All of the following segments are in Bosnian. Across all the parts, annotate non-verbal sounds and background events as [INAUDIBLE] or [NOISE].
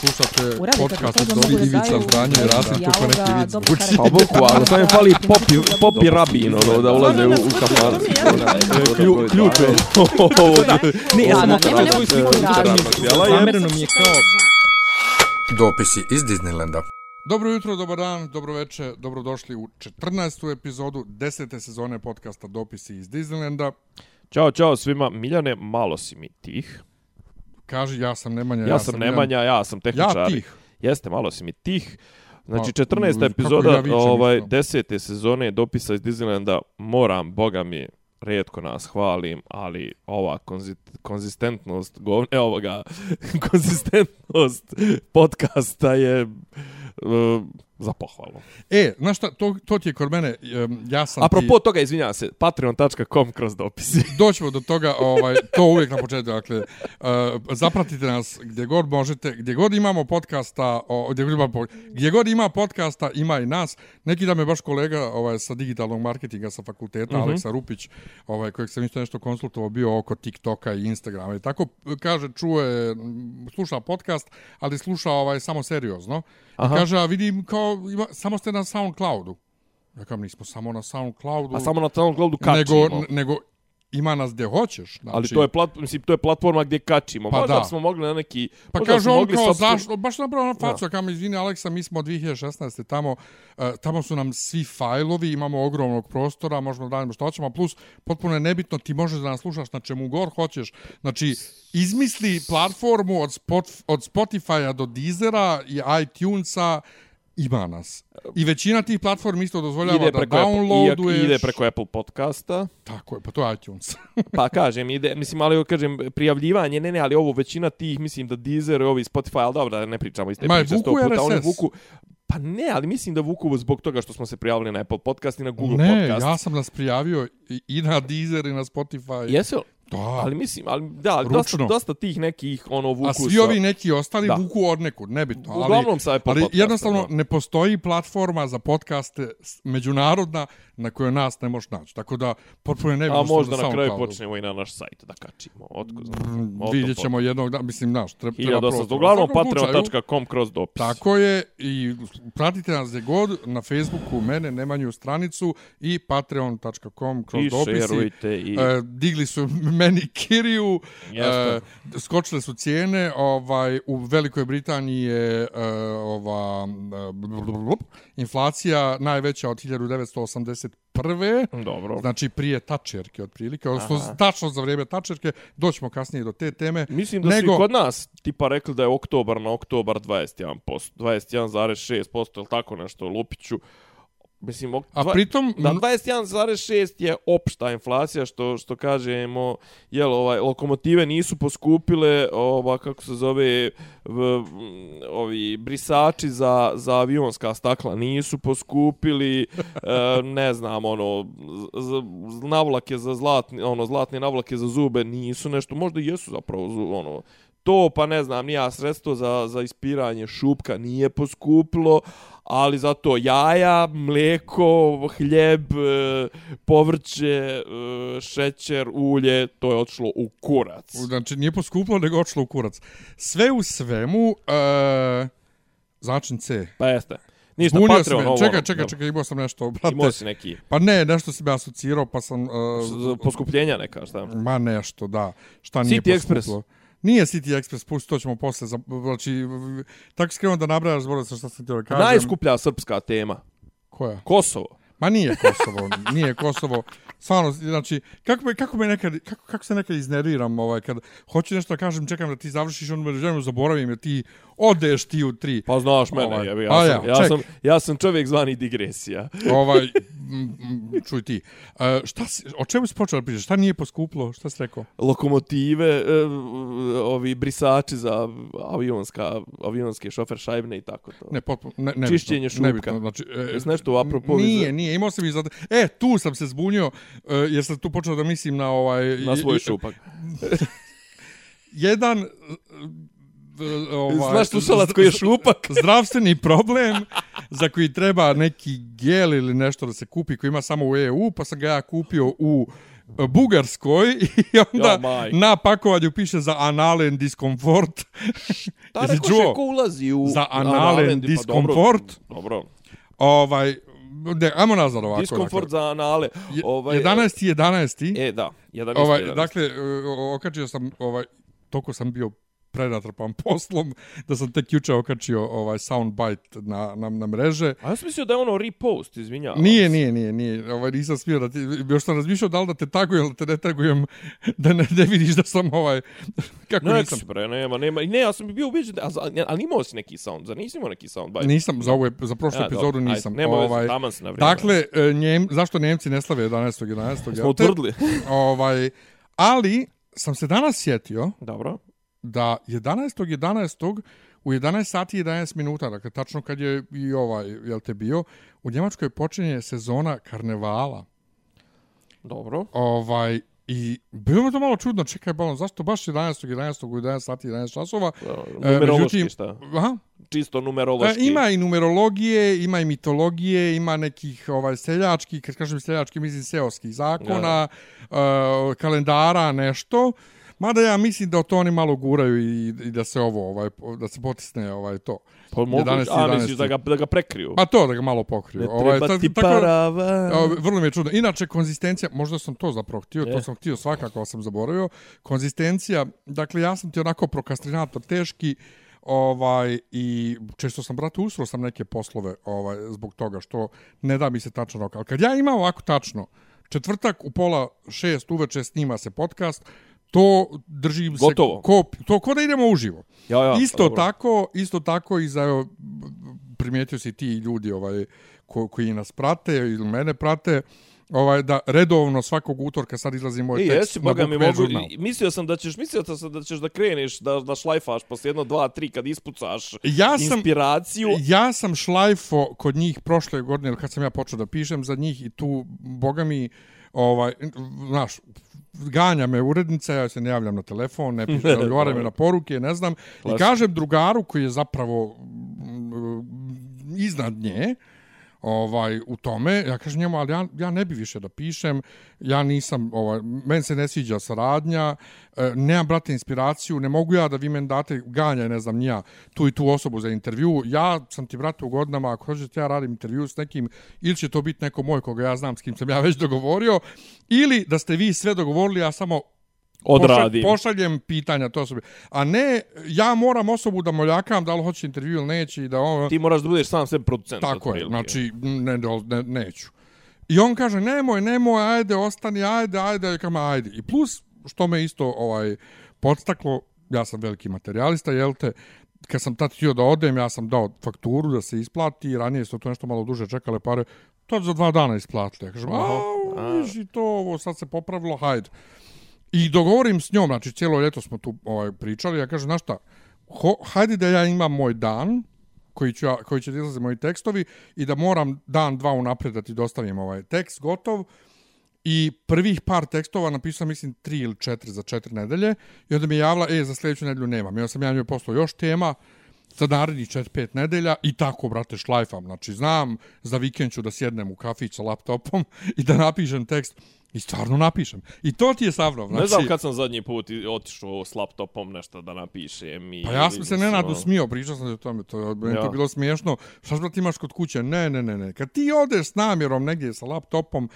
Slušate podcast od da Ivica Zdanje i Rasim kako neki vic karakter. Pa bukvalno, samo mi fali popi, popi rabin, ono, da ulaze u, u kafan. Klju, ključ [LAUGHS] je. Ne, ja sam svoju sliku. Zamereno mi je kao... Dopisi iz Disneylanda. Dobro jutro, dobar dan, dobro večer, dobrodošli u 14. epizodu 10. sezone podcasta Dopisi iz Disneylanda. Ćao, čao svima. Miljane, malo si mi tih. Kaži, ja sam Nemanja. Ja, sam Nemanja, ja sam tehničar. Ja tih. Jeste, malo si mi tih. Znači, Pa, 14. kako epizoda ja vičem ovaj, isto. 10. sezone dopisa iz Disneylanda. Moram, boga mi, redko nas hvalim, ali ova konzi- konzistentnost, govne ovoga, [LAUGHS] konzistentnost podcasta je uh, za pohvalu. E, znaš šta, to, to ti je kod mene, em, ja sam Apropo toga, izvinjavam se, patreon.com kroz dopisi. ti, [LAUGHS] doćemo do toga, ovaj, to uvijek na početku, dakle, uh, zapratite nas gdje god možete, gdje god imamo podcasta, o, gdje, god ima, gdje god ima podcasta, ima i nas. Neki da me baš kolega ovaj, sa digitalnog marketinga sa fakulteta, mm Mhm. -hmm. Aleksa Rupić, ovaj, kojeg sam isto nešto konsultovao, bio oko TikToka i Instagrama i tako, kaže, čuje, sluša podcast, ali sluša ovaj, samo seriozno. Aha. I kaže, a vidim kao, ima, samo ste na SoundCloudu. Ja kažem, nismo samo na SoundCloudu. A samo na SoundCloudu kačimo. nego, nego ima nas gdje hoćeš. Znači, Ali to je, plat, mislim, to je platforma gdje kačimo. Pa Možda da. bismo mogli na neki... Pa kaže bismo on kao, sopstvenu- zašto, baš napravo na facu, ja. kam izvini Aleksa, mi smo 2016. tamo, uh, tamo su nam svi fajlovi, imamo ogromnog prostora, možemo da radimo što hoćemo, plus potpuno je nebitno, ti možeš da nas slušaš na čemu god hoćeš. Znači, izmisli platformu od, spot, od Spotify-a do Deezera i iTunesa, ima nas. I većina tih platformi isto dozvoljava ide da preko, Apple, downloaduješ. i, ide preko Apple podcasta. Tako je, pa to je iTunes. [LAUGHS] Pa kažem, ide, mislim, ali kažem, prijavljivanje, ne, ne, ali ovo većina tih, mislim da Deezer, ovi Spotify, ali dobro, da ne pričamo iste Ma, priče sto puta, oni RSS. vuku, Pa ne, ali mislim da vuku zbog toga što smo se prijavili na Apple podcast i na Google ne, podcast. ja sam nas prijavio i, na Deezer i na Spotify. Jesu? Da. Ali mislim, ali da, ali dosta, dosta tih nekih ono vuku A svi sa- ovi neki ostali Da. vuku od nekud, nebitno. Ali, Uglavnom sa Apple ali podcasta, jednostavno da. ne postoji platforma za podcaste međunarodna na kojoj nas ne možeš naći. Tako da, potpuno je nebitno A možda na kraju počnemo i na naš sajt da kačimo. Otko Mm, Vidjet ćemo jednog dana, mislim, naš, treba, treba 1800. prostora. Uglavnom, patreon.com kroz dopis. Tako je, i pratite nas gdje god, na Facebooku, mene, Nemanju stranicu i patreon.com kroz I dopisi. šerujte i... E, digli su meni kiriju, Jeste. e, skočile su cijene, ovaj u Velikoj Britaniji je e, ova e, blablabla, inflacija najveća od 1981. Dobro. Znači prije tačerke otprilike, odnosno tačno za vrijeme tačerke, doćemo kasnije do te teme. Mislim da Nego- su kod nas tipa rekli da je oktobar na oktobar 21%, 21,6% ili tako nešto, Lupiću. Mislim, ok, A dva- pritom, da m- 21,6 je opšta inflacija, što što kažemo, jel, ovaj, lokomotive nisu poskupile, ova, kako se zove, m, ovi brisači za, za avionska stakla nisu poskupili, e, ne znam, ono, z, z, navlake za zlatni, ono, zlatne navlake za zube nisu nešto, možda i jesu zapravo, ono, to, pa ne znam, nija sredstvo za, za ispiranje šupka nije poskupilo, ali zato jaja, mlijeko, hljeb, e, povrće, e, šećer, ulje, to je otišlo u kurac. Znači, nije poskuplo, nego otišlo u kurac. Sve u svemu, e, začin C. Pa jeste. Ništa, Zbunio Patreon, me. ovo. Čekaj, ono, čekaj, čekaj, imao sam nešto, Imao brate. si neki Pa ne, nešto si me asocirao, pa sam... Uh, poskupljenja neka, šta? ma nešto, da. Šta nije City. Express. Nije City Express, pusti, to ćemo posle. Za, znači, tako skrenuo da nabrajaš, zbora se šta sam htio da kažem. Najskuplja srpska tema. Koja? Kosovo. Ma nije Kosovo, nije Kosovo. Stvarno, znači, kako, me, kako, me nekad, kako, kako se nekad iznerviram, ovaj, kad hoću nešto da kažem, čekam da ti završiš, onda me želim zaboravim, jer ti odeš ti u tri. Pa znaš mene, Ovaj, jebi, a ja, ja, sam, ja, ček. sam, ja sam čovjek zvani digresija. [LAUGHS] ovaj, [LAUGHS] m, m, čuj ti, uh, šta si, o čemu si počeo da pričaš? Šta nije poskuplo? Šta si rekao? Lokomotive, e, ovi brisači za avionska, avionske šofer šajbne i tako to. Ne, potpuno, ne, ne Čišćenje šupka. Nebitno, znači, e, Jesi nešto apropo Nije, vize- nije, imao sam i za... E, tu sam se zbunio, e, jer sam tu počeo da mislim na ovaj... na svoj šupak. [LAUGHS] Jedan... e, Ovaj, Znaš slušalac koji je šupak? [LAUGHS] zdravstveni problem za koji treba neki gel ili nešto da se kupi koji ima samo u EU, pa sam ga ja kupio u Bugarskoj [LAUGHS] i onda Ja, na pakovanju piše za analen diskomfort. Da, Jesi neko čuo? ko ulazi u... Za a, analen nalendi, pa diskomfort? Dobro, dobro. Ovaj, ne, ajmo nazad ovako. Diskomfort za anale. Ovaj, 11. 11. E, da. Jedan ovaj, isto, jedan dakle, o- okačio sam, ovaj, toko sam bio prenatrpan [LAUGHS] poslom, da sam tek juče okačio ovaj soundbite na, na, na mreže. A ja sam mislio da je ono repost, izvinjavam. Nije, nije, nije, nije. Ovaj, nisam smio da ti... Još sam razmišljao da li da te tagujem ili te ne tagujem, [LAUGHS] da ne, ne vidiš da sam ovaj... [LAUGHS] Kako Ne, nisam... bre, nema, nema. Ne, ja sam bio ubeđen, a, ali imao si neki sound, zar nisi imao neki sound? Baj? Nisam, za, ep- za prošlu Ja, epizodu dobro, nisam. Ajde, nema ovaj, veze, taman na vrijeme. Dakle, e, njem, zašto Njemci ne slave 11. 11. Smo utvrdili. ovaj, ali sam se danas sjetio Dobro. Da 11. 11. u 11 sati i 11 minuta, dakle tačno kad je i ovaj, jel te bio, u Njemačkoj počinje sezona karnevala. Dobro. Ovaj, I bilo mi to malo čudno, čekaj, balon, zašto baš 11. 11. u 11 sati i 11 časova? E, Numerološki međutim, šta? Aha, Čisto E, numerološki. ima i numerologije, ima i mitologije, ima nekih ovaj seljačkih, kad kažem seljački, mislim seoskih zakona, uh, kalendara, nešto. Mada ja mislim da to oni malo guraju i, i da se ovo ovaj da se potisne ovaj to. Pa mogu, 11, a misliš 11. da ga, da ga prekriju? Pa to da ga malo pokriju. ne ovaj treba ta- ti tako- paravan. Evo, vrlo mi je čudno. Inače, konzistencija, možda sam to zapravo htio, to E. sam htio svakako, sam zaboravio. Konzistencija, dakle, ja sam ti onako prokastrinator teški, ovaj i često sam brate usro sam neke poslove ovaj zbog toga što ne da mi se tačno rok. Ali kad ja imam ovako tačno četvrtak u pola šest uveče snima se podcast, to držim Gotovo. se ko, to ko da idemo uživo. Ja, ja, isto pa dobro. tako, isto tako i za primijetio si ti ljudi ovaj ko, koji nas prate ili mene prate, ovaj da redovno svakog utorka sad izlazi moj I tekst jesi, boga mi mogu, žurnal. mislio sam da ćeš, mislio sam da ćeš da kreneš, da, da šlajfaš posle jedno, dva, tri, kad ispucaš Ja sam- inspiraciju. Ja sam šlajfo kod njih prošle godine, kad sam ja počeo da pišem za njih i tu, boga mi, ovaj, znaš, ganja me urednica, ja se ne javljam na telefon, ne pišem, ne odgovaram me na poruke, ne znam. I Klasika. kažem drugaru koji je zapravo mm, iznad nje, ovaj u tome. Ja kažem njemu ali ja, ja ne bi više da pišem ja nisam ovaj meni se ne sviđa saradnja e, nemam brate inspiraciju ne mogu ja da vi meni date ganja ne znam ni ja tu i tu osobu za intervju. Ja sam ti brate u godinama ako hoćete ja radim intervju s nekim ili će to biti neko moj koga ja znam s kim sam ja već dogovorio ili da ste vi sve dogovorili ja samo Odradim. Pošalj, pošaljem pitanja to osobi. A ne, ja moram osobu da moljakam da li hoće intervju ili neće i da ono... Ti moraš da budeš sam sve producent. Tako je, znači, ne, ne, ne, neću. I on kaže, nemoj, nemoj, ajde, ostani, ajde, ajde, kažem, ajde. I plus, što me isto ovaj podstaklo, ja sam veliki materijalista, jel te, kad sam tad htio da odem, ja sam dao fakturu da se isplati, ranije su to nešto malo duže čekale pare, to za dva dana isplatili. Ja kažem, a, viš i to, ovo sad se popravilo, hajde. I dogovorim s njom, znači cijelo ljeto smo tu ovaj, pričali, ja kažem, znaš šta, ho, hajde da ja imam moj dan, koji, ću ja, koji će da izlaze moji tekstovi, i da moram dan, dva unapred da ti dostavim ovaj tekst gotov, i prvih par tekstova napisao mislim tri ili četiri za četiri nedelje i onda mi je javila, e, za sljedeću nedelju nemam. I onda sam ja njoj poslao još tema za četiri, pet nedelja i tako, brate, šlajfam. Znači, znam, za vikend ću da sjednem u kafić sa laptopom i da napišem tekst i stvarno napišem. I to ti je sa mnom. Znači, Ne znam kad sam zadnji put otišao s laptopom nešto da napišem. I, Pa ja sam se Nenadu ono, smio, pričao sam ti o tome, to je Ja. to bilo smiješno. Šta brate imaš kod kuće? Ne, ne, ne, ne. Kad ti odeš s namjerom negdje sa laptopom,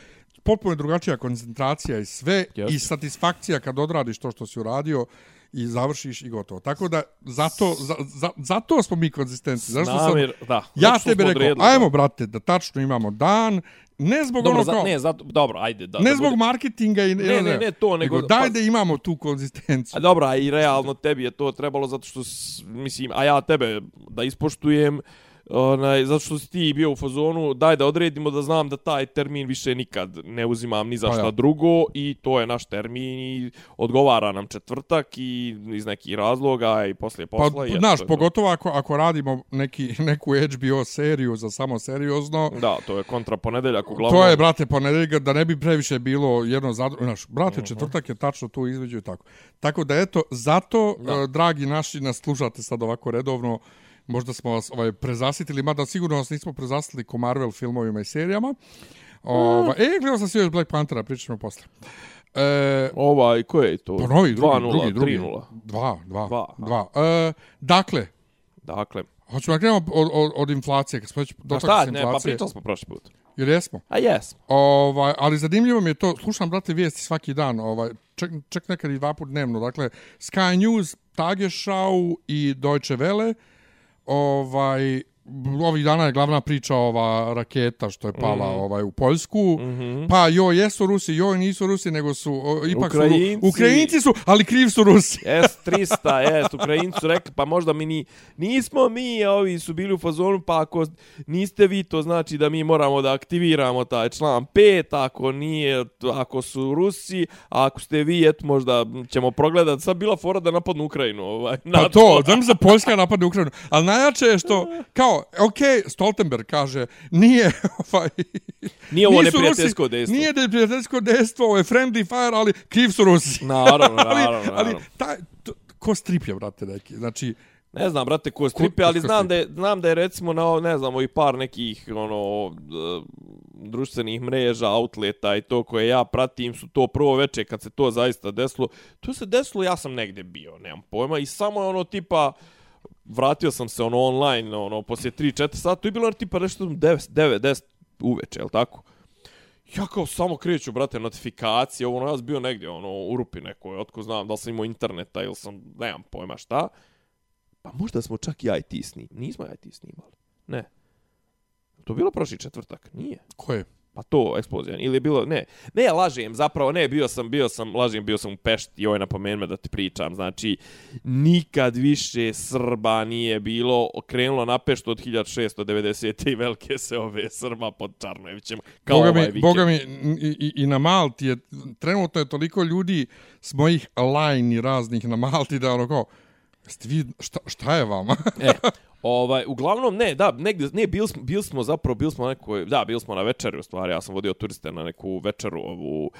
potpuno je drugačija koncentracija i sve Jeste. i satisfakcija kad odradiš to što si uradio i završiš i gotovo. Tako da zato za, za, zato smo mi konzistentni. Zašto sam namjer, da. ja tebi smo rekao, odredili, ajmo da. brate, da tačno imamo dan, ne zbog Dobro, ono kao, ne, zato, dobro, ajde. Da, ne da zbog bude- marketinga i Ne, ne, ne, to, nego- daj pa- da imamo tu konzistenciju. A dobro, a i realno tebi je to trebalo zato što, mislim, a ja tebe da ispoštujem, onaj, zato što si ti bio u fazonu, daj da odredimo da znam da taj termin više nikad ne uzimam ni za Pa šta ja. drugo i to je naš termin i odgovara nam četvrtak i iz nekih razloga i poslije posla. Pa, i znaš, pogotovo ako, ako radimo neki, neku HBO seriju za samo seriozno, Da, to je kontra ponedeljak uglavnom. to je, brate, ponedeljka, da ne bi previše bilo jedno za. Znaš, Mhm. brate, četvrtak je tačno tu izveđu i tako. Tako da, eto, zato, Da. da. dragi naši, nas slušate sad ovako redovno možda smo vas ovaj, prezasitili, mada sigurno vas nismo prezasitili ko Marvel filmovima i serijama. Ova, e, gledao sam još Black Panthera, pričat ćemo posle. E, Ovaj, ko je to? pa novi, drugi, 2-0, drugi, drugi. 3-0. Dva, dva, Dva, dva. E, dakle, Dakle, hoćemo da krenemo od, od, od inflacije, kad smo već pa dotakli šta, se ne, pa inflacije. pričali smo prošli put. Jer jesmo. A jes. Ovaj, ali zanimljivo mi je to, slušam, brate, vijesti svaki dan, ovaj, ček, ček nekad i dva put dnevno, dakle, Sky News, Tagesschau i Deutsche Welle, ovaj, ovih dana je glavna priča ova raketa što je pala mm. ovaj u Poljsku. Mm -hmm. Pa joj jesu Rusi, joj nisu Rusi, nego su o, ipak Ukrajinci. su Ukrajinci su, ali kriv su Rusi. [LAUGHS] S-300, jest, Ukrajinci su rekli, pa možda mi ni, nismo mi, a ovi su bili u fazonu, pa ako niste vi, to znači da mi moramo da aktiviramo taj član 5, ako nije, ako su Rusi, a ako ste vi, eto, možda ćemo progledati. Sad bila fora da napadnu Ukrajinu. Ovaj, Pa to, znam za Poljska napadne Ukrajinu. Ali najjače je što, [LAUGHS] kao, ok, Stoltenberg kaže, nije, [LAUGHS] ovaj, Nije ovo neprijateljsko dejstvo. Nije neprijateljsko dejstvo, ovo je friendly fire, ali kriv su Rusi. [LAUGHS] Naravno, ali, naravno, ali, naravno. taj, to, ko strip je, brate, neki. Znači, Ne znam, brate, ko stripe, ali znam da, je, znam da je recimo na, ne znam, ovih par nekih, ono, d- društvenih mreža, outleta i to koje ja pratim su to prvo veče kad se to zaista desilo. To se desilo, ja sam negde bio, nemam pojma, i samo je ono tipa, vratio sam se ono online, ono, poslije 3-4 sata, to je bilo na tipa nešto 9, 9, 10 uveče, jel tako? Ja kao samo kreću, brate, notifikacije, ovo, ono, ja sam bio negdje, ono, u rupi nekoj, otko znam, da sam imao interneta ili sam, nemam pojma šta. Pa možda smo čak i IT snimali. Nismo IT snimali. Ne. To bilo prošli četvrtak? Nije. Koje? Pa to eksplozija. Ili je bilo, ne, ne, lažem, zapravo ne, bio sam, bio sam, lažem, bio sam u Pešti, joj napomenu me da ti pričam, znači, nikad više Srba nije bilo, krenulo na Peštu od 1690. i velike se ove Srba pod Čarnojevićem, kao Boga ovaj mi, vikend. Boga mi, i, i, i na Malti je, trenutno je toliko ljudi s mojih lajni raznih na Malti da ono kao, jeste vi, šta, šta je vama? [LAUGHS] E, ovaj, uglavnom, ne, da, negdje, ne, bili smo, bili smo zapravo, bili smo na nekoj, da, bili smo na večeri, u stvari, ja sam vodio turiste na neku večeru, ovu,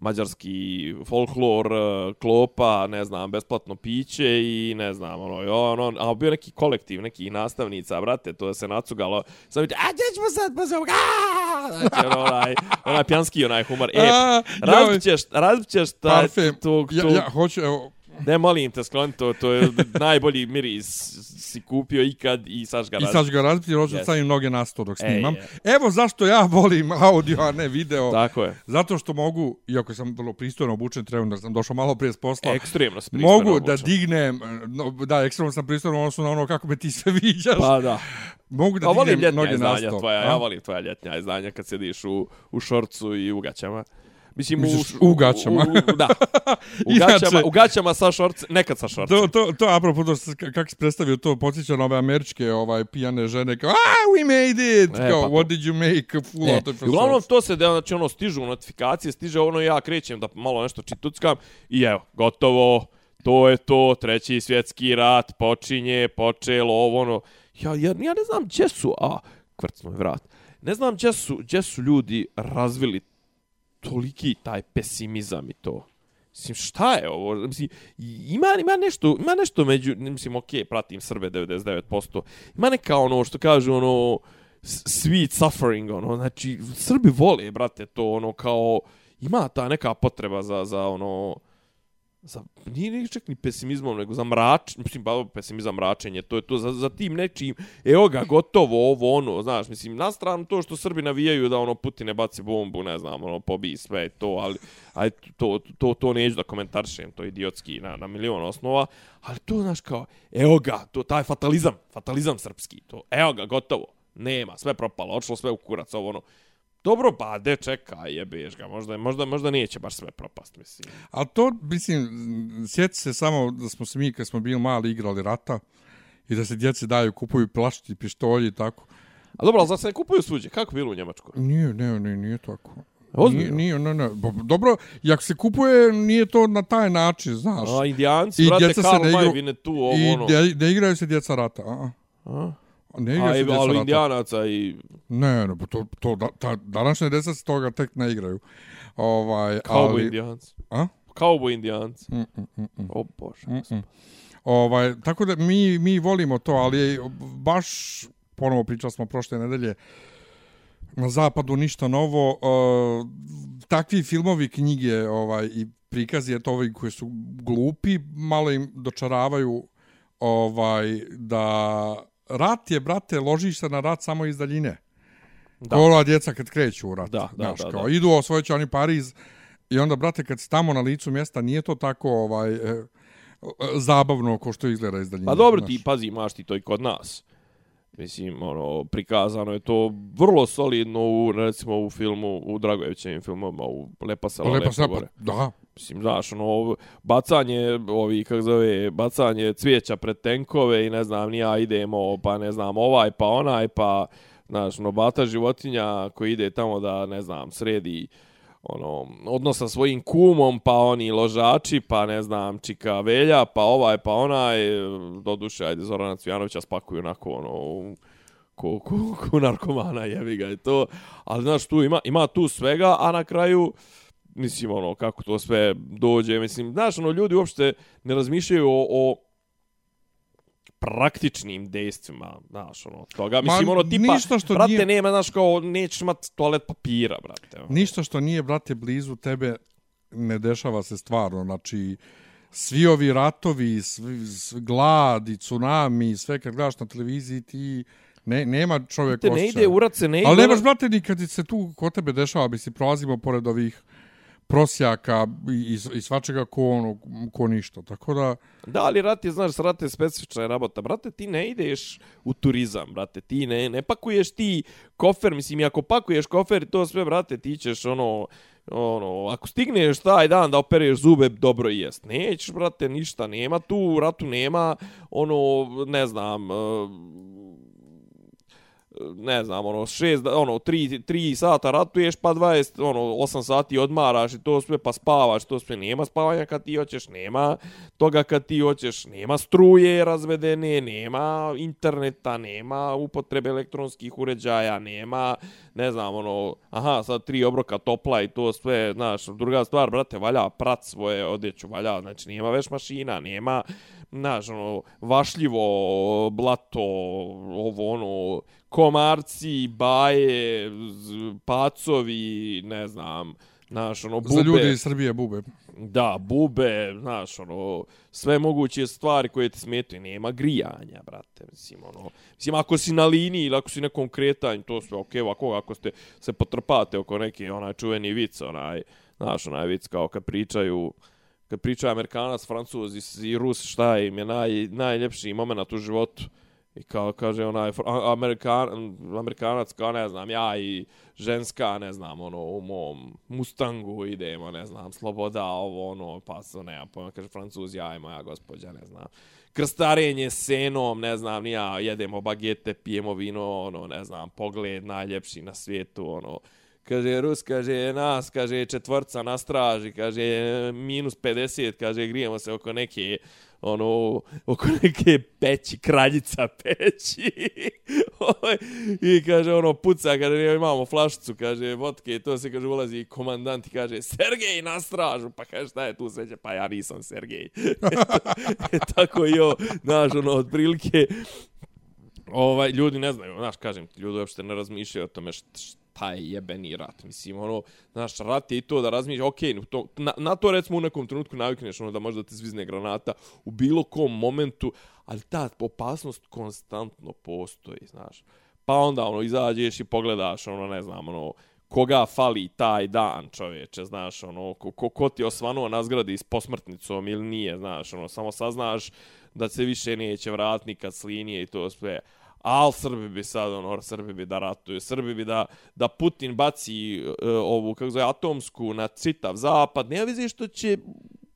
mađarski folklor, eh, klopa, ne znam, besplatno piće i ne znam, ono, i ono, a bio neki kolektiv, neki nastavnica, brate, to se nacugalo, sam vidio, a gdje ćemo sad, pa sam, znači, ono, onaj, onaj pjanski, onaj humor, e, A, razbićeš, razbićeš taj, Parfem. tog, Ja, tog, ja hoću, evo, Ne, molim te, skloni to, to je najbolji miris si kupio ikad i saš ga i razbiti. sad ću ga razbiti jer hoću da Yes. stavim noge na sto dok E, snimam. je. Evo zašto ja volim audio, a ne video. Tako je. Zato što mogu, iako sam vrlo pristojno obučen, trebam da sam došao malo prije s posla, Ekstremno pristojno mogu da obučen. dignem, no, da, ekstremno sam pristojno u odnosu na ono kako me ti sve viđaš. Pa da. mogu da Pa dignem noge na izdanja sto. tvoja, a? ja volim tvoja ljetnja izdanja kad sediš u, u šorcu i u gaćama. Mislim, Misliš, š- u gaćama? U, u, da. [LAUGHS] U Inače- gaćama, u gaćama sa šorc, nekad sa šorcem. To, to, to, apropo, to, kako si predstavio to, podsjeća na ove američke ovaj, pijane žene, kao, ah, we made it! E, kao, pa what did you make fool E, out of uglavnom to se da znači ono stižu notifikacije, stiže ono ja krećem da malo nešto čituckam i evo, gotovo. To je to, treći svjetski rat počinje, počelo ovo ono. Ja, ja, ja ne znam gdje su, a kvrcno je vrat. Ne znam gdje su, gdje su ljudi razvili toliki taj pesimizam i to. Mislim, šta je ovo? Mislim, ima, ima, nešto, ima nešto među, mislim, okej, pratim Srbe 99%, ima neka ono što kažu ono, sweet suffering, ono, znači, Srbi vole, brate, to, ono, kao, ima ta neka potreba za, za ono, za, nije ni čak ni pesimizmom, nego za mrač, mislim, ba, pesimizam mračenje, to je to, za, za tim nečim, evo ga, gotovo, ovo, ono, znaš, mislim, na stranu to što Srbi navijaju da, ono, Putine baci bombu, ne znam, ono, pobi sve to, ali, aj, to, to, to neću da komentarišem, to je idiotski na, na milion osnova, ali to, znaš, kao, evo ga, to, taj fatalizam, fatalizam srpski, to, evo ga, gotovo, nema, sve propalo, odšlo sve u kurac, ovo, ono, Dobro, pa de čekaj, jebeš ga, možda, možda, možda neće baš sve propast, mislim. Ali to, mislim, sjeti se samo da smo se mi, kad smo bili mali, igrali rata i da se djece daju, kupuju plašti, pištolji i tako. A dobro, ali se ne kupuju svuđe? Kako bilo u Njemačkoj? Nije, ne, ne, nije tako. Ozbiljno? Nije, nije, ne, ne. Dobro, i ako se kupuje, nije to na taj način, znaš. A, indijanci, I brate, Karl ne May, igraju- vine tu, ovo, I ono. ne, ne igraju se djeca rata, a, A? Ne A, igraju se djeca ali indijanaca i... Ne, ne, pa to, to da, ta, današnje djeca se toga tek ne igraju. Ovaj, Cowboy ali, indijanci. A? Cowboy indijanci. Mm, mm, mm, mm, O, bože. mm, mm. Ovaj, tako da mi, mi volimo to, ali baš, ponovo pričali smo prošle nedelje, na zapadu ništa novo. Uh, takvi filmovi, knjige ovaj, i prikazi, eto ovi koji su glupi, malo im dočaravaju ovaj, da rat je, brate, ložiš se na rat samo iz daljine. Da. Kola djeca kad kreću u rat. Da, da, znaš, da, kao, da. Idu osvojeći oni Pariz i onda, brate, kad si tamo na licu mjesta, nije to tako ovaj, e, e, zabavno ko što izgleda iz daljine. Pa dobro, znaš. ti pazi, imaš ti to i kod nas. Mislim, ono, prikazano je to vrlo solidno u, recimo, u filmu, u Dragojevićevim filmovima, u Lepa sela, Lepa Lepo sela, gore. pa, da, Mislim, znaš, ono, bacanje, ovi, kak zove, bacanje cvijeća pred tenkove i ne znam, nija idemo, pa ne znam, ovaj, pa onaj, pa, znaš, ono, bata životinja koji ide tamo da, ne znam, sredi, ono, odnos sa svojim kumom, pa oni ložači, pa ne znam, čika velja, pa ovaj, pa onaj, do duše, ajde, Zorana Cvjanovića spakuju onako, ono, ko, ko, ko narkomana, jevi ga i to, ali znaš, tu ima, ima tu svega, a na kraju, mislim, ono, kako to sve dođe, mislim, znaš, ono, ljudi uopšte ne razmišljaju o, o praktičnim dejstvima, znaš, ono, toga, mislim, Ma, ono, tipa, ništa što brate, nije- nema, znaš, kao, nećeš imat toalet papira, brate, ono. ništa što nije, brate, blizu tebe ne dešava se stvarno. Znači, svi ovi ratovi, svi, svi glad i tsunami, sve kad gledaš na televiziji, ti ne, nema čovjek Te ne osjećaja. ide, urat se ne ide. Ali nemaš, brate, ni kad se tu kod tebe dešava, bi si prolazimo pored ovih prosjaka i, i, svačega ko, ono, ko ništa. Tako da, Da, ali rat je, znaš, rat je specifična rabota. Brate, ti ne ideš u turizam, brate. Ti ne, ne pakuješ ti kofer. Mislim, i ako pakuješ kofer to sve, brate, ti ćeš, ono, ono, ako stigneš taj dan da opereš zube, dobro i jest. Nećeš, brate, ništa. Nema tu, u ratu nema, ono, ne znam, uh, ne znam, ono, šest, da- ono, tri, tri sata ratuješ, pa 20, ono, 8 sati odmaraš i to sve, pa spavaš, to sve, nema spavanja kad ti hoćeš, nema toga kad ti hoćeš, nema struje razvedene, nema interneta, nema upotrebe elektronskih uređaja, nema, ne znam, ono, aha, sad tri obroka topla i to sve, znaš, druga stvar, brate, valja prat svoje odjeću, valja, znači, nema veš mašina, nema, znaš, ono, vašljivo, blato, ovo, ono, komarci, baje, pacovi, ne znam, znaš, ono, bube. za ljude iz Srbije bube. Da, bube, znaš, ono, sve moguće stvari koje ti smetaju. Nema grijanja, brate, mislim, ono. Mislim, ako si na liniji ili ako si na konkretanju, to sve okej, ovako, ako ste se potrpate oko neki onaj čuveni vic, onaj, znaš, onaj vic kao kad pričaju, kad pričaju Amerikanac, Francuz i, i Rus, šta im je naj, najljepši moment u životu. I kao kaže onaj Amerikan, Amerikanac kao ne znam, ja i ženska, ne znam, ono, u mom Mustangu idemo, ne znam, sloboda, ovo, ono, pa se nema pojma, kaže Francuz, ja i moja gospođa, ne znam. Krstarenje senom, ne znam, ni ja, jedemo bagete, pijemo vino, ono, ne znam, pogled najljepši na svijetu, ono, kaže Rus, kaže nas, kaže četvrca na straži, kaže minus 50, kaže grijemo se oko neke ono, oko neke peći, kraljica peći. [LAUGHS] Ovaj, I kaže, ono, puca, kaže, imamo flašicu, kaže, vodke, i to se, kaže, ulazi komandant i kaže, Sergej na stražu, pa kaže, šta je tu sveće, pa ja nisam Sergej. [LAUGHS] e, tako i ovo, znaš, ono, otprilike, ovaj, ljudi ne znaju, znaš, kažem ljudi uopšte ne razmišljaju o tome što, taj je jebeni rat. Mislim, ono, znaš, rat je i to da razmišljaš, okej, to, na, na to recimo u nekom trenutku navikneš, ono, da možda te zvizne granata u bilo kom momentu, ali ta opasnost konstantno postoji, znaš. Pa onda, ono, izađeš i pogledaš, ono, ne znam, ono, koga fali taj dan, čovječe, znaš, ono, ko, ko, ko ti osvanuo na zgradi s posmrtnicom ili nije, znaš, ono, samo saznaš da se više neće vratnika nikad s linije i to sve. Al Srbi bi sad, ono, Srbi bi da ratuju, Srbi bi da, da Putin baci uh, ovu, kako zove, atomsku na citav zapad, ne veze što će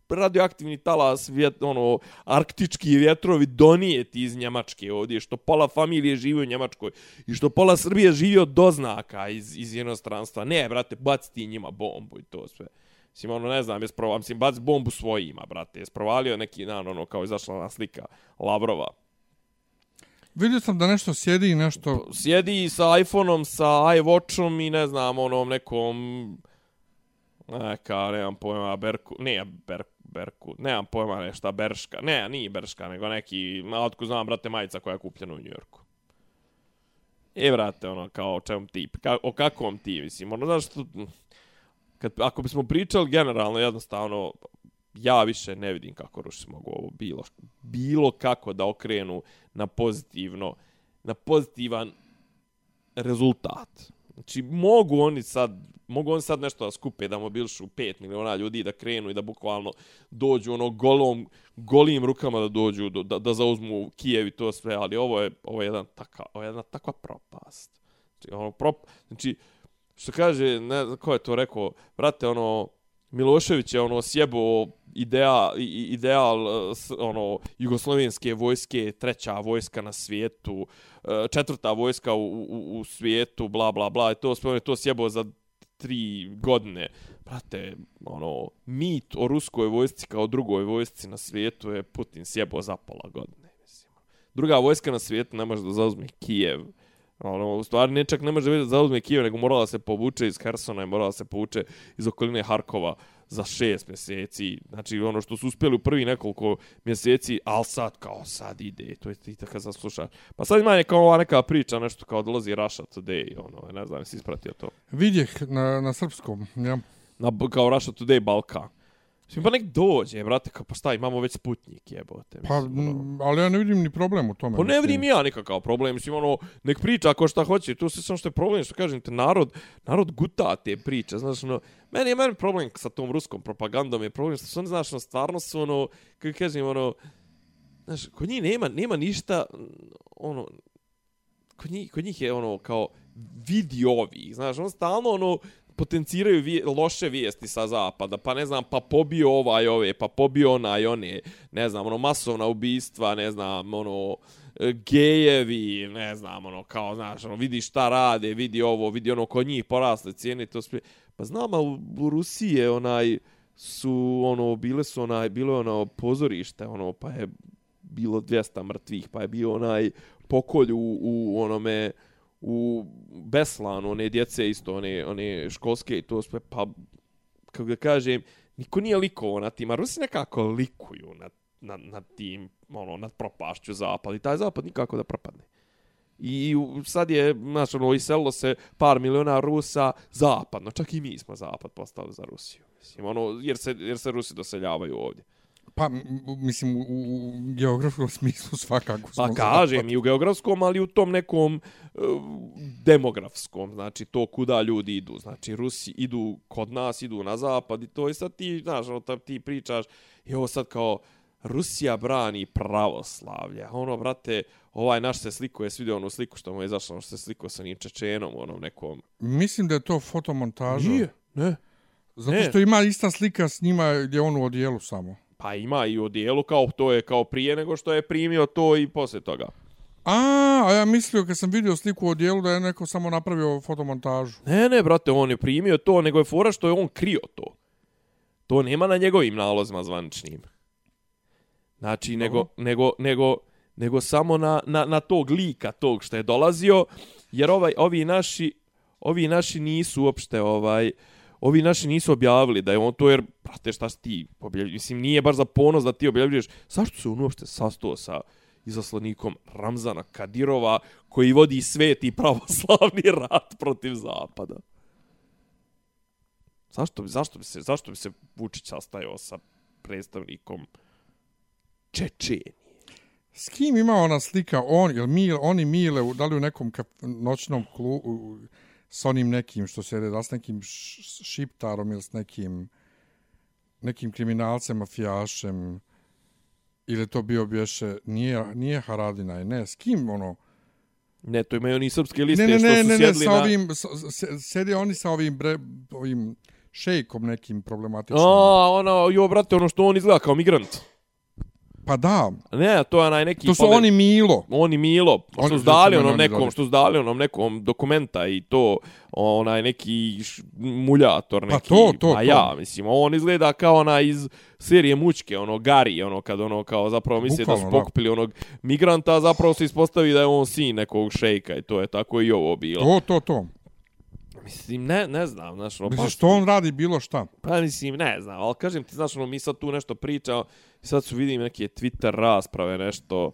radioaktivni talas, vjet, ono, arktički vjetrovi donijeti iz Njemačke ovdje, što pola familije živi u Njemačkoj i što pola Srbije živi od doznaka iz, iz inostranstva. Ne, brate, baci ti njima bombu i to sve. Mislim, ono, ne znam, jes provao, mislim, baci bombu svojima, brate, jes provalio neki dan, ono, kao izašla na slika Lavrova. Vidio sam da nešto sjedi i nešto... Sjedi sa iPhoneom, sa iWatchom i ne znam, onom nekom neka, nemam pojma, Berku, ne, Ber, Berku. Nemam pojma nešta, Berška. Ne, nije Berška, nego neki, malo otko znam, brate, majica koja je kupljena u Njujorku. E, brate, ono, kao o čemu ti, ka, o kakvom ti, mislim, ono, znaš, što, kad, ako bismo pričali generalno, jednostavno, ja više ne vidim kako Rusi mogu ovo bilo, bilo kako da okrenu na pozitivno, na pozitivan rezultat. Znači, mogu oni sad, mogu oni sad nešto da skupe, da mobilšu 5 miliona ljudi, da krenu i da bukvalno dođu ono golom, golim rukama da dođu, da, da zauzmu Kijev i to sve, ali ovo je, ovo je jedan taka, ovo je jedna takva propast. Znači, ono, prop, znači, što kaže, ne znam ko je to rekao, vrate, ono, Milošević je ono sjebo ideal, ideal e, ono jugoslovenske vojske, treća vojska na svijetu, e, četvrta vojska u, u, u svijetu, bla bla bla, i to spomenu to sjebo za tri godine. Brate, ono, mit o ruskoj vojsci kao drugoj vojsci na svijetu je Putin sjebo za pola godine. Mislim. Druga vojska na svijetu ne može da zauzme Kijev. Ono, u stvari ne čak ne može da zauzme Kijev, nego morala se povuče iz Hersona i morala se povuče iz okoline Harkova za šest mjeseci. Znači, ono što su uspjeli u prvi nekoliko mjeseci, al sad kao sad ide, to je ti tako zaslušaš. Pa sad ima neka ova neka priča, nešto kao dolazi Russia Today, ono, ne znam, si ispratio to. Vidjeh na, na srpskom, ja. Na, kao Russia Today Balkan. Mislim, pa nek dođe, brate, kao pa šta, imamo već sputnik, jebote. Pa, mislim, ono. ali ja ne vidim ni problem u tome. Pa ne vidim ja nikakav problem, mislim, ono, nek priča ako šta hoće, tu se samo što je problem, što kažem te, narod, narod guta te priče, znaš, ono, meni je meni problem sa tom ruskom propagandom, je problem što su oni, znaš, ono, stvarno su, ono, kako kažem, ono, znaš, kod njih nema, nema ništa, ono, kod njih, kod njih je, ono, kao, vidi ovi, znaš, on stalno, ono, potenciraju vije, loše vijesti sa zapada, pa ne znam, pa pobio ovaj ove, pa pobio onaj one, ne znam, ono, masovna ubistva, ne znam, ono, e, gejevi, ne znam, ono, kao, znaš, ono, vidi šta rade, vidi ovo, vidi ono, kod njih porasle cijene, to sve. Pa znam, u, u Rusiji je onaj, su, ono, bile su onaj, bilo je ono pozorište, ono, pa je bilo 200 mrtvih, pa je bio onaj pokolj u, u onome, u Beslanu, one djece isto, one, one školske i to sve, pa, kako da kažem, niko nije likovo na tim, a Rusi nekako likuju na, na, na tim, ono, nad propašću zapad i taj zapad nikako da propadne. I sad je, znači, ono, iselilo se par miliona Rusa zapadno, čak i mi smo zapad postali za Rusiju. Mislim, ono, jer se, jer se Rusi doseljavaju ovdje. Pa, mislim, u, u geografskom [LAUGHS] smislu svakako smo Pa kažem, i u geografskom, ali u tom nekom uh, demografskom, znači to kuda ljudi idu. Znači, Rusi idu kod nas, idu na zapad i to i sad ti, znaš, ono, ti pričaš, i ovo sad kao, Rusija brani pravoslavlje. Ono, brate, ovaj naš se slikuje, svi vidio onu sliku što mu je izašlo, što se slikuje sa njim Čečenom, onom nekom... Mislim da je to fotomontaža. Nije, ne. Zato Ne. što ima ista slika s njima gdje je on u odijelu samo. Pa ima i u dijelu, kao to je kao prije nego što je primio to i poslije toga. A, a ja mislio kad sam vidio sliku u odijelu da je neko samo napravio fotomontažu. Ne, ne, brate, on je primio to, nego je fora što je on krio to. To nema na njegovim nalozima zvaničnim. Znači, nego, nego, nego, nego samo na, na, na tog lika, tog što je dolazio, jer ovaj, ovi naši, ovi naši nisu uopšte, ovaj, ovi naši nisu objavili da je on to, jer, brate, šta si ti objavljuješ? Mislim, nije baš za ponos da ti objavljuješ. Zašto se on uopšte sastao sa izaslanikom Ramzana Kadirova, koji vodi sveti pravoslavni [LAUGHS] rat protiv Zapada? Zašto bi, zašto bi se, zašto bi se Vučić sastajao sa predstavnikom Čečenije? S kim ima ona slika, on, jel mi, oni Mile, da li u nekom kaf, noćnom klubu, s onim nekim, što se da li s nekim šiptarom ili s nekim nekim kriminalcem, mafijašem, ili to bio bješe, nije, nije Haradina, ne, s kim ono? Ne, to imaju oni srpske liste Ne, ne, što ne, su ne, ne, sjedli sa na... ovim, s, s, sjede oni sa ovim, bre, ovim šejkom nekim problematičnim. A, ono, jo, brate, ono što on izgleda kao migrant. Pa da, Ne, to je onaj neki... to su pale- oni Milo. Oni Milo, Oni- što su dali oni onom dali. nekom, što su dali onom nekom dokumenta i to, onaj neki š, muljator neki. Pa to, to, A to. ja, mislim, on izgleda kao ona iz serije Mučke, ono Gari, ono kad ono kao zapravo misle da su Bukvalno, da. pokupili onog migranta, zapravo se ispostavi da je on sin nekog šejka i to je tako i ovo bilo. To, to, to. Mislim, ne, ne znam, znaš, ono, Mislim, baš- što on radi bilo šta? Pa mislim, ne znam, ali kažem ti, znaš, ono, mi sad tu nešto pričamo, sad su vidim neke Twitter rasprave, nešto,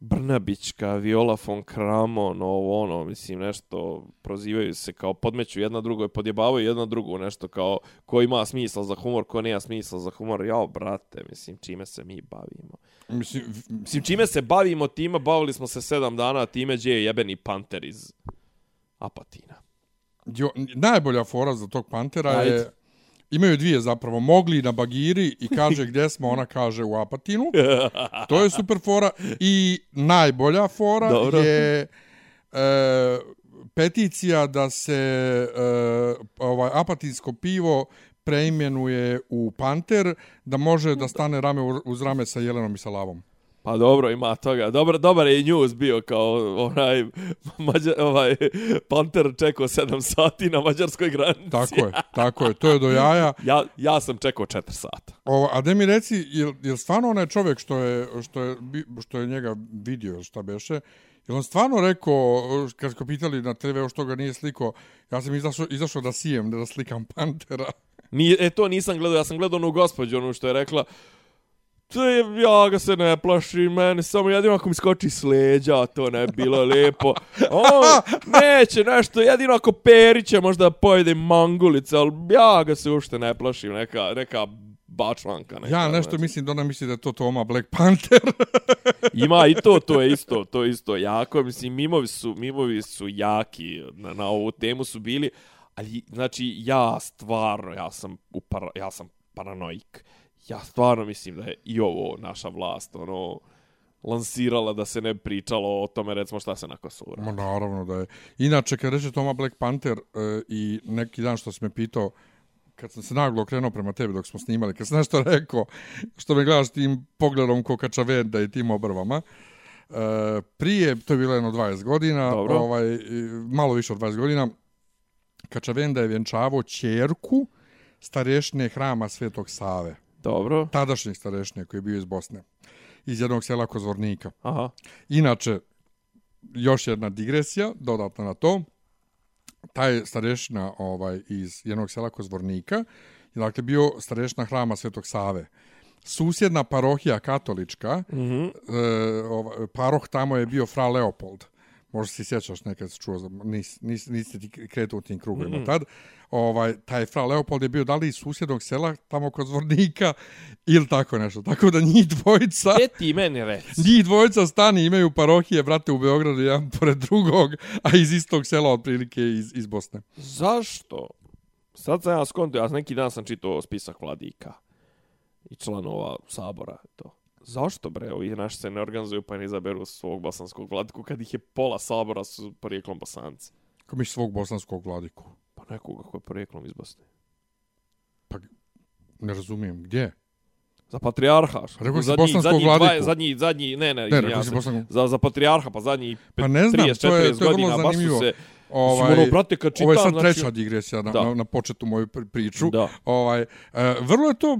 Brnabićka, Viola von Kramon, ovo ono, mislim, nešto, prozivaju se kao podmeću jedna drugoj, podjebavaju jedna drugu, nešto kao, ko ima smisla za humor, ko nema smisla za humor, jao, brate, mislim, čime se mi bavimo. Mislim, Mislim, čime se bavimo time, bavili smo se sedam dana, time gdje je jebeni panter iz Apatina. Jo, najbolja fora za tog Pantera Ajde. je... Imaju dvije zapravo. Mogli na Bagiri i kaže gdje smo, ona kaže u Apatinu. To je super fora. I najbolja fora Dobro. je e, peticija da se e, ovaj apatinsko pivo preimenuje u Panter, da može da stane rame uz rame sa Jelenom i sa Lavom. Pa dobro, ima toga. Dobar, dobar je i news bio kao onaj, mađa, ovaj Panter čekao 7 sati na mađarskoj granici. Tako je, tako je. To je do jaja. [LAUGHS] Ja, ja sam čekao 4 sata. O, a da mi reci, jel, jel stvarno onaj čovjek što je, što je, što je njega vidio, šta beše, jel on stvarno rekao, kad smo pitali na TV što ga nije sliko, ja sam izašao, izašao da sijem, da slikam Pantera. Nije, e, to nisam gledao, ja sam gledao onu gospođu, onu što je rekla, to je, ja ga se ne plašim, meni samo jedino ako mi skoči s leđa, to ne bi bilo lijepo. On neće nešto, jedino ako periće možda pojede mangulice, ali ja ga se ušte ne plašim, neka, neka bačvanka. Neka, Ja nešto znači. mislim da ona misli da to Toma Black Panther. [LAUGHS] Ima i to, to je isto, to je isto jako. Mislim, mimovi su, mimovi su jaki, na, na ovu temu su bili, ali, znači, ja stvarno, ja sam, u para, ja sam paranoik. Ja stvarno mislim da je i ovo naša vlast, ono, lansirala da se ne pričalo o tome, recimo, šta se na Kosovu radi. Ma naravno da je. Inače, kad reče Toma Black Panther e, i neki dan što si me pitao, kad sam se naglo okrenuo prema tebi dok smo snimali, kad sam nešto rekao, što me gledaš tim pogledom ko kačavenda i tim obrvama, e, prije, to je bilo jedno 20 godina, Dobro. ovaj, malo više od 20 godina, Kačavenda je vjenčavao čerku starešne hrama Svetog Save. Dobro. Tadašnjeg starešne koji je bio iz Bosne. Iz jednog sela Kozvornika. Aha. Inače, još jedna digresija, dodatno na to. Taj starešna ovaj, iz jednog sela Kozvornika je dakle bio starešna hrama Svetog Save. Susjedna parohija katolička, mm -hmm. e, ovaj, paroh tamo je bio fra Leopold. Možda se sjećaš nekad si čuo, nis, nis, niste ti kretao u tim krugovima mm -hmm. tad. Ovaj, taj fra Leopold je bio da li iz susjednog sela, tamo kod Zvornika, ili tako nešto. Tako da njih dvojica... Gdje ti meni reci? Njih dvojica stani imaju parohije, brate, u Beogradu, jedan pored drugog, a iz istog sela, otprilike iz, iz Bosne. Zašto? Sad sam ja skontio, ja neki dan sam čitao spisak vladika i članova sabora. To. Zašto bre, ovi naši se ne organizuju pa ne izaberu svog bosanskog vladiku kad ih je pola sabora su porijeklom bosanci? Ko mi svog bosanskog vladiku. Pa nekoga ko je porijeklom iz Bosne. Pa, ne razumijem, gdje? Za patrijarha. Rekao si bosanskog vladiku. zadnji, zadnji, ne, ne, Ne, izvinjavam rekao si se. bosanskog... Za, za patrijarha, pa zadnji Pa ne znam, 30, to je- 40 to je vrlo godina, baš su zanimljivo. se... Ovaj, ono, brate, kad ovo je čitam, sad znači- treća digresija na, Da. na, na početu moju pri- priču. Da. Ovaj, e, vrlo je to,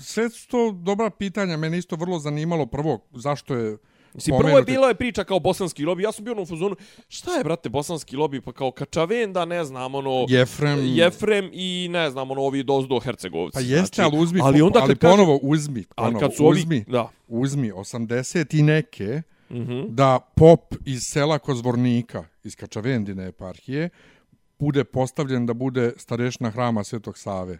sve su to dobra pitanja. Mene isto vrlo zanimalo prvo zašto je Mislim, prvo je bilo je priča kao bosanski lobi. Ja sam bio ono u fazonu, šta je, brate, bosanski lobi? Pa kao Kačavenda, ne znam, ono... Jefrem... Jefrem i ne znam, ono, ovi dozdo Hercegovci. Pa jeste, ali uzmi, ali onda ali kaže- ponovo uzmi, ali ponovo, kad su ovi, uzmi, da. uzmi 80 i neke, Mhm. da pop iz sela Kozvornika, iz Kačavendine eparhije, bude postavljen da bude starešna hrama Svetog Save.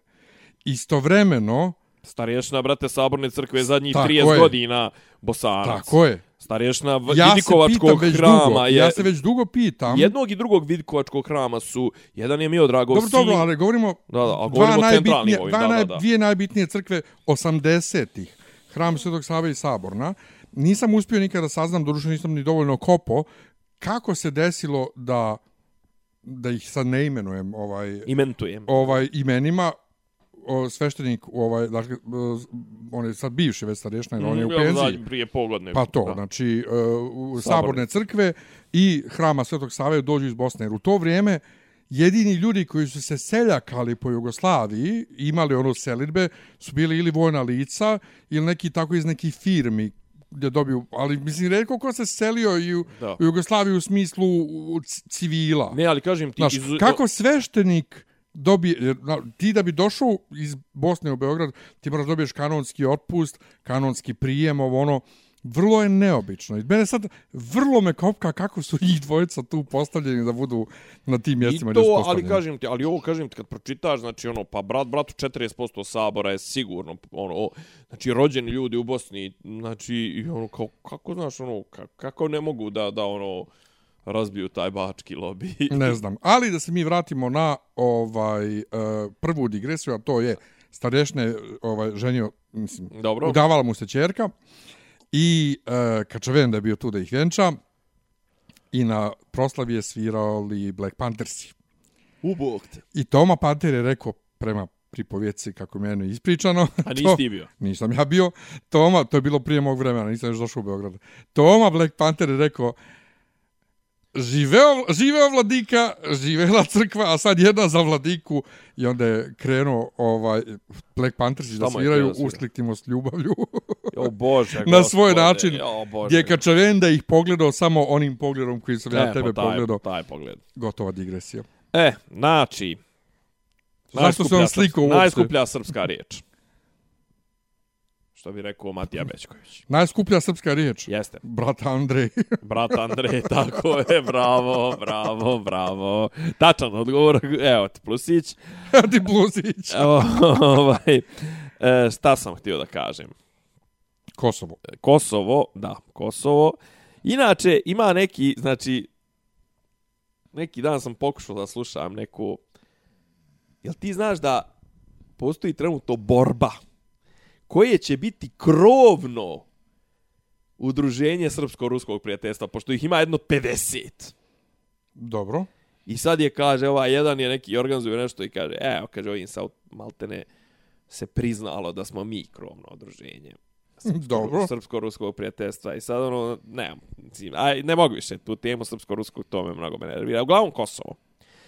Istovremeno, Starješna, brate, saborne crkve zadnjih Tako 30 je. godina Bosanac. tako je. Starješna v- Ja Vidikovačkog hrama dugo, je... ja se već dugo pitam. Jednog i drugog Vidikovačkog hrama su... Jedan je Miodragov Dobro, sin... dobro, ali govorimo, Da, da, a dva govorimo najbitnije, ovim, dva da, da, da. dvije najbitnije crkve 80-ih, hram Svetog Save i Saborna. Nisam uspio nikada da saznam, doduše nisam ni dovoljno kopo, kako se desilo da da ih sad ne imenujem ovaj Imentujem. ovaj imenima o, sveštenik ovaj dakle on je sad bivši već starešna jer on je u penziji Prije pogodne. Pa to, da. znači uh, u Saborne. saborne crkve i hrama Svetog Save dođu iz Bosne. Jer u to vrijeme jedini ljudi koji su se seljakali po Jugoslaviji, imali ono selitbe, su bili ili vojna lica ili neki tako iz nekih firmi je dobio, ali mislim, redko ko se selio i u, Da. u Jugoslaviju u smislu civila. Ne, ali kažem ti... Znaš, izu- kako sveštenik dobije, ti da bi došao iz Bosne u Beograd, ti moraš dobiješ kanonski otpust, kanonski prijem, ovo ono, vrlo je neobično. I mene sad vrlo me kopka kako su njih dvojica tu postavljeni da budu na tim mjestima. I to, ali kažem ti, ali ovo kažem ti kad pročitaš, znači ono, pa brat, bratu 40% sabora je sigurno, ono, o, znači rođeni ljudi u Bosni, znači, i ono, kao, kako znaš, ono, kako, ne mogu da, da, ono, razbiju taj bački lobby. [LAUGHS] Ne znam. Ali da se mi vratimo na ovaj uh, prvu digresiju, a to je starešne ovaj, ženio, mislim, Dobro. udavala mu se čerka i uh, Kačaven da je bio tu da ih vjenča i na proslavi je svirali Black Panthersi. Ubog te. I Toma Panther je rekao prema pripovjeci kako mi je meni ispričano. A [LAUGHS] to- nisi ti bio? Nisam ja bio. Toma, to je bilo prije mog vremena, nisam još došao u Beograd. Toma Black Panther je rekao živeo, živeo vladika, živela crkva, a sad jedna za vladiku i onda je krenuo ovaj Black Panthers da sviraju? Usliktimo s ljubavlju. [LAUGHS] O Bože, na svoj način. O Bože. Gdje je Kačavenda ih pogledao samo onim pogledom koji sam ja tebe taj, pogledao. Taj pogled. Gotova digresija. E, znači... Zašto se on slikao uopšte? Najskuplja srpska riječ. Što bi rekao Matija Bećković. Najskuplja srpska riječ. Jeste. Brat Andrej. [LAUGHS] Brat Andrej, tako je, bravo, bravo, bravo. Tačan odgovor, evo ti plusić. [LAUGHS] Ti Bluzić. Evo, [LAUGHS] ovaj, e, šta sam htio da kažem? Kosovo. Kosovo, da, Kosovo. Inače, ima neki, znači, neki dan sam pokušao da slušam neku... Jel ti znaš da postoji trenutno borba koje će biti krovno udruženje srpsko-ruskog prijateljstva, pošto ih ima jedno 50. Dobro. I sad je, kaže, ovaj jedan je neki organizuje nešto i kaže, evo, kaže, ovim sa maltene se priznalo da smo mi krovno udruženje. Dobro. Srpsko-ruskog prijateljstva. I sad ono, ne, aj, ne mogu više tu temu srpsko-ruskog, to me mnogo me nervira. Uglavnom Kosovo.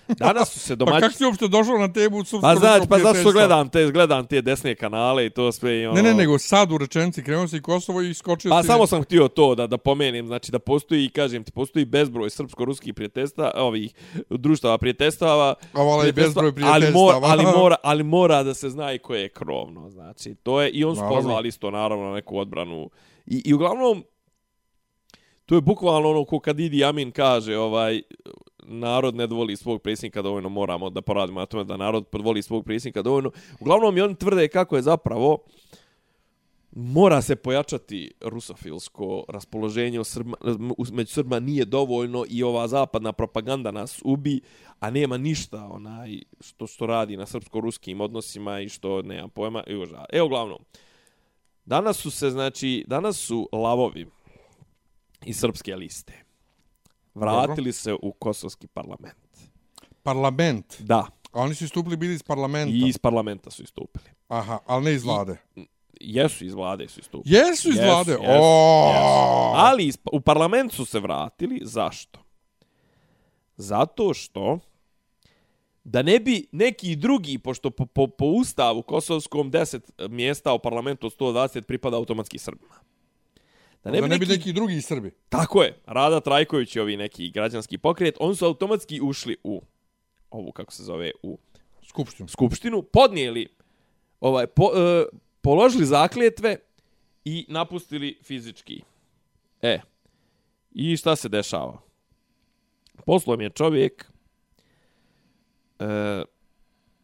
Danas su se Pa domaći... kako si uopšte došao na temu Pa srpsko-ruskog znači, pa zašto gledam te, gledam te desne kanale i to sve i ono... Ne, ne, nego sad u rečenici krenuo si Kosovo i skočio Pa si... samo sam htio to da da pomenem, znači da postoji, kažem ti, postoji bezbroj srpsko-ruskih prijateljstva, ovih društava prijateljstava. A vala i bezbroj ali mora, prijateljstava. ali, mora, ali mora da se zna i koje je krovno, znači. To je, i on su pozvali isto, naravno, na neku odbranu. I, I uglavnom, to je bukvalno ono ko kad Idi Amin kaže, ovaj, narod ne voli svog predsjednika dovoljno, moramo da poradimo na tome da narod voli svog predsjednika dovoljno. Uglavnom, i oni tvrde kako je zapravo mora se pojačati rusofilsko raspoloženje u Srba, među Srbima nije dovoljno i ova zapadna propaganda nas ubi, a nema ništa onaj što što radi na srpsko-ruskim odnosima i što nema pojma i. Evo uglavnom. Danas su se znači danas su lavovi iz srpske liste vratili se u kosovski parlament. Parlament. Da, A oni su istupili bili iz parlamenta. i iz parlamenta su istupili. Aha, ali ne iz vlade. Jesu iz vlade su istupili. Jesu iz Jesu, vlade? jesu, O! jesu. Ali iz- u parlament su se vratili. Zašto? Zato što da ne bi neki drugi, pošto po, po, po ustavu kosovskom 10 mjesta u parlamentu od 120 pripada automatski Srbima. Da Ne, da ne bi neki drugi Srbi. Tako je. Rada Trajković i ovi neki građanski pokret, oni su automatski ušli u ovu, kako se zove, u Skupštinu. skupštinu, podnijeli, ovaj, po, e, položili zakljetve i napustili fizički. E, i šta se dešava? Poslom je čovjek, e,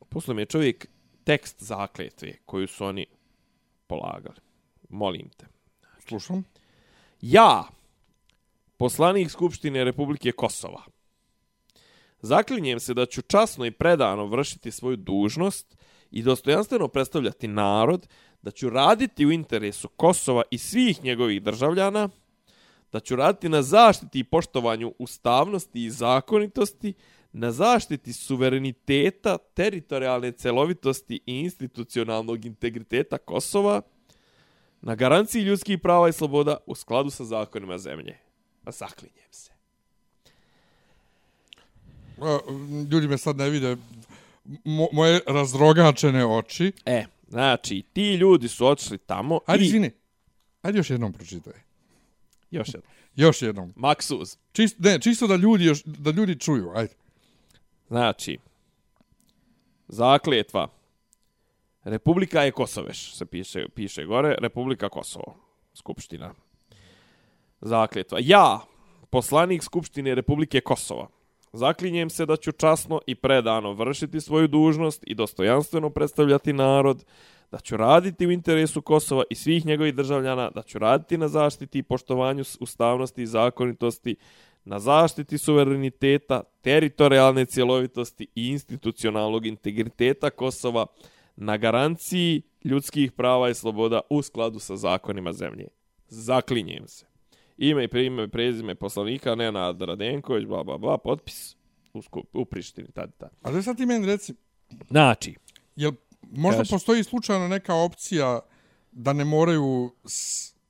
poslom je čovjek tekst zakljetve koju su oni polagali. Molim te. Slušam. Ja, poslanik Skupštine Republike Kosova, zaklinjem se da ću časno i predano vršiti svoju dužnost i dostojanstveno predstavljati narod, da ću raditi u interesu Kosova i svih njegovih državljana, da ću raditi na zaštiti i poštovanju ustavnosti i zakonitosti, na zaštiti suvereniteta, teritorijalne celovitosti i institucionalnog integriteta Kosova, na garanciji ljudskih prava i sloboda u skladu sa zakonima zemlje. Zaklinjem se. Ljudi me sad ne vide. Mo, moje razrogačene oči. E, znači, ti ljudi su otišli tamo Ajde, i... izvini. Ajde još jednom pročitaj. Još jednom. Još jednom. Maksuz. Čisto, ne, čisto da ljudi, još, da ljudi čuju. Ajde. Znači, zakljetva. Republika je Kosoveš, se piše, piše gore. Republika Kosovo. Skupština. Zakljetva. Ja, poslanik Skupštine Republike Kosova, zaklinjem se da ću časno i predano vršiti svoju dužnost i dostojanstveno predstavljati narod, da ću raditi u interesu Kosova i svih njegovih državljana, da ću raditi na zaštiti i poštovanju ustavnosti i zakonitosti, na zaštiti suvereniteta, teritorijalne cjelovitosti i institucionalnog integriteta Kosova, na garanciji ljudskih prava i sloboda u skladu sa zakonima zemlje. Zaklinjem se. Ime i prime prezime poslanika Nenad Radenković, bla, bla, bla, potpis u, skup, u Prištini, tad, tad. A da sad ti meni reci, Znači, jel možda Kaži. postoji slučajno neka opcija da ne moraju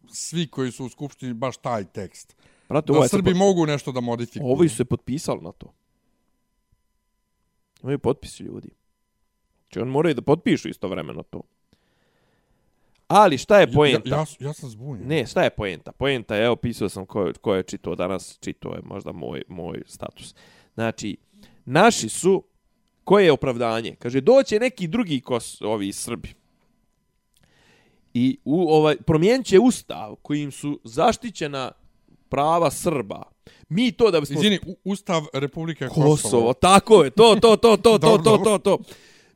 svi koji su u Skupštini baš taj tekst? brate, Da ovaj Srbi po- mogu nešto da modifikuju? Ovi su se potpisali na to. Imaju potpisi ljudi. Znači, oni moraju da potpišu istovremeno to. Ali šta je poenta? Ja, ja, ja sam zbunjen. Ne, šta je poenta? Poenta je, evo, pisao sam ko, ko je čitao danas, čitao je možda moj, moj status. Znači, naši su, koje je opravdanje? Kaže, doće neki drugi kos, ovi Srbi. I u, ovaj, promijenit će ustav kojim su zaštićena prava Srba. Mi to da bismo... Izvini, Ustav Republike Kosovo. Kosovo, tako je, to, to, to, to, to, to, dobro. to, to.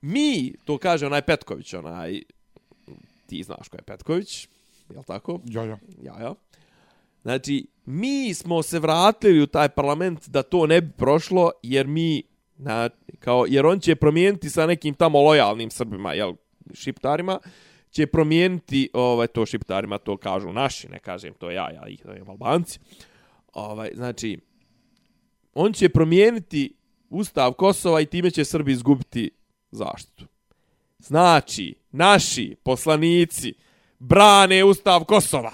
Mi, to kaže onaj Petković, onaj, ti znaš ko je Petković, jel tako? Ja, ja. Ja, ja. Znači, mi smo se vratili u taj parlament da to ne bi prošlo, jer mi, na, kao, jer on će promijeniti sa nekim tamo lojalnim Srbima, jel, šiptarima, će promijeniti, ovaj, to šiptarima, to kažu naši, ne kažem to ja, ja ih zovem Albanci. Ovaj, znači, on će promijeniti ustav Kosova i time će Srbi izgubiti zaštitu. Znači, naši poslanici brane ustav Kosova.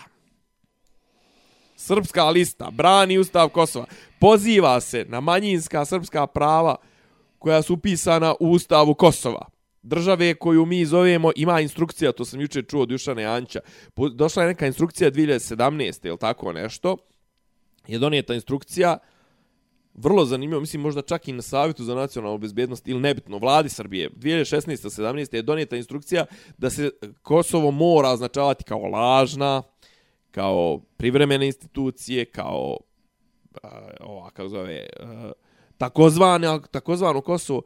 Srpska lista brani ustav Kosova. Poziva se na manjinska srpska prava koja su upisana u ustavu Kosova. Države koju mi zovemo, ima instrukcija, to sam juče čuo od Jušane Anća, došla je neka instrukcija 2017. ili tako nešto, je donijeta instrukcija, vrlo zanimljivo, mislim možda čak i na savjetu za nacionalnu bezbjednost ili nebitno, vladi Srbije, 2016. 17. je donijeta instrukcija da se Kosovo mora označavati kao lažna, kao privremene institucije, kao uh, ova, kako zove, uh, takozvano, takozvano Kosovo,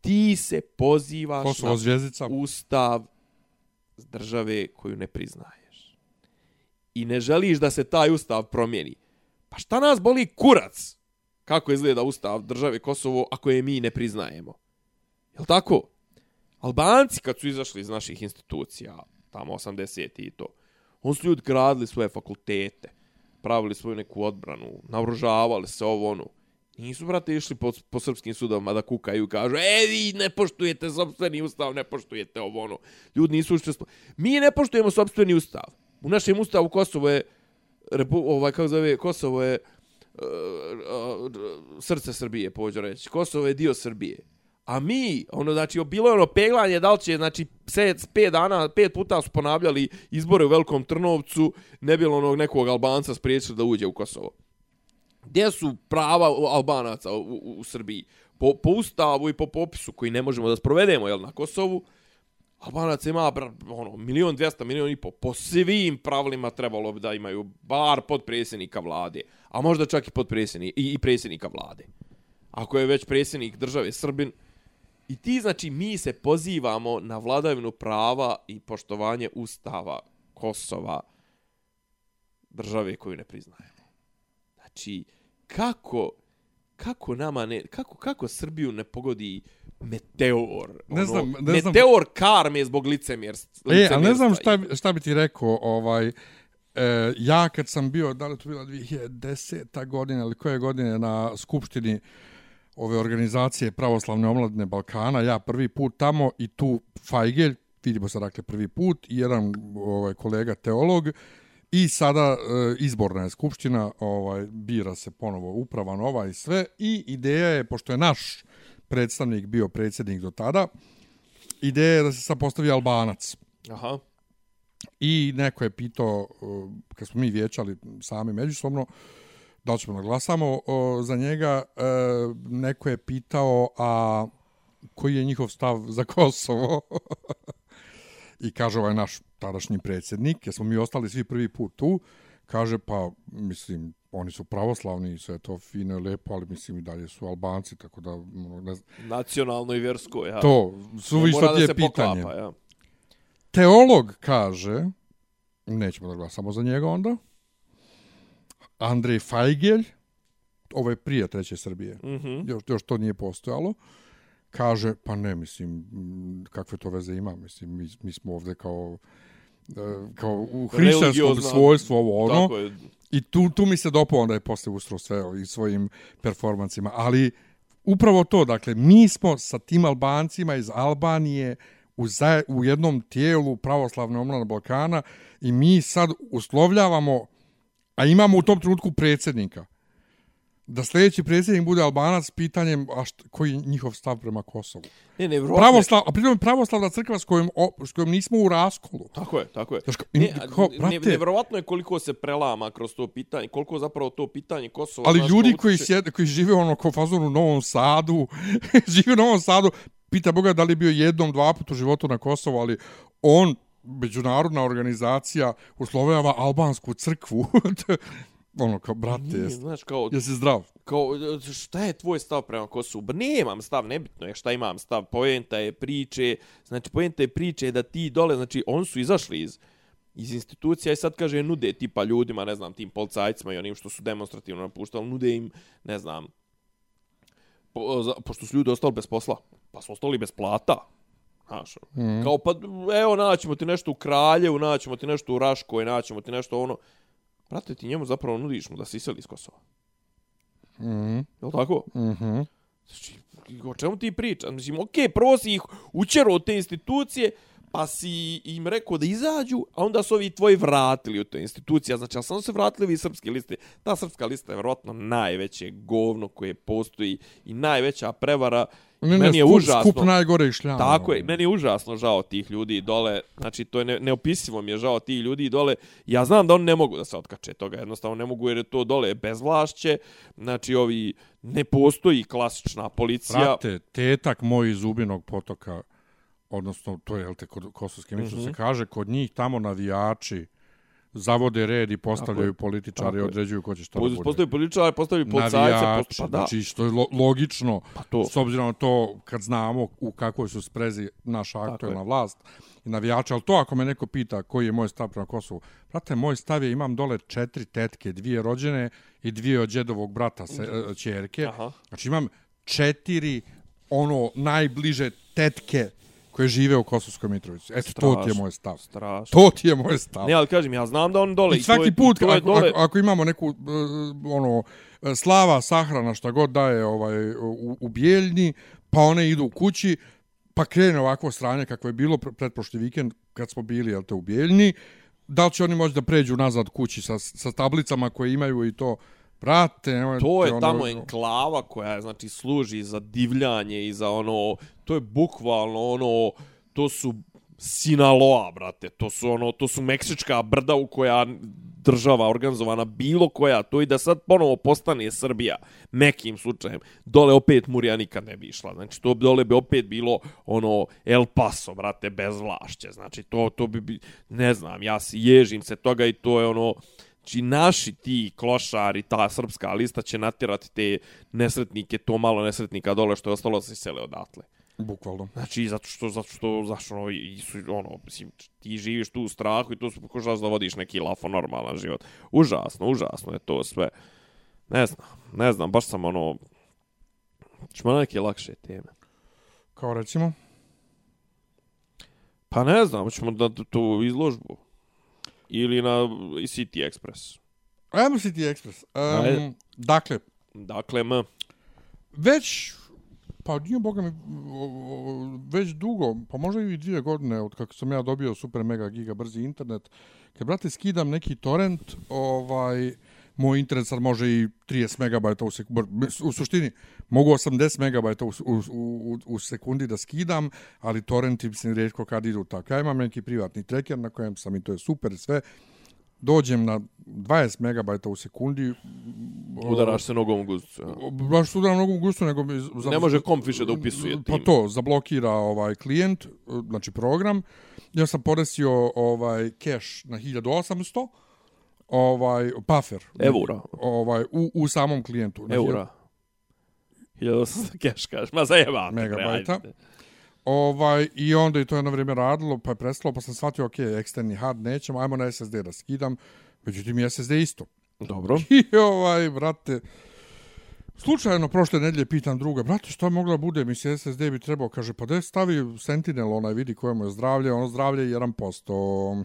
ti se pozivaš Kosovo na zvjezdica. ustav države koju ne priznaješ. I ne želiš da se taj ustav promijeni. Pa šta nas boli kurac? Kako izgleda ustav države Kosovo ako je mi ne priznajemo? Jel tako? Albanci kad su izašli iz naših institucija, tamo 80 i to, on su ljudi gradili svoje fakultete, pravili svoju neku odbranu, naoružavali se ovo ono. Nisu, brate, išli po, po srpskim sudovima da kukaju i kažu, e, vi ne poštujete sobstveni ustav, ne poštujete ovo ono. Ljudi nisu učestvo. Mi ne poštujemo sobstveni ustav. U našem ustavu Kosovo je, repu, ovaj, kako zove, Kosovo je uh, srce Srbije, pođu reći. Kosovo je dio Srbije. A mi, ono, znači, bilo je ono peglanje, da li će, znači, pet, pet dana, pet puta su ponavljali izbore u Velikom Trnovcu, ne bilo onog nekog Albanca spriječili da uđe u Kosovo. Gdje su prava Albanaca u, u, u Srbiji? Po, po ustavu i po popisu koji ne možemo da sprovedemo, jel, na Kosovu, Albanac ima ono, milion dvijesta, milion i po. Po svim pravilima trebalo bi da imaju bar podpredsjednika vlade, a možda čak i podpredsjednika i, i predsjednika vlade. Ako je već predsjednik države Srbin, I ti, znači, mi se pozivamo na vladavinu prava i poštovanje ustava Kosova, države koju ne priznajemo. Znači, kako, kako nama ne, kako, kako Srbiju ne pogodi meteor? ono, Ne znam, ne znam. meteor karme zbog licemjerstva. E, ali ne znam šta, šta bi ti rekao, ovaj, e, ja kad sam bio, da li to bila 2010. godina ili koje godine na skupštini ove organizacije pravoslavne omladne Balkana, ja prvi put tamo i tu Fajgelj, vidimo se dakle prvi put, i jedan ovaj, kolega teolog, i sada e, izborna je skupština, ovaj, bira se ponovo uprava nova i sve, i ideja je, pošto je naš predstavnik bio predsjednik do tada, ideja je da se sad postavi Albanac. Aha. I neko je pitao, uh, kad smo mi vječali sami međusobno, da li ćemo da glasamo uh, za njega, uh, neko je pitao, a koji je njihov stav za [LAUGHS] Kosovo? I kaže ovaj naš tadašnji predsjednik, jer smo mi ostali svi prvi put tu, kaže, pa, mislim, oni su pravoslavni i sve to fino i lepo, ali mislim i dalje su Albanci, tako da, ono, ne znam. Nacionalno i vjersko, ja. To, suvišno ti je pitanje. Poklapa, ja. Teolog kaže, nećemo da glasamo za njega onda, Andrej Fajgelj, ovo je prije Treće Srbije, mm. -hmm. još, još to nije postojalo, kaže, pa ne, mislim, kakve to veze ima, mislim, mi, mi smo ovde kao e, kao u hrišćanskom svojstvu ovo ono je. i tu, tu mi se dopao onda je posle ustro sve i svojim performansima ali upravo to dakle mi smo sa tim Albancima iz Albanije u, za, u jednom tijelu pravoslavne omlade Balkana i mi sad uslovljavamo a imamo u tom trenutku predsjednika da sljedeći predsjednik bude Albanac pitanjem a št, koji je njihov stav prema Kosovu. Ne, ne, vjerovatno- Pravoslav, a pritom pravoslavna crkva s kojom, o, s kojom nismo u raskolu. Tako je, tako je. Kao, Ne, a kao, ne, brate- nevjerovatno je koliko se prelama kroz to pitanje, koliko zapravo to pitanje Kosova... Ali znaš, ljudi koji, utječe- sjede, koji žive ono kao fazon u Novom Sadu, [LAUGHS] žive u Novom Sadu, pita Boga da li je bio jednom, dva puta u životu na Kosovu, ali on, međunarodna organizacija, uslovljava albansku crkvu. [LAUGHS] ono, kao, brate, Nije, jesi, znaš, kao, jesi zdrav? kao, šta je tvoj stav prema Kosovu? Nemam stav, nebitno je šta imam stav. Poenta je priče, znači poenta je priče da ti dole, znači oni su izašli iz iz institucija i sad kaže nude tipa ljudima, ne znam, tim policajcima i onim što su demonstrativno napuštali, nude im, ne znam, po, za, pošto su ljudi ostali bez posla, pa su ostali bez plata. Znaš, mm. kao pa evo naćemo ti nešto u Kraljevu, naćemo ti nešto u Raškoj, naćemo ti nešto ono. Brate, ti njemu zapravo nudiš mu da se iseli iz Kosova. Mhm. Jel tako? Mhm. Znači, o čemu ti pričaš? Mislim, okej, prvo si ih učero od te institucije, pa si im rekao da izađu, a onda su ovi tvoji vratili u te institucije. Znači, ali samo se vratili vi srpske liste. Ta srpska lista je vjerojatno najveće govno koje postoji i najveća prevara. Ne, ne, meni je skup, užasno. skup najgore šljama. Tako je, meni je užasno žao tih ljudi dole, znači to je ne, neopisivo mi je žao tih ljudi dole. Ja znam da oni ne mogu da se otkače toga, jednostavno ne mogu jer je to dole bezvlašće, znači ovi ne postoji klasična policija. Brate, tetak moj iz Zubinog potoka, odnosno to je, jel te, kod Kosovske miče, mm -hmm. se kaže, kod njih tamo navijači zavode red i postavljaju Tako političari i određuju ko će šta da bude. Postoji političari, postoji policajce, navijači, postoji, pa da. znači što je lo logično, Pa to. s obzirom na to kad znamo u kakvoj su sprezi naša aktualna vlast i navijači, ali to ako me neko pita koji je moj stav prema Kosovu, brate, moj stav je imam dole četiri tetke, dvije rođene i dvije od džedovog brata, se, e, čerke, Aha. znači imam četiri ono najbliže tetke koje žive u Kosovskoj Mitrovici. Eto, to ti je moj stav. Strašno. To ti je moj stav. Ne, ali kažem, ja znam da on dole... I svaki to je, put, to je ako, dole, ako, ako imamo neku, uh, ono, slava, sahrana, šta god daje ovaj, u, u Bijeljni, pa one idu u kući, pa krene ovakvo stranje kako je bilo pre- pretprošli vikend kad smo bili jel te, u Bijeljni, da li će oni moći da pređu nazad kući sa, sa tablicama koje imaju i to, brate, nemojte, to je ono, tamo enklava koja znači, služi za divljanje i za ono, to je bukvalno ono, to su Sinaloa, brate, to su ono, to su meksička brda u koja država organizovana bilo koja, to i da sad ponovo postane Srbija, nekim slučajem, dole opet Murija nikad ne bi išla, znači to dole bi opet bilo ono El Paso, brate, bez vlašće, znači to, to bi, bi ne znam, ja si ježim se toga i to je ono, Znači, naši ti klošari, ta srpska lista će natjerati te nesretnike, to malo nesretnika dole što je ostalo da se sele odatle. Bukvalno. Znači, zato što, zato što, zašto ono, i su, ono, mislim, ti živiš tu u strahu i tu su pokušavaš da vodiš neki lafo normalan život. Užasno, užasno je to sve. Ne znam, ne znam, baš sam ono, ćemo na neke lakše teme. Kao recimo, Pa ne znam, ćemo da tu izložbu. Ili na City Express. ajmo City Express. Ajde. Um, dakle, Dakle, m, već pa nije boga mi već dugo, pa možda i dvije godine od kako sam ja dobio super mega giga brzi internet, kad brate skidam neki torrent, ovaj moj internet sad može i 30 megabajta u sekundi. U suštini, mogu 80 megabajta u, u, u, u sekundi da skidam, ali torrenti se rijetko kad idu tako. Ja imam neki privatni tracker na kojem sam i to je super sve. Dođem na 20 megabajta u sekundi. Udaraš se nogom u. Ja. Baš se udaram nogom u guzicu, nego. Za, ne može komp više da upisuje tim. Pa to, zablokira ovaj klijent, znači program. Ja sam poresio ovaj cache na 1800 ovaj buffer eura ovaj u, u samom klijentu eura 1800 cache kaže ma zajeba megabajta. ovaj i onda je to jedno vrijeme radilo pa je prestalo pa sam shvatio ok eksterni hard nećemo ajmo na SSD da skidam. Međutim SSD isto. Dobro. [LAUGHS] I ovaj brate Slučajno prošle nedelje pitam druga, brate, što je mogla bude, mi se SSD bi trebao, kaže, pa da stavi Sentinel, onaj vidi kojemu je zdravlje, ono zdravlje je 1%.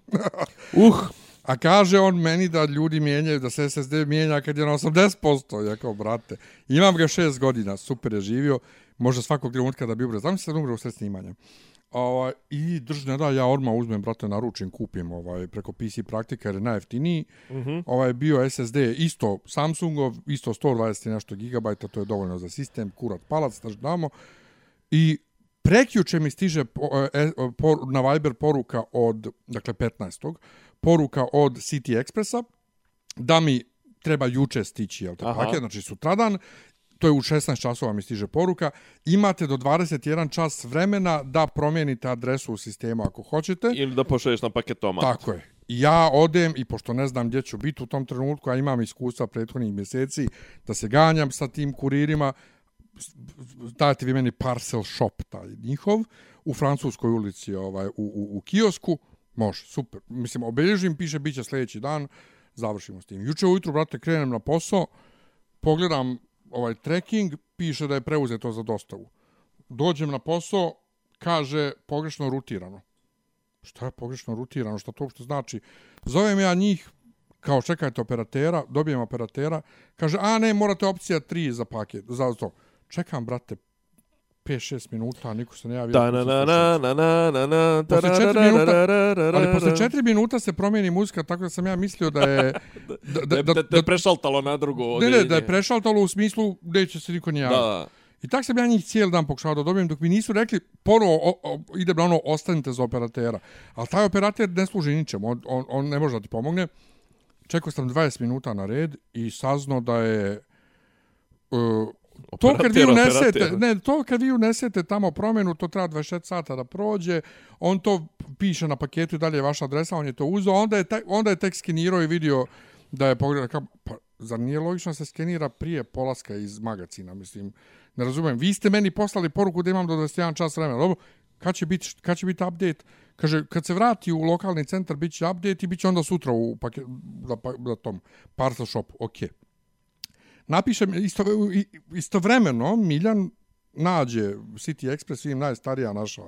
[LAUGHS] uh, A kaže on meni da ljudi mijenjaju, da se SSD mijenja kad je na 80%. Ja kao, brate, imam ga šest godina, super je živio, može svakog trenutka da bi umre. Znam se da umre u sred snimanja. Ovaj, I drži ne da, ja odmah uzmem, brate, naručim, kupim ovaj, preko PC praktika jer je najeftiniji. Mm -hmm. ovaj, bio SSD isto Samsungov, isto 120 nešto gigabajta, to je dovoljno za sistem, kurat palac, da damo. I prekjuče mi stiže po, e, po, na Viber poruka od, dakle, 15 poruka od City Expressa da mi treba juče stići jel te paket, znači sutradan, to je u 16 časova mi stiže poruka, imate do 21 čas vremena da promijenite adresu u sistemu ako hoćete. Ili da pošalješ na paketomat. Tako je. Ja odem i pošto ne znam gdje ću biti u tom trenutku, a imam iskustva prethodnih mjeseci, da se ganjam sa tim kuririma, dajte vi meni parcel shop taj njihov, u Francuskoj ulici ovaj, u, u, u kiosku, Može, super. Mislim, obilježim, piše bit će sljedeći dan, završimo s tim. Juče ujutru, brate, krenem na posao, pogledam ovaj tracking, piše da je preuzeto za dostavu. Dođem na posao, kaže pogrešno rutirano. Šta je pogrešno rutirano? Šta to uopšte znači? Zovem ja njih, kao čekajte operatera, dobijem operatera, kaže, a ne, morate opcija 3 za paket, za to. Čekam, brate, 5-6 minuta, niko se ne javio. Da, na, na, na, na, na, na, na, posle 4 minuta, ali posle 4 minuta se promijeni muzika, tako da sam ja mislio da je... [LAUGHS] Da, da, da, da, da je prešaltalo na drugo Ne, ne, da je prešaltalo u smislu da će se niko ne javio. Da. I tak sam ja njih cijeli dan pokušao da dobijem, dok mi nisu rekli, ponovo ide na ono, ostanite za operatera. Ali taj operater ne služi ničemu, on, on, on ne može da ti pomogne. Čekao sam 20 minuta na red i saznao da je... Uh, to kad vi unesete, ne, to kad vi unesete tamo promjenu, to treba 26 sata da prođe, on to piše na paketu i dalje je vaša adresa, on je to uzeo, onda je, te, onda je tek skenirao i vidio da je pogledao, pa, zar nije logično se skenira prije polaska iz magazina, mislim, ne razumijem, vi ste meni poslali poruku da imam do 21 čas vremena, dobro, kad će biti, kad će biti update, kaže, kad se vrati u lokalni centar, bit će update i bit će onda sutra u paket, da, da tom parcel shop, okej. Okay napišem isto, istovremeno Miljan nađe City Express, vidim najstarija naša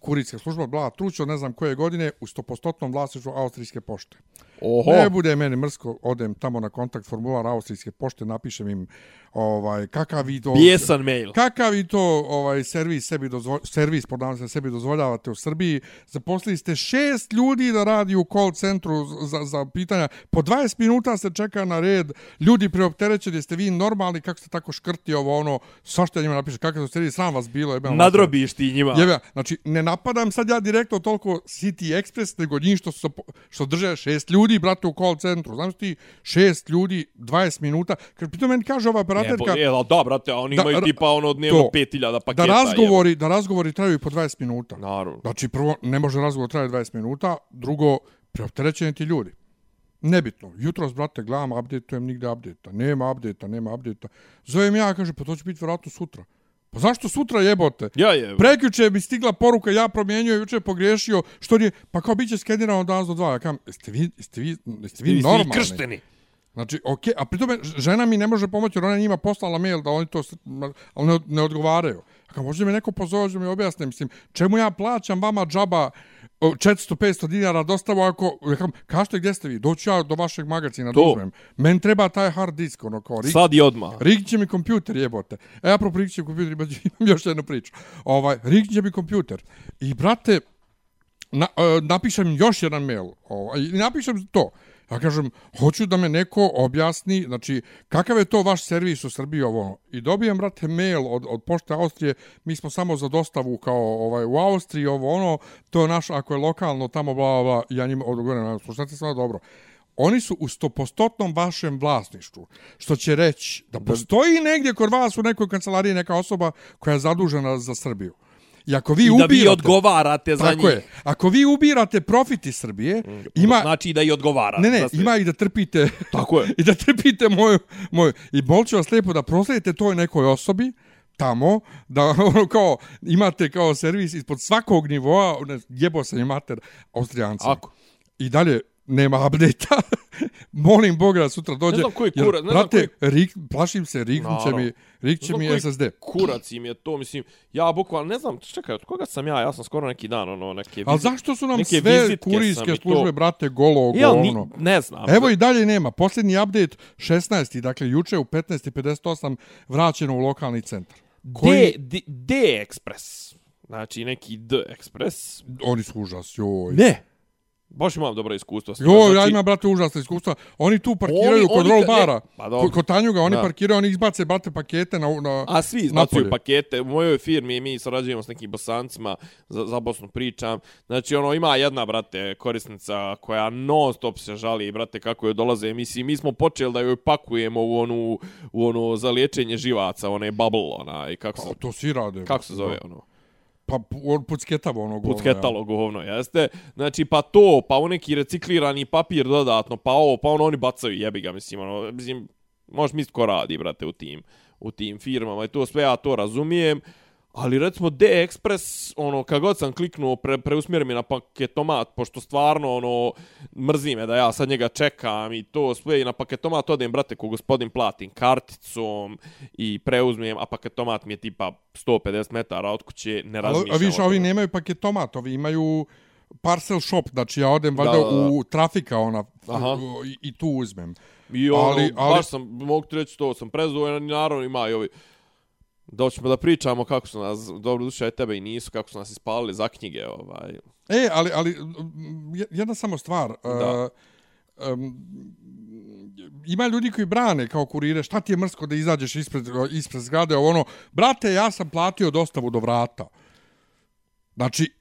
kurirska služba, bla, trućo, ne znam koje godine, u stopostotnom vlasništvu Austrijske pošte. Oho. Ne bude meni mrsko, odem tamo na kontakt formular Austrijske pošte, napišem im ovaj kakav vi to Bijesan mail. Kakav vi to ovaj servis sebi dozvo, servis se sebi dozvoljavate u Srbiji. Zaposlili ste šest ljudi da radi u call centru za, za pitanja. Po 20 minuta se čeka na red. Ljudi preopterećeni ste vi normalni kako ste tako škrti ovo ono svašta njima napiše kakav to servis sram vas bilo je Nadrobiš ti njima. Jebe, znači ne napadam sad ja direktno toliko City Express nego njih što su, što drže šest ljudi brate u call centru. Znaš ti šest ljudi 20 minuta. Kad pritom meni kaže ova operaterka... Ne, bo, da, brate, oni da, imaju tipa ono dnevno 5000 paketa. Da razgovori, da razgovori traju po 20 minuta. Naravno. Znači, prvo, ne može razgovor traju 20 minuta, drugo, preopterećeni ti ljudi. Nebitno. Jutro, brate, gledam, updateujem nigde update-a. Nema update-a, nema update-a. Zovem ja, kaže, pa to će biti vjerojatno sutra. Pa zašto sutra jebote? Ja je. Prekjuče mi stigla poruka, ja promijenio, juče pogriješio, što nije, pa kao biće skenirano danas do dva. Ja kam, jeste vi, jeste vi, jeste vi, vi normalni? kršteni. Znači, okej, okay, a pritome žena mi ne može pomoći jer ona njima poslala mail da oni to ali ne, ne odgovaraju. A kao može mi neko pozove da mi objasne, mislim, čemu ja plaćam vama džaba 400-500 dinara dostavu ako, kam, kažete gdje ste vi, doću ja do vašeg magazina da uzmem. Men treba taj hard disk, ono kao, rig, Sad i odmah. Rig će mi kompjuter, jebote. E, apropo rig će mi kompjuter, [LAUGHS] imam još jednu priču. Ovaj, rig će mi kompjuter. I, brate, na, uh, napišem još jedan mail. Ovaj, napišem to Ja kažem, hoću da me neko objasni, znači, kakav je to vaš servis u Srbiji ovo? I dobijem, brate, mail od, od pošte Austrije, mi smo samo za dostavu kao ovaj, u Austriji, ovo ono, to je naš, ako je lokalno, tamo, bla, bla, bla, ja njima odgovorim, slušajte sve dobro. Oni su u stopostotnom vašem vlasništvu, što će reći da postoji negdje kod vas u nekoj kancelariji neka osoba koja je zadužena za Srbiju. I ako vi I da ubirate... vi odgovarate za Tako njih. je. Ako vi ubirate profit iz Srbije, ima... Znači da i odgovara. Ne, ne, sve. ima i da trpite... Tako je. [LAUGHS] I da trpite moju... moju I molit vas lijepo da prosledite toj nekoj osobi tamo, da [LAUGHS] ono kao, imate kao servis ispod svakog nivoa, ne, jebo se mater, Austrijanci. Ako. I dalje, nema update-a. [LAUGHS] Molim Boga da sutra dođe. Ne znam koji jer, kurac, ne znam brate, koji- rik, plašim se, riknut će mi, rik će mi koji SSD. Kurac im je to, mislim, ja bukvalno ne znam, čekaj, od koga sam ja, ja sam skoro neki dan, ono, neke Ali vizit- zašto su nam sve vizitke kurijske službe, to. brate, golo, Ja, ni, ne znam. Evo i dalje nema. Posljednji update 16. Dakle, juče u 15.58 vraćeno u lokalni centar. D, D, D Express. Znači, neki D Express. Oni su užas, joj. Ne. Baš imam dobro iskustvo. s njima. Jo, ja Znači, imam, brate, užasne iskustva. Oni tu parkiraju Oni- kod oni roll ne, bara. pa dobro. kod, Tanjuga, oni Da. parkiraju, oni izbace, brate, pakete na... na A svi izbacuju napolje. pakete. U mojoj firmi mi sarađujemo s nekim bosancima, za, za Bosnu pričam. Znači, ono, ima jedna, brate, korisnica koja non stop se žali, brate, kako joj dolaze emisije. Mi smo počeli da joj pakujemo u onu, u ono za liječenje živaca, one bubble, ona, i kako se, Pa, to svi rade. kako se zove, ono? Pa, on pucketavo ono govno. pucketalo govno, jeste. Znači, pa to, pa u neki reciklirani papir dodatno, pa ovo, pa ono, oni bacaju, jebi ga, mislim, ono, mislim, možeš misliti ko radi, brate, u tim, u tim firmama i to sve, ja to razumijem. Ali recimo D-Express, ono, kad god sam kliknuo, pre, preusmjeri mi na paketomat, pošto stvarno, ono, mrzi me da ja sad njega čekam i to sve, i na paketomat odem, brate, ko gospodin platim karticom i preuzmem, a paketomat mi je tipa 150 metara od kuće, ne A, razmišljam. a viš, o ovi nemaju paketomat, ovi imaju parcel shop, znači ja odem valjda Da, da, da. u trafika ona Aha. i, i tu uzmem. I ono, Ali- ali, baš sam, mogu ti reći to, sam prezadovoljan i naravno ima i ovi... Doćemo da pričamo kako su nas, dobro duše i tebe i nisu, kako su nas ispalili za knjige, ovaj. E, ali, ali jedna samo stvar. Da. Uh, um, ima ljudi koji brane kao kurire, šta ti je mrsko da izađeš ispred, ispred zgrade, ovo ono, brate, ja sam platio dostavu do vrata. Znači,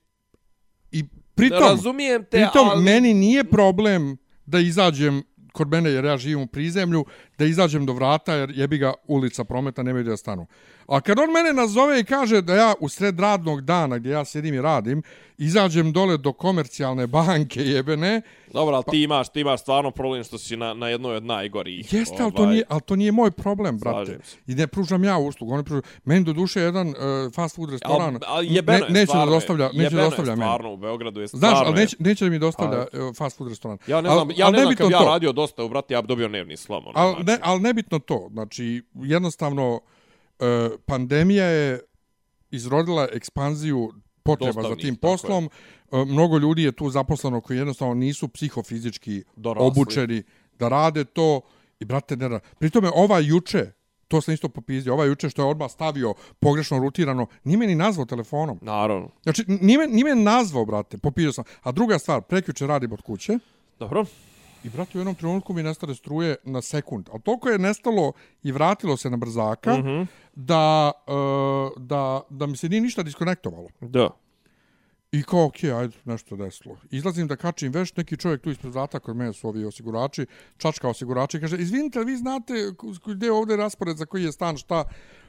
i pritom, Razumijem te, pritom ali... meni nije problem da izađem kod mene, jer ja živim u prizemlju, da izađem do vrata, jer jebi ga ulica prometa, nemaju da stanu. A kad on mene nazove i kaže da ja u sred radnog dana, gdje ja sjedim i radim, izađem dole do komercijalne banke jebene, Dobro, ali Pa- ti imaš, ti imaš stvarno problem što si na, na jednoj od najgorih. Jeste, ali to, nije, ali to nije moj problem, brate. I ne pružam ja uslugu. Oni pružaju. Meni do duše jedan uh, fast food restoran Al, al jebeno je neće da dostavlja, neće da jebeno je dostavlja meni. stvarno, u Beogradu je stvarno. Znaš, ali je- neće, neće da mi dostavlja uh, fast food restoran. Ja ne Al- znam, ja al ne znam kad ja to. radio dosta u brate, ja bi dobio nervni slom. Ono, Al, znači. ne, al nebitno to. Znači, jednostavno, uh, pandemija je izrodila ekspanziju potreba Dostavnih, za tim poslom. Uh, mnogo ljudi je tu zaposleno koji jednostavno nisu psihofizički Dorasli. obučeni da rade to. I, brate, ne rade. Pritome, ova juče, to sam isto popizdio, ova juče što je odmah stavio pogrešno rutirano, nije me ni nazvao telefonom. Naravno. Znači, nije me, nije me nazvao, brate, popizdio sam. A druga stvar, prekjuče radim od kuće, Dobro. I brate, u jednom trenutku mi nestale struje na sekund. Ali toliko je nestalo i vratilo se na brzaka mm. -hmm. da, uh, da, da mi se nije ništa diskonektovalo. Da. I kao, okej, okay, ajde, nešto desilo. Izlazim da kačim veš, neki čovjek tu ispred vrata, kod mene su ovi osigurači, čačka osigurači, kaže, izvinite, vi znate gdje je ovdje raspored za koji je stan, šta,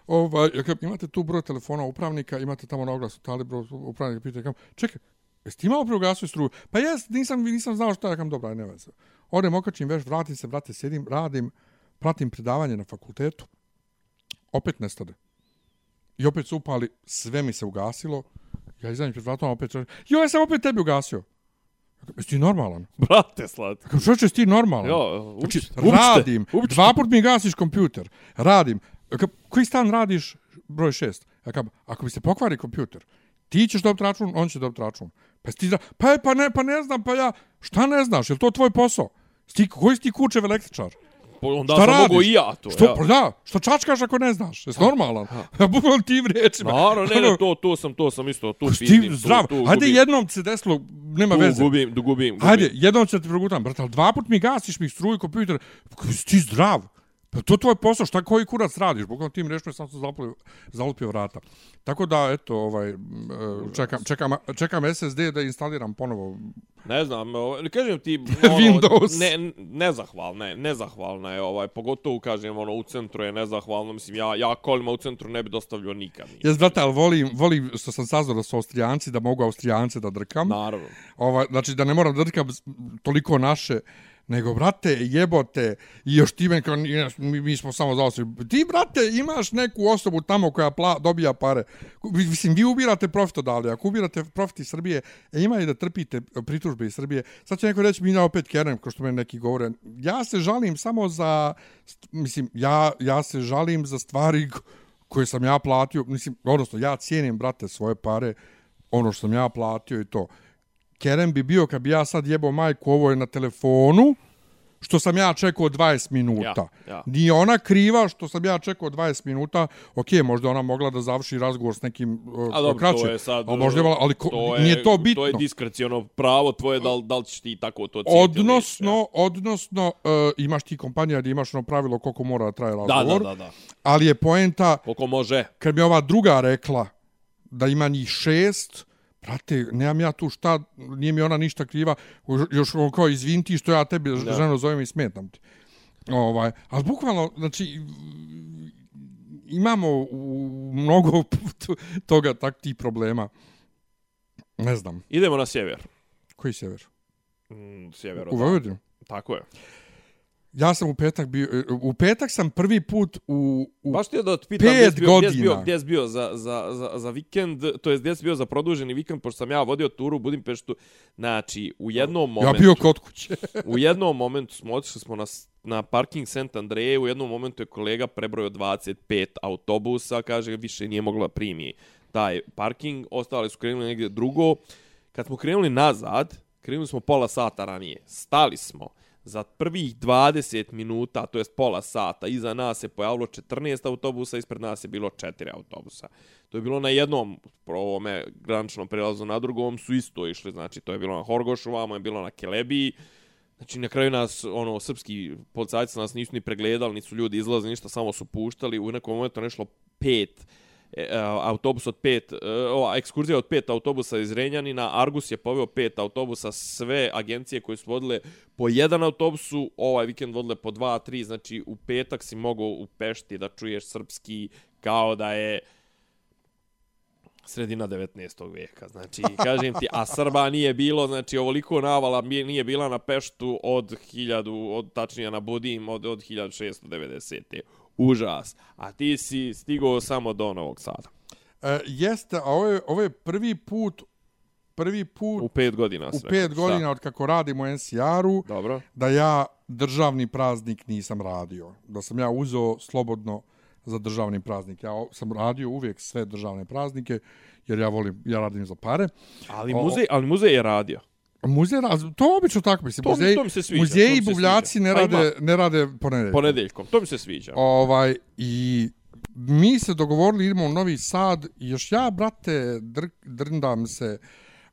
ovaj, imate tu broj telefona upravnika, imate tamo na oglasu talibro upravnika, pitaju, kam, čekaj, jesi ti imao preugasio struju? Pa jes, nisam, nisam znao šta, ja kam, dobra, ne veze. Odem, okačim veš, vratim se, brate, sjedim, radim, pratim predavanje na fakultetu, opet nestade. I opet su upali, sve mi se ugasilo, ja izađem pred vratom, opet, jo, ja sam opet tebi ugasio. Jesi ti normalan? Brate, slat. Kako što ćeš ti normalan? Jo, znači, učite, učite, radim, učite. dva put mi gasiš kompjuter, radim. Koji stan radiš? Broj šest. Ja ako bi se pokvari kompjuter, ti ćeš dobiti račun, on će dobiti račun. Pa, ti, pa, je, pa, ne, pa ne znam, pa ja, šta ne znaš, je to tvoj posao? Sti, koji si ti kučev električar? Po- Onda Šta sam radiš? mogu i ja to. Što, ja. pa da, što čačkaš ako ne znaš? Jesi normalan? [LAUGHS] Ja bukvalno tim rečima. Naravno, ne, Ono, ne, to, to sam, to sam isto, tu Pa si pizdim, ti tu- zdrav. tu Hajde gubim. jednom se desilo, nema Tu veze. gubim, gubim, gubim. Ajde, jednom da ti progutam, brate, ali dva put mi gasiš mi struju kompjuter, pa si ti zdrav. Pa to je tvoj posao, šta koji kurac radiš? Bukvalno tim rešno sam se zalupio, zalupio vrata. Tako da, eto, ovaj, e, čekam, čekam, čekam SSD da instaliram ponovo. Ne znam, ovaj, kažem ti [LAUGHS] Windows. ne nezahvalna je, nezahvalna je ovaj pogotovo kažem ono u centru je nezahvalno, mislim ja ja kolima u centru ne bi dostavljao nikad. Jes, brate, ali volim, volim što sam saznao da su Austrijanci, da mogu Austrijance da drkam. Naravno. Ovaj, znači da ne moram da drkam toliko naše, nego, brate, jebote, i još ti men, kao, mi, mi smo samo za osobi. Ti, brate, imaš neku osobu tamo koja pla, dobija pare. Mislim, vi ubirate profit odavde. Ako ubirate profit iz Srbije, e, ima i da trpite pritužbe iz Srbije. Sad će neko reći, mi na opet kerem, kao što meni neki govore. Ja se žalim samo za, mislim, ja, ja se žalim za stvari koje sam ja platio. Mislim, odnosno, ja cijenim, brate, svoje pare, ono što sam ja platio i to. Kerem bi bio kad bi ja sad jebao majku, ovo je na telefonu, što sam ja čekao 20 minuta. Ja, ja. Nije ona kriva što sam ja čekao 20 minuta. Ok, možda ona mogla da završi razgovor s nekim uh, A dobro, kraće. to je sad... ali, možda, je- ali ko, to je, nije to bitno. To je diskreciono pravo tvoje da, da li ćeš ti tako to cijeti ili nećeš, odnosno, odnosno uh, imaš ti kompanija gdje imaš ono pravilo koliko mora da traje ja. Da, razgovor. da, da, da. Ali je poenta, Koliko može. kad mi ova druga rekla da ima njih šest, brate, nemam ja tu šta, nije mi ona ništa kriva, još ono kao izvin ti što ja tebi Da. ženo zovem i smetam ti. Ovaj, ali bukvalno, znači, imamo u mnogo [LAUGHS] toga tak tih problema. Ne znam, Idemo na sjever. koji sjever? Mm, sjever. U Vojvodinu? Tako je. Ja sam u petak bio, u petak sam prvi put u, u Baš ti je da te pitam pet gdje si bio, gdje si bio, gdje si bio za, za, za, za vikend, to jest gdje si bio za produženi vikend, pošto sam ja vodio turu u Budimpeštu. Znači, u jednom ja momentu, bio kod kuće. [LAUGHS] u jednom momentu smo otišli smo na, na parking St. Andreje, u jednom momentu je kolega prebrojao 25 autobusa, kaže više nije mogla da primi taj parking, ostali su krenuli negdje drugo. Kad smo krenuli nazad, krenuli smo pola sata ranije, stali smo, za prvih 20 minuta, to jest pola sata, iza nas se pojavilo 14 autobusa, ispred nas je bilo 4 autobusa. To je bilo na jednom ovome graničnom prelazu, na drugom su isto išli, znači to je bilo na Horgošu, vamo je bilo na Kelebiji, Znači, na kraju nas, ono, srpski policajci nas nisu ni pregledali, nisu ljudi izlazili, ništa, samo su puštali. U nekom momentu nešlo pet E, e, autobus od pet, e, ova ekskurzija od pet autobusa iz Renjanina, Argus je poveo pet autobusa, sve agencije koje su vodile po jedan autobusu, ovaj vikend vodile po dva, tri, znači u petak si mogao u Pešti da čuješ srpski kao da je sredina 19. vijeka. Znači, kažem ti, a Srba nije bilo, znači, ovoliko navala nije bila na Peštu od 1000, od, tačnije na Budim, od, od 1690. Užas. A ti si stigao samo do Novog Sada. E, jeste, a ovo je, ovo je prvi put, prvi put U pet godina u sve. pet godina od kako radim u NCR-u, Dobro. da ja državni praznik nisam radio. Da sam ja uzeo slobodno za državni praznik. Ja o- sam radio uvijek sve državne praznike, jer ja volim, ja radim za pare. Ali O- muzej, ali muzej je radio. Muzej, raz, to obično tako mislim. To Muzej, to mi se sviđa, muzeji i buvljaci sviđa. ne rade, ne rade ponedeljkom. Ponedeljkom. To mi se sviđa. Ovaj, i mi se dogovorili, idemo u Novi Sad, još ja, brate, dr, drndam se,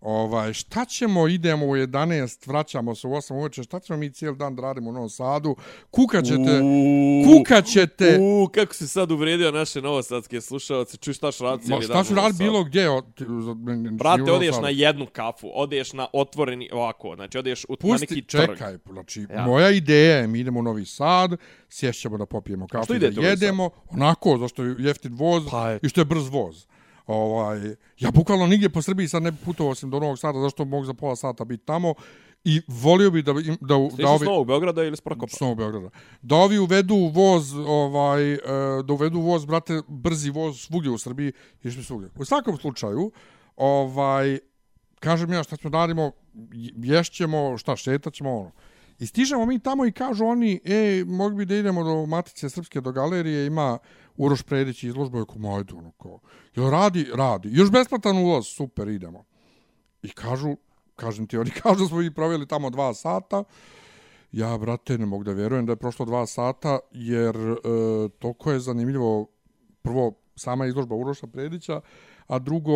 ovaj, šta ćemo, idemo u 11, vraćamo se u 8 uveče, šta ćemo mi cijeli dan da radimo u Novom Sadu, kukat ćete, Uuu, kukat ćete, kako si sad uvredio naše novosadske slušalce. Čuj šta ću raditi ma cijeli šta dan ću u Novom raditi bilo gdje, Brate, odeš na jednu kafu, odeš na otvoreni, ovako, znači odeš u, na Pusti, neki trg. čekaj, znači, Ja. moja ideja je, mi idemo u Novi Sad, sješćemo da popijemo kafu, da jedemo, onako, zašto je jeftin voz Pa je. i što je brz voz. Ovaj, ja bukvalno nigdje po Srbiji sad ne putovao osim do Novog Sada, zašto mogu za pola sata biti tamo i volio bi da, im- da, da, Stiš da ovi... Novog Beograda ili s Prokopa? S Novog Beograda. Da ovi uvedu voz, ovaj, e, da uvedu voz, brate, brzi voz svugdje u Srbiji, išli svugdje. U svakom slučaju, ovaj, kažem ja šta da radimo, je- ješćemo, šta, šetat ćemo, ono. I stižemo mi tamo i kažu oni, e, mogli bi da idemo do Matice Srpske, do galerije, ima Uroš Predić izložba, je ajde, ono, kao, jel radi? Radi. Još besplatan ulaz, super, idemo. I kažu, kažem ti, oni [LAUGHS] kažu da smo mi proveli tamo dva sata, Ja, brate, ne mogu da vjerujem da je prošlo dva sata, jer e, toliko je zanimljivo, prvo, sama izložba Uroša Predića, a drugo,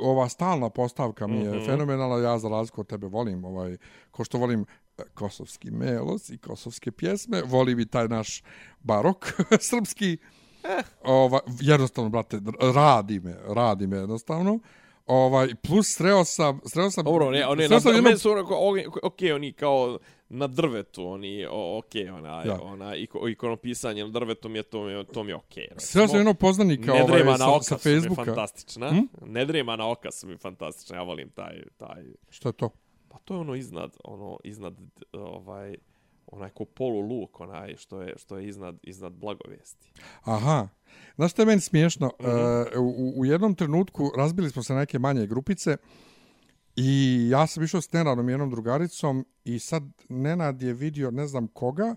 ova stalna postavka mi je mm. -hmm. fenomenalna, ja za razliku od tebe volim, ovaj, ko što volim e, kosovski melos i kosovske pjesme, volim i taj naš barok [LAUGHS] srpski, Eh. Ova, jednostavno, brate, radi me, radi me jednostavno. Ovaj, plus sreo sam, sreo sam, Dobro, ne, one, sreo na, sam jedno... jedno- meni su onako, ok, oni kao na drvetu, oni, o, ok, ona, Da. ona, iko, ikonopisanje na drvetu mi je, to mi je, to mi je ok. Sreo sam jednog poznanika ovaj, Nedrema na sa, oka sa Facebooka. fantastična. Hm? Nedrema na oka su mi fantastična. Ja volim taj, taj... Što je to? Pa to je ono iznad, ono iznad, ovaj, onaj ko polu luk, onaj što je, što je iznad, iznad blagovesti. Aha. Znaš što je meni smiješno? Mhm. E, u, u jednom trenutku razbili smo se neke manje grupice i ja sam išao s Nenadom jednom drugaricom i sad Nenad je vidio ne znam koga,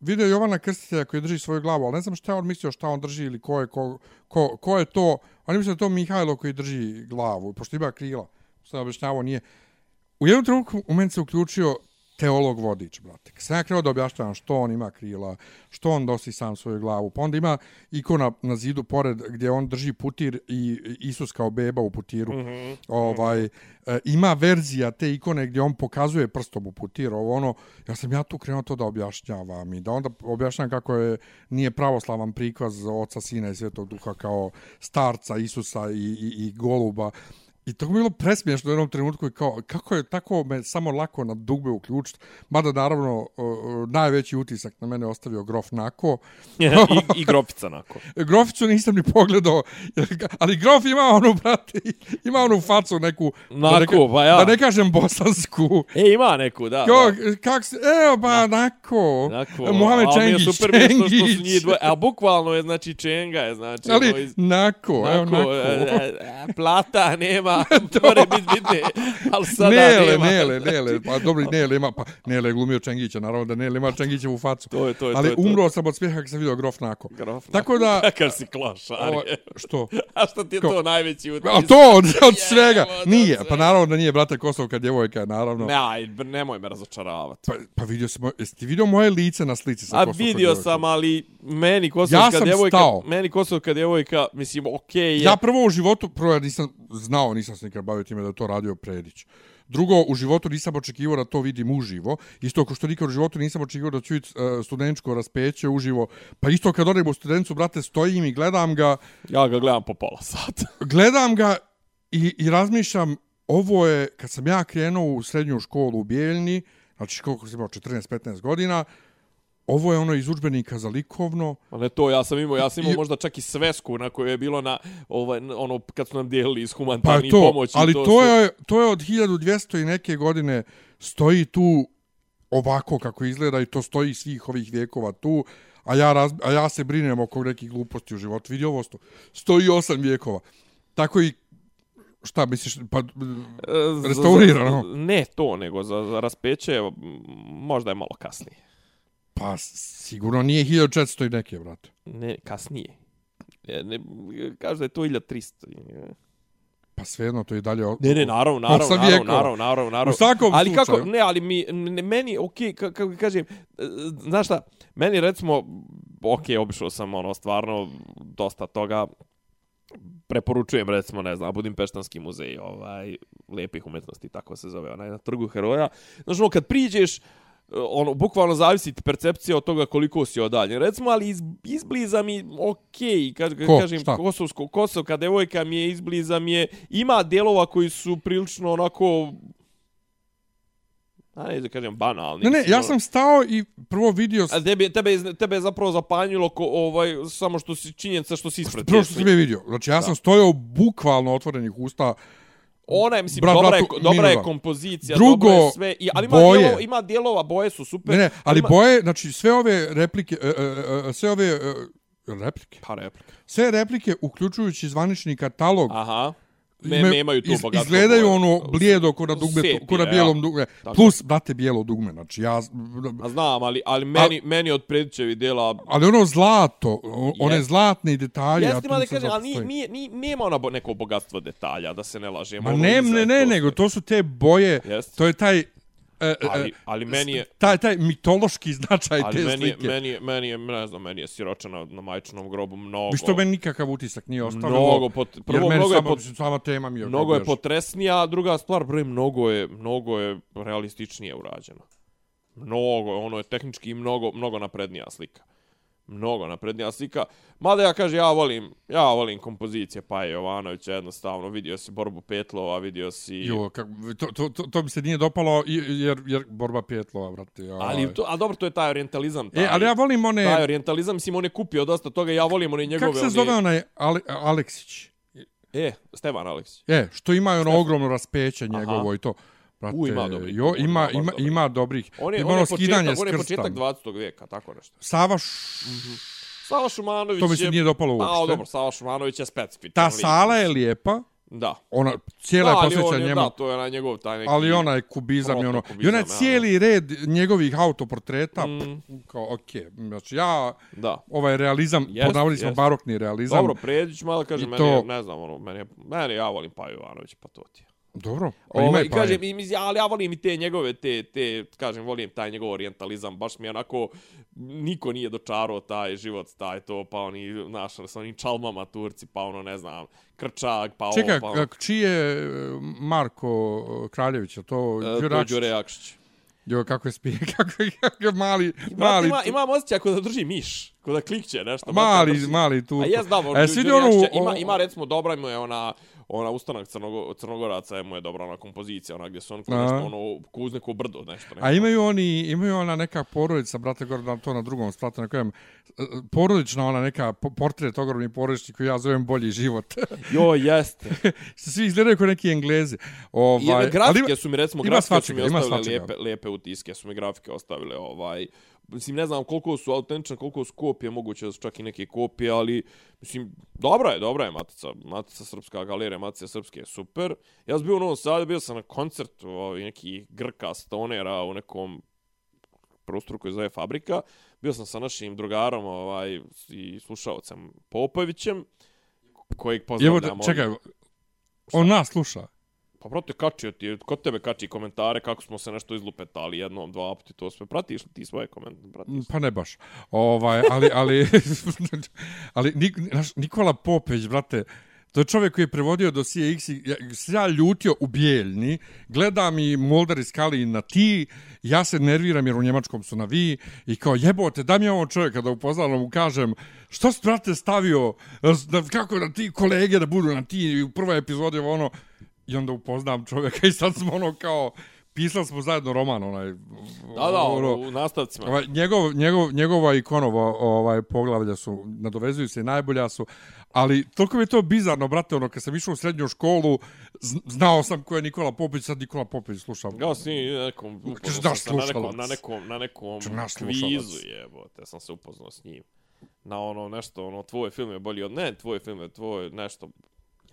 vidio Jovana Krstitelja koji drži svoju glavu, ali ne znam šta je on mislio šta on drži ili ko je, ko, ko, ko je to. On je mislio da je to Mihajlo koji drži glavu, pošto ima krila. Što je objašnjavao, nije. U jednom trenutku u meni se uključio teolog vodič, brate. Kad sam ja krenuo da objašnjavam što on ima krila, što on dosi sam svoju glavu, pa onda ima ikona na zidu pored gdje on drži putir i Isus kao beba u putiru. Mm -hmm. ovaj, e, ima verzija te ikone gdje on pokazuje prstom u putir, ovo ono, ja sam ja tu krenuo to da objašnjavam i da onda objašnjavam kako je nije pravoslavan prikaz oca, sina i svetog duha kao starca Isusa i, i, i goluba. I to je bilo presmiješno u jednom trenutku i kao, kako je tako me samo lako na dugbe uključiti. Mada naravno uh, najveći utisak na mene ostavio Grof Nako. [LAUGHS] I, I [LAUGHS] grofica nako. Groficu nisam ni pogledao, [LAUGHS] ali Grof ima onu, brate, ima onu facu neku, da, ne, Nako, pa ja. da ne kažem bosansku. E, ima neku, da. Kao, da. kak se, evo pa, Nako. Nako, Mohamed mi je Čengić, super mi je što, su Čengić. njih dvoje, a bukvalno je, znači, Čenga je, znači, Ali, ono iz- Nako, evo Nako, Nako. e, e, plata nema, [LAUGHS] more biti bitne, ali sada Nele, nema. Nele, Nele, pa dobro Nele ima, pa Nele je glumio Čengića, naravno da Nele ima Čengićevu facu. To je, to je, Ali to je, to. umro sam od smijeha kad sam vidio Grof Nako. Grof, Tako da... Kakav si klošar. Je. što? [LAUGHS] A što ti je Ko? to najveći utisak? A to od, od svega. Od Nije, pa naravno da nije, brate, Kosovka djevojka, je, naravno. Ne, aj, nemoj me razočaravati. Pa, pa vidio sam, jesi ti vidio moje lice na slici sa A Kosovkom vidio djevojkom? sam, ali meni kosovska Ja sam djevojka, stao. meni kosovska djevojka, mislim, okej je. Ja prvo u životu, prvo ja nisam znao, nisam se nikad bavio time da to radio Predić. Drugo, u životu nisam očekivao da to vidim uživo. Isto kao što nikad u životu nisam očekivao da ću vidjeti uh, studeničko raspeće uživo. Pa isto kad odem u studencu, brate, stojim i gledam ga, Ja ga gledam po pola sata. [LAUGHS] gledam ga i, i razmišljam, ovo je, kad sam ja krenuo u srednju školu u Bijeljni, znači koliko sam imao, 14-15 godina, ovo je ono iz udžbenika za likovno, A ne to, ja sam imao, ja sam imao I- možda čak i svesku na kojoj je bilo na, ovaj, ono, kad su nam dijelili iz Pa humanitarnih to, pomoći. ali to, to, su- je, to je od 1200 i neke godine stoji tu ovako kako izgleda i to stoji svih ovih vijekova tu, a ja, raz, a ja se brinem oko nekih gluposti u životu. Vidi ovo sto, stoji osam vijekova. Tako i šta misliš, pa E, za- restaurirano. za- Ne to, nego za, za raspeće, možda je malo kasnije. Pa sigurno nije 1400 i neke, brate. Ne, kasnije. Ne, ne, kaže da je to 1300. Pa svejedno to je dalje... o- Ne, ne, naravno, naravno, naravno, vijekova. naravno, naravno, naravno. U svakom Ali kako, slučaju. ne, ali mi, ne, meni, okej, okay, kako kažem, e, znaš šta, meni recimo, okej, okay, obišao sam, ono, stvarno, dosta toga, preporučujem, recimo, ne znam, Budimpeštanski muzej, ovaj, lijepih umetnosti, tako se zove, onaj, na trgu heroja. Znaš, ono, kad priđeš, ono, bukvalno zavisi ti percepcija od toga koliko si odaljen. Recimo, ali iz, izbliza mi, okej, okay, kad, Ko? kažem, Šta? kosovsko, kosovka devojka mi je izbliza mi je, ima dijelova koji su prilično onako, a ne da kažem banalni. Ne, ne, ja ono. sam stao i prvo vidio... A tebe, tebe, tebe je zapravo zapanjilo ko, ovaj, samo što si činjenica što si ispred. Prvo što sam je vidio. Znači, ja sam stojao bukvalno otvorenih usta. Ona je, mislim, Brat, dobra, bratu, je, dobra je kompozicija, Drugo, dobro je sve. I, ali ima boje. dijelova, ima dijelova, boje su super. Ne, ne, ali ima, boje, znači sve ove replike, e, e, e, sve ove e, replike, Pa replika. sve replike, uključujući zvanični katalog, Aha. Me, ime- nemaju tu iz- bogatstvo. Izgledaju ono blijedo ko na dugme, ko na ja. bijelom dugme. Tako. Plus, brate, bijelo dugme. Znači, ja... A znam, ali, ali meni, meni od Predićevi dijela... Ali ono zlato, one Jest. zlatne detalje, Jeste ima da kažem, ali nije, nije, nije, nema ona bo- neko bogatstvo detalja, da se ne lažemo. Ma ono ne, ne, ne, to nego to su te boje, Jest. to je taj e, e, Ali, ali meni je... taj, taj mitološki značaj Ali te meni, je, slike. meni, je, meni je, ne znam, meni je siročana na majčinom grobu mnogo... Mi što meni nikakav utisak nije ostavilo. Mnogo, pot, prvo, mnogo je, samo, pot, sama tema mi je. mnogo je potresnija, a druga stvar, bre, mnogo je, mnogo je realističnije urađeno. Mnogo, ono je tehnički mnogo, mnogo naprednija slika. Mnogo naprednija slika. Mada ja kažem, ja volim, ja volim kompozicije Paje Jovanovića, jednostavno, vidio si Borbu Petlova, vidio si... Jo, kak, to, to, to, to mi se nije dopalo jer, jer borba pjetlova, brate. Ovaj. Ali, to, a dobro, to je taj orientalizam. Taj, E, ali ja volim one... Taj orientalizam, mislim, on je kupio dosta toga, ja volim one njegove... Kako se one- zove onaj Ale, Aleksić? E, Stevan Aleksić. E, što ima ono Stefan. ogromno raspeće njegovo Aha. i to. Brate, U, ima dobrih. Jo, ima, ima baš ima, dobrih. ima dobrih. On je, ima on ono je, skidanje početak, on je početak krstom. 20. vijeka, tako nešto. Sava Š... Sava Šumanović To mi se je- nije dopalo Pa, uopšte. dobro, Sava Šumanović je specifičan. Ta lik. sala je lijepa, Da. ona cijela je ali on posvećena je, njemu. Da, to je na njegov taj neki... Ali onaj kubizam i ono. I protokubizam, onaj ja, cijeli red njegovih autoportreta, Mm. kao, okej, znači ja, Da. ovaj realizam, Jest, podnavali smo jest. barokni realizam. Dobro, pređić malo, kažem, I meni to- je, ne znam, ono, meni je, meni je, ja volim Paju Ivanović, pa to ti je. Dobro, pa ima Ovaj, i pa kažem, i, ali ja volim i te njegove, te, te, kažem, volim taj njegov orientalizam, baš mi je onako, niko nije dočarao taj život, taj to, pa oni, znaš, sa onim čalmama Turci, pa ono, ne znam, Krčak, pa ovo, pa ono. čiji je e, Marko Kraljević, je to E, to Đure Akšić? Đure Jakšić. Jo, kako je spije, [LAUGHS] kako je, kako je mali, Brate, mali, ima, imam osjećaj ako da drži miš, ako da klikće nešto. mali, mali tu. A jes da, E, onu, ima, ima recimo dobra mu je ona ona ustanak Crnogo, Crnogoraca je mu je dobra ona kompozicija, ona gdje su on nešto ono kuz neko brdo nešto. nešto. A imaju oni, imaju ona neka porodica, brate, gore na to na drugom spratu, na kojem, e, porodična ona neka po- portret ogromni porodični koji ja zovem bolji život. [LAUGHS] Jo, jeste. [LAUGHS] Svi izgledaju kao neki englezi. Ovaj, I ali grafike ima- su mi recimo grafike su svačega, mi ima ostavile lijepe, lijepe utiske, su mi grafike ostavile ovaj Mislim, ne znam koliko su autentične, koliko su kopije, moguće da su čak i neke kopije, ali, mislim, dobra je, dobra je Matica. Matica Srpska galerija, Matica Srpske je super. Ja sam bio u Novom Sadu, bio sam na koncertu ovaj, neki Grka Stonera u nekom prostoru koji zove Fabrika. Bio sam sa našim drugarom ovaj, i slušalcem Popovićem, kojeg Evo, pozdravljamo. čekaj, on nas sluša. Pa brate, kačio ti, je- kod tebe kači komentare kako smo se nešto izlupetali jednom, dva puta, to sve. Pratiš li ti svoje komentare? Pratiš. Pa ne baš. Ovaj, ali, ali, [LAUGHS] ali Nik, naš, Nikola Popeć, brate, to je čovjek koji je prevodio dosije X i ja, se ja ljutio u bijeljni, gleda i Moldar i Kalin na ti, ja se nerviram jer u njemačkom su na vi i kao jebote, da mi je ovo čovjeka da upoznam mu kažem što si brate stavio, da, kako da ti kolege da budu na ti u prvoj epizodi ovo ono, i onda upoznam čovjeka i sad smo ono kao, pisali smo zajedno roman onaj. Da, da, ono, u nastavcima. Ovaj, njegov, njegov, njegova ikonova ovaj, poglavlja su, nadovezuju se i najbolja su, ali toliko mi je to bizarno, brate, ono, kad sam išao u srednju školu, znao sam ko je Nikola Popić, sad Nikola Popić slušam. Ja sam i nekom, Kažeš, upoznao naš sam se na nekom, slušalac. na nekom, na nekom kvizu, slušalac. jebote, sam se upoznao s njim. Na ono nešto, ono, tvoj film je bolji od, ne, tvoj film je, tvoj nešto,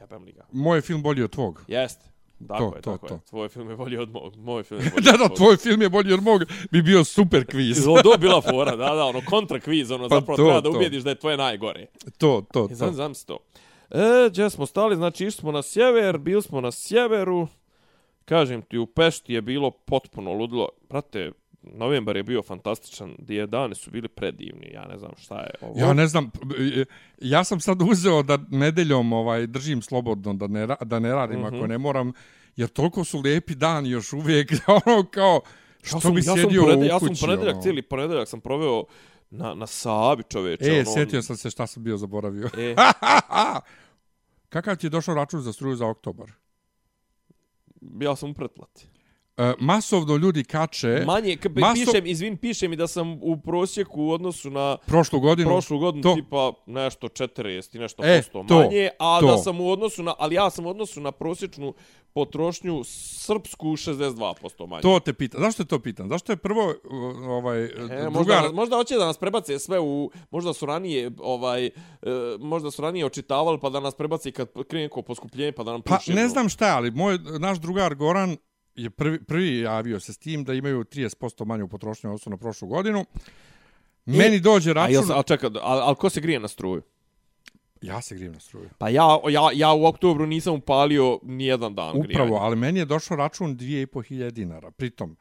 jebem li ga. Moj je film bolji od tvog. Jeste. Tako To, je, to, tako to. je. Tvoj film je bolji od mog, moj film je [LAUGHS] bolji da, da, tvog. tvoj film je bolji od mog, bi bio super kviz. Ovo to bila fora, da, da, ono, kontra kviz, ono, Pa zapravo to, treba da to. ubijediš da je tvoje najgore. to, to, I znam, to. znam se to. E, gdje smo stali, znači išli smo na sjever, bili smo na sjeveru, kažem ti, u Pešti je bilo potpuno ludilo. Brate, novembar je bio fantastičan, gdje dani su bili predivni, ja ne znam šta je ovo. Ja ne znam, ja sam sad uzeo da nedeljom ovaj držim slobodno, da ne, da ne radim mm -hmm. ako ne moram, jer toliko su lijepi dani još uvijek, [LAUGHS] ono kao, što ja sam, bi ja sam sjedio ponedje- u Ja kući. sam ponedeljak, ono. cijeli ponedeljak sam proveo na, na Sabi, čoveče. E, ono, sjetio sam se šta sam bio zaboravio. E, [LAUGHS] Kakav ti je došao račun za struju za oktobar? ja sam u pretplati. Masovno ljudi kače Manje, k- maso- pišem, izvin, piše mi da sam u prosjeku u odnosu na prošlu godinu. prošlu godinu to. tipa nešto 40 i nešto E, posto to, manje, a to. da sam u odnosu na, ali ja sam u odnosu na prosječnu potrošnju srpsku 62% manje. To te pitam. Zašto je to pitam? Zašto je prvo uh, ovaj E, drugar... možda, možda hoće da nas prebace sve u, možda su ranije, ovaj, e, možda su ranije očitavali pa da nas prebace kad krene neko poskupljenje pa da nam Pa puše, ne no. znam šta, ali moj naš drugar Goran je prvi, prvi javio se s tim da imaju 30% manju potrošnju u odnosu na prošlu godinu. Meni dođe A račun... jel sam, ali čekaj, ali, ali ko se grije na struju? Ja se grijem na struju. Pa ja, ja, ja u oktobru nisam upalio ni jedan dan Upravo, grijanja. ali meni je došao račun 2500 dinara. Pritom,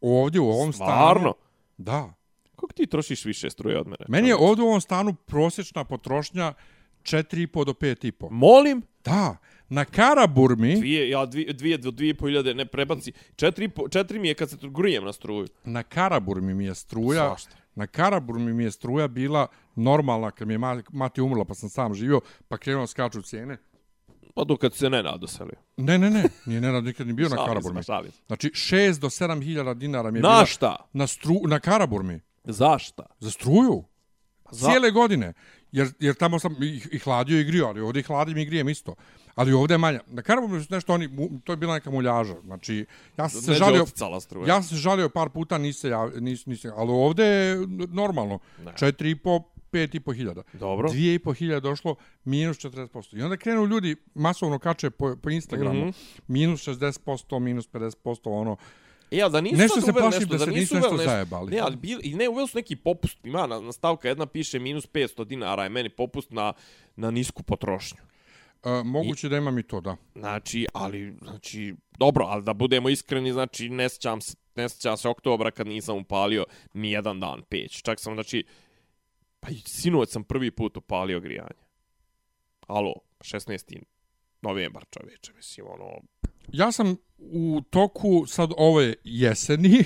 ovdje u ovom Stvarno? stanu... Da. Kako ti trošiš više struje od mene? Meni je ovdje u ovom stanu prosječna potrošnja 4,5 do 5,5. Molim? Da. Na Karaburmi, Dvije, ja dvije, dvije do dvije i po hiljade, ne prebaci. Četiri, po- četiri mi je kad se grujem na struju. na Karaburmi mi je struja, Svašta. na Karaburmi mi je struja bila normalna kad mi je ma- mati umrla pa sam sam živio, pa krenuo skaču cijene. Pa dok kad se ne nadoselio. Ne, ne, ne, nije Nenad nikad ni bio na Karaburmi. šalim. Znači, 6 do 7 hiljada dinara mi je Na bila šta? na, stru, na Karaburmi. Zašta? Za struju. Za- Cijele godine. Jer, jer tamo sam i, i hladio i grio, ali ovdje i hladim i grijem isto. Ali ovdje je manja. Na Karaburmi su nešto oni, to je bila neka muljaža. Znači, ja sam se žalio, ja sam se žalio par puta, nisi jav, nis, nis, ali ovdje je normalno. Ne. 4,5, 5,5 hiljada. Dobro. 2,5 hiljada došlo, minus 40%. I onda krenu ljudi masovno kače po, po Instagramu. Mm -hmm. Minus 60%, minus 50%, ono. E, ali da nisu Nešto se plašim nešto, da se nisu nisu uveli nešto zajebali. Ne, ali bil, i ne, uveli su neki popust. Ima na, na stavka jedna piše minus 500 dinara, je meni popust na, na nisku potrošnju. Uh, moguće I... da imam i to, da. Znači, ali, znači, dobro, ali da budemo iskreni, znači, ne sjećam se, ne sjećam se oktobra kad nisam upalio ni jedan dan peć. Čak sam, znači, pa i sinoć sam prvi put upalio grijanje. Alo, 16. novembar, čoveče, mislim, ono, Ja sam u toku sad ove jeseni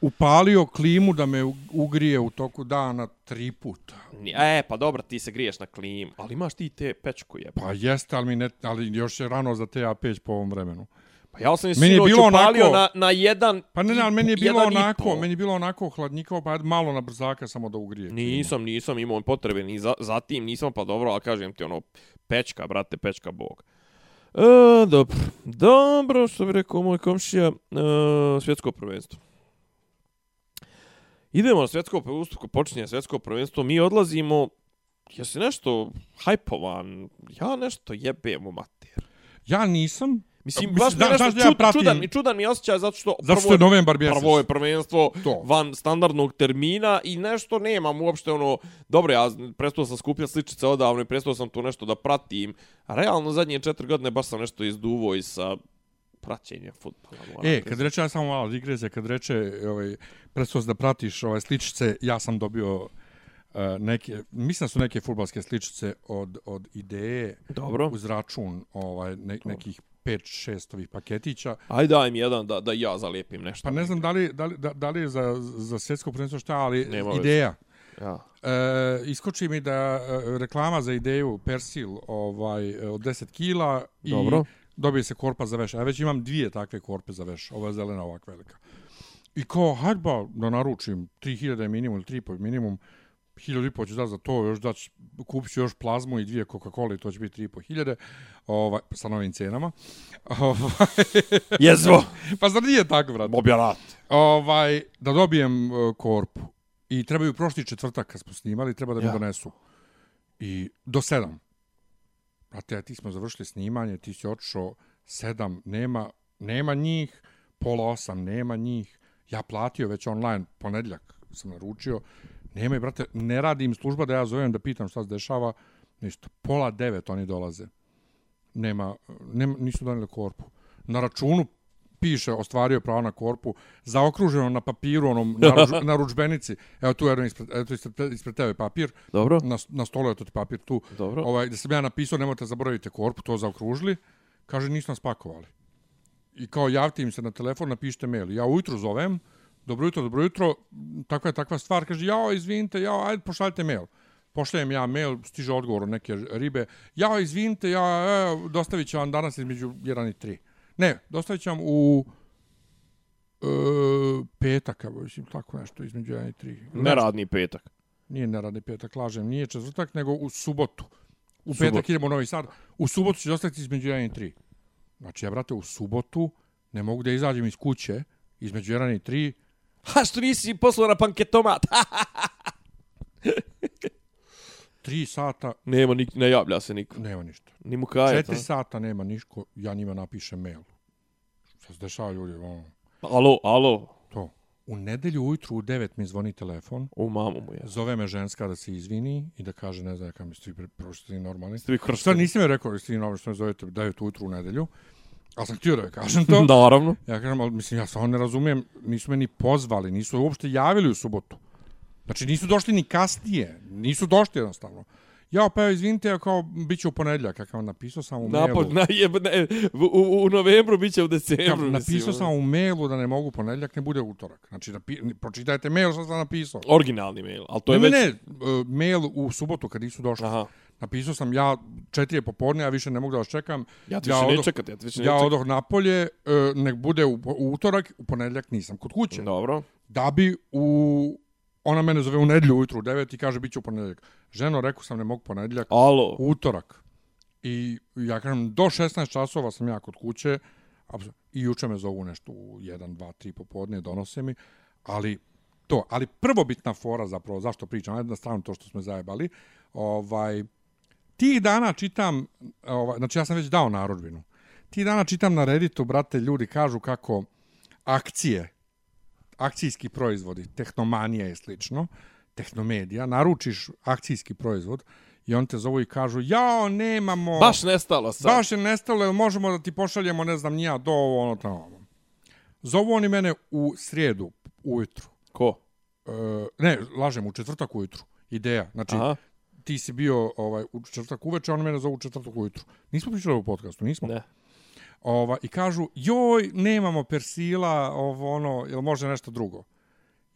upalio klimu da me ugrije u toku dana tri puta. E, pa dobro, ti se griješ na klimu, ali imaš ti te pečku jebe. Pa jeste, ali, mi ne, ali još je rano za te ja peć po ovom vremenu. Pa ja sam je Meni sinoć upalio onako- na, na jedan Pa ne, ne, ali meni je bilo onako, meni je bilo onako hladnjikavo, pa malo na brzaka samo da ugrije. Nisam, nisam imao potrebe ni za, za tim, nisam pa dobro, ali kažem ti ono, pečka, brate, pečka bog. E, dobro, dobro, što bi rekao moj komšija, e, svjetsko prvenstvo. Idemo na svjetsko prvenstvo, počinje svjetsko prvenstvo, mi odlazimo, jesi nešto hajpovan, ja nešto jebem u mater. Ja nisam, Mislim, baš mi je nešto da ja pratim- čudan, mi čudan mi je osjećaj zato što zato što je novembar mjesec. prvo je prvenstvo To. van standardnog termina i nešto nemam uopšte ono, dobro, ja prestao sam skupljati sličice odavno i prestao sam tu nešto da pratim. A realno zadnje četiri godine baš sam nešto izduvo i sa praćenjem futbola. moram E, kad reče, ja samo malo digreze, kad reče, ovaj, presto da pratiš ove sličice, ja sam dobio uh, neke, mislim da su neke futbalske sličice od, od ideje Dobro. uz račun ovaj, ne, nekih 5-6 ovih paketića. Ajde daj mi jedan da, da ja zalijepim nešto. Pa ne znam da li, da li, da, da li je za, za svjetsko prvenstvo šta, ali Nema ideja. Ja. E, iskoči mi da e, reklama za ideju Persil ovaj, od 10 kila i Dobro. Dobije se korpa za veš. Ja već imam dvije takve korpe za veš. Ova je zelena, ovak velika. I kao, hajde ba da naručim 3000 je minimum ili 3,5 minimum, 1000 i po ću za to, još dać, kupit ću još plazmu i dvije Coca-Cola i to će biti 3,5 hiljade ovaj, sa novim cenama. [LAUGHS] Ovaj, Jezvo! [LAUGHS] pa zar nije tako, brate? Mobjelat. ovaj, da dobijem uh, korpu. I trebaju prošli četvrtak kad smo snimali, treba da mi Ja. donesu. I do sedam. Brate, ja ti smo završili snimanje, ti si otišao sedam, nema, nema njih, pola osam, nema njih. Ja platio već online, ponedljak sam naručio. Nema i, brate, ne radi im služba da ja zovem da pitam šta se dešava. Ništa, pola devet oni dolaze. Nema, nema nisu donijeli korpu. Na računu piše ostvario pravo na korpu, zaokruženo na papiru, onom naruč, na ručbenici. [LAUGHS] Evo tu je ispred, tu ispred, ispred tebe papir, Dobro. na, na stolu je to papir tu. Dobro. Ovaj, da sam ja napisao, nemojte zaboravite korpu, to zaokružili. Kaže, nisu nas pakovali. I kao javite im se na telefon, napišite mail. Ja ujutru zovem, dobro jutro, dobro jutro, takva je takva stvar. Kaže, jao, izvinite, jao, ajde, pošaljite mail. Pošaljem ja mail, stiže odgovor od neke ribe. Jao, izvinite, ja, evo, dostavit ću vam danas između 1 i 3. Ne, dostavit ću vam u e, petak, evo, mislim, tako nešto, između 1 i 3. Neradni petak. Nije neradni petak, lažem, nije četvrtak, nego u subotu. U Subot. petak idemo u Novi Sad. U subotu ću dostaviti između 1 i 3. Znači, ja, brate, u subotu ne mogu da izađem iz kuće između 1 i 3. Ha, što nisi poslao na panketomat? [LAUGHS] 3 sata Nema, nik, ne javlja se niko. nema ništa. Ni mu kaje. 4 sata nema niško, ja njima napišem mail. Šta se dešava ljudi? Ono, Alo, alo. to. U nedelju ujutru u 9 mi zvoni telefon, U mamu mu je. zove me ženska da se izvini i da kaže, ne znam, kam ste vi prošli normalni. Ste vi Šta kršteni? nisi mi rekao, jeste vi normalni što me zovete 9 ujutru u nedelju. Ali sam htio da joj kažem to. [LAUGHS] Naravno. Ja kažem, ali mislim, ja stvarno ne razumijem, nisu me ni pozvali, nisu uopšte javili u subotu. Znači, nisu došli ni kasnije, nisu došli jednostavno. Ja, pa evo, izvinite, ja kao, bit će u ponedljak, ja kao, napisao sam u Napo, mailu. [LAUGHS] na, jeb, ne, u, u, novembru bit će u Kao, decembru. napisao mislim. sam u mailu da ne mogu ponedljak, ne bude utorak. Znači, napi, pročitajte mail što sam napisao. Originalni mail, ali to ne, je već... ne, ne, mail u subotu kad nisu došli. Aha. Napisao sam ja četiri je popodne, ja više ne mogu da vas čekam. Ja ti više odoh- ne čekati, ja ti više ne Ja odoh napolje, uh, nek bude u, u utorak, u ponedljak nisam kod kuće. Dobro. Da bi u... Ona mene zove u nedlju ujutru u 9 i kaže bit će u ponedljak. Ženo, rekao sam ne mogu ponedljak, Alo. utorak. I ja kažem, do 16 časova sam ja kod kuće, i juče me zovu nešto u 1, 2, 3 popodne, donose mi, ali to, ali prvobitna fora zapravo, zašto pričam, ajde na stranu to što smo zajebali, ovaj, tih dana čitam, ovaj, znači ja sam već dao narodbinu, tih dana čitam na Redditu, brate, ljudi kažu kako akcije, akcijski proizvodi, tehnomanija i slično, tehnomedija, naručiš akcijski proizvod i on te zovu i kažu, jao, nemamo... Baš nestalo sad. Baš je nestalo, jel možemo da ti pošaljemo, ne znam, nija do ovo, ono tamo. Zovu oni mene u srijedu ujutru. Ko? E, ne, lažem, u četvrtak ujutru. Ideja. Znači, Aha. ti si bio ovaj, u četvrtak uveče, oni mene zovu u četvrtak ujutru. Nismo pričali u podcastu, nismo? Ne. Ova, I kažu, joj, nemamo persila, ovo, ono, jel može nešto drugo?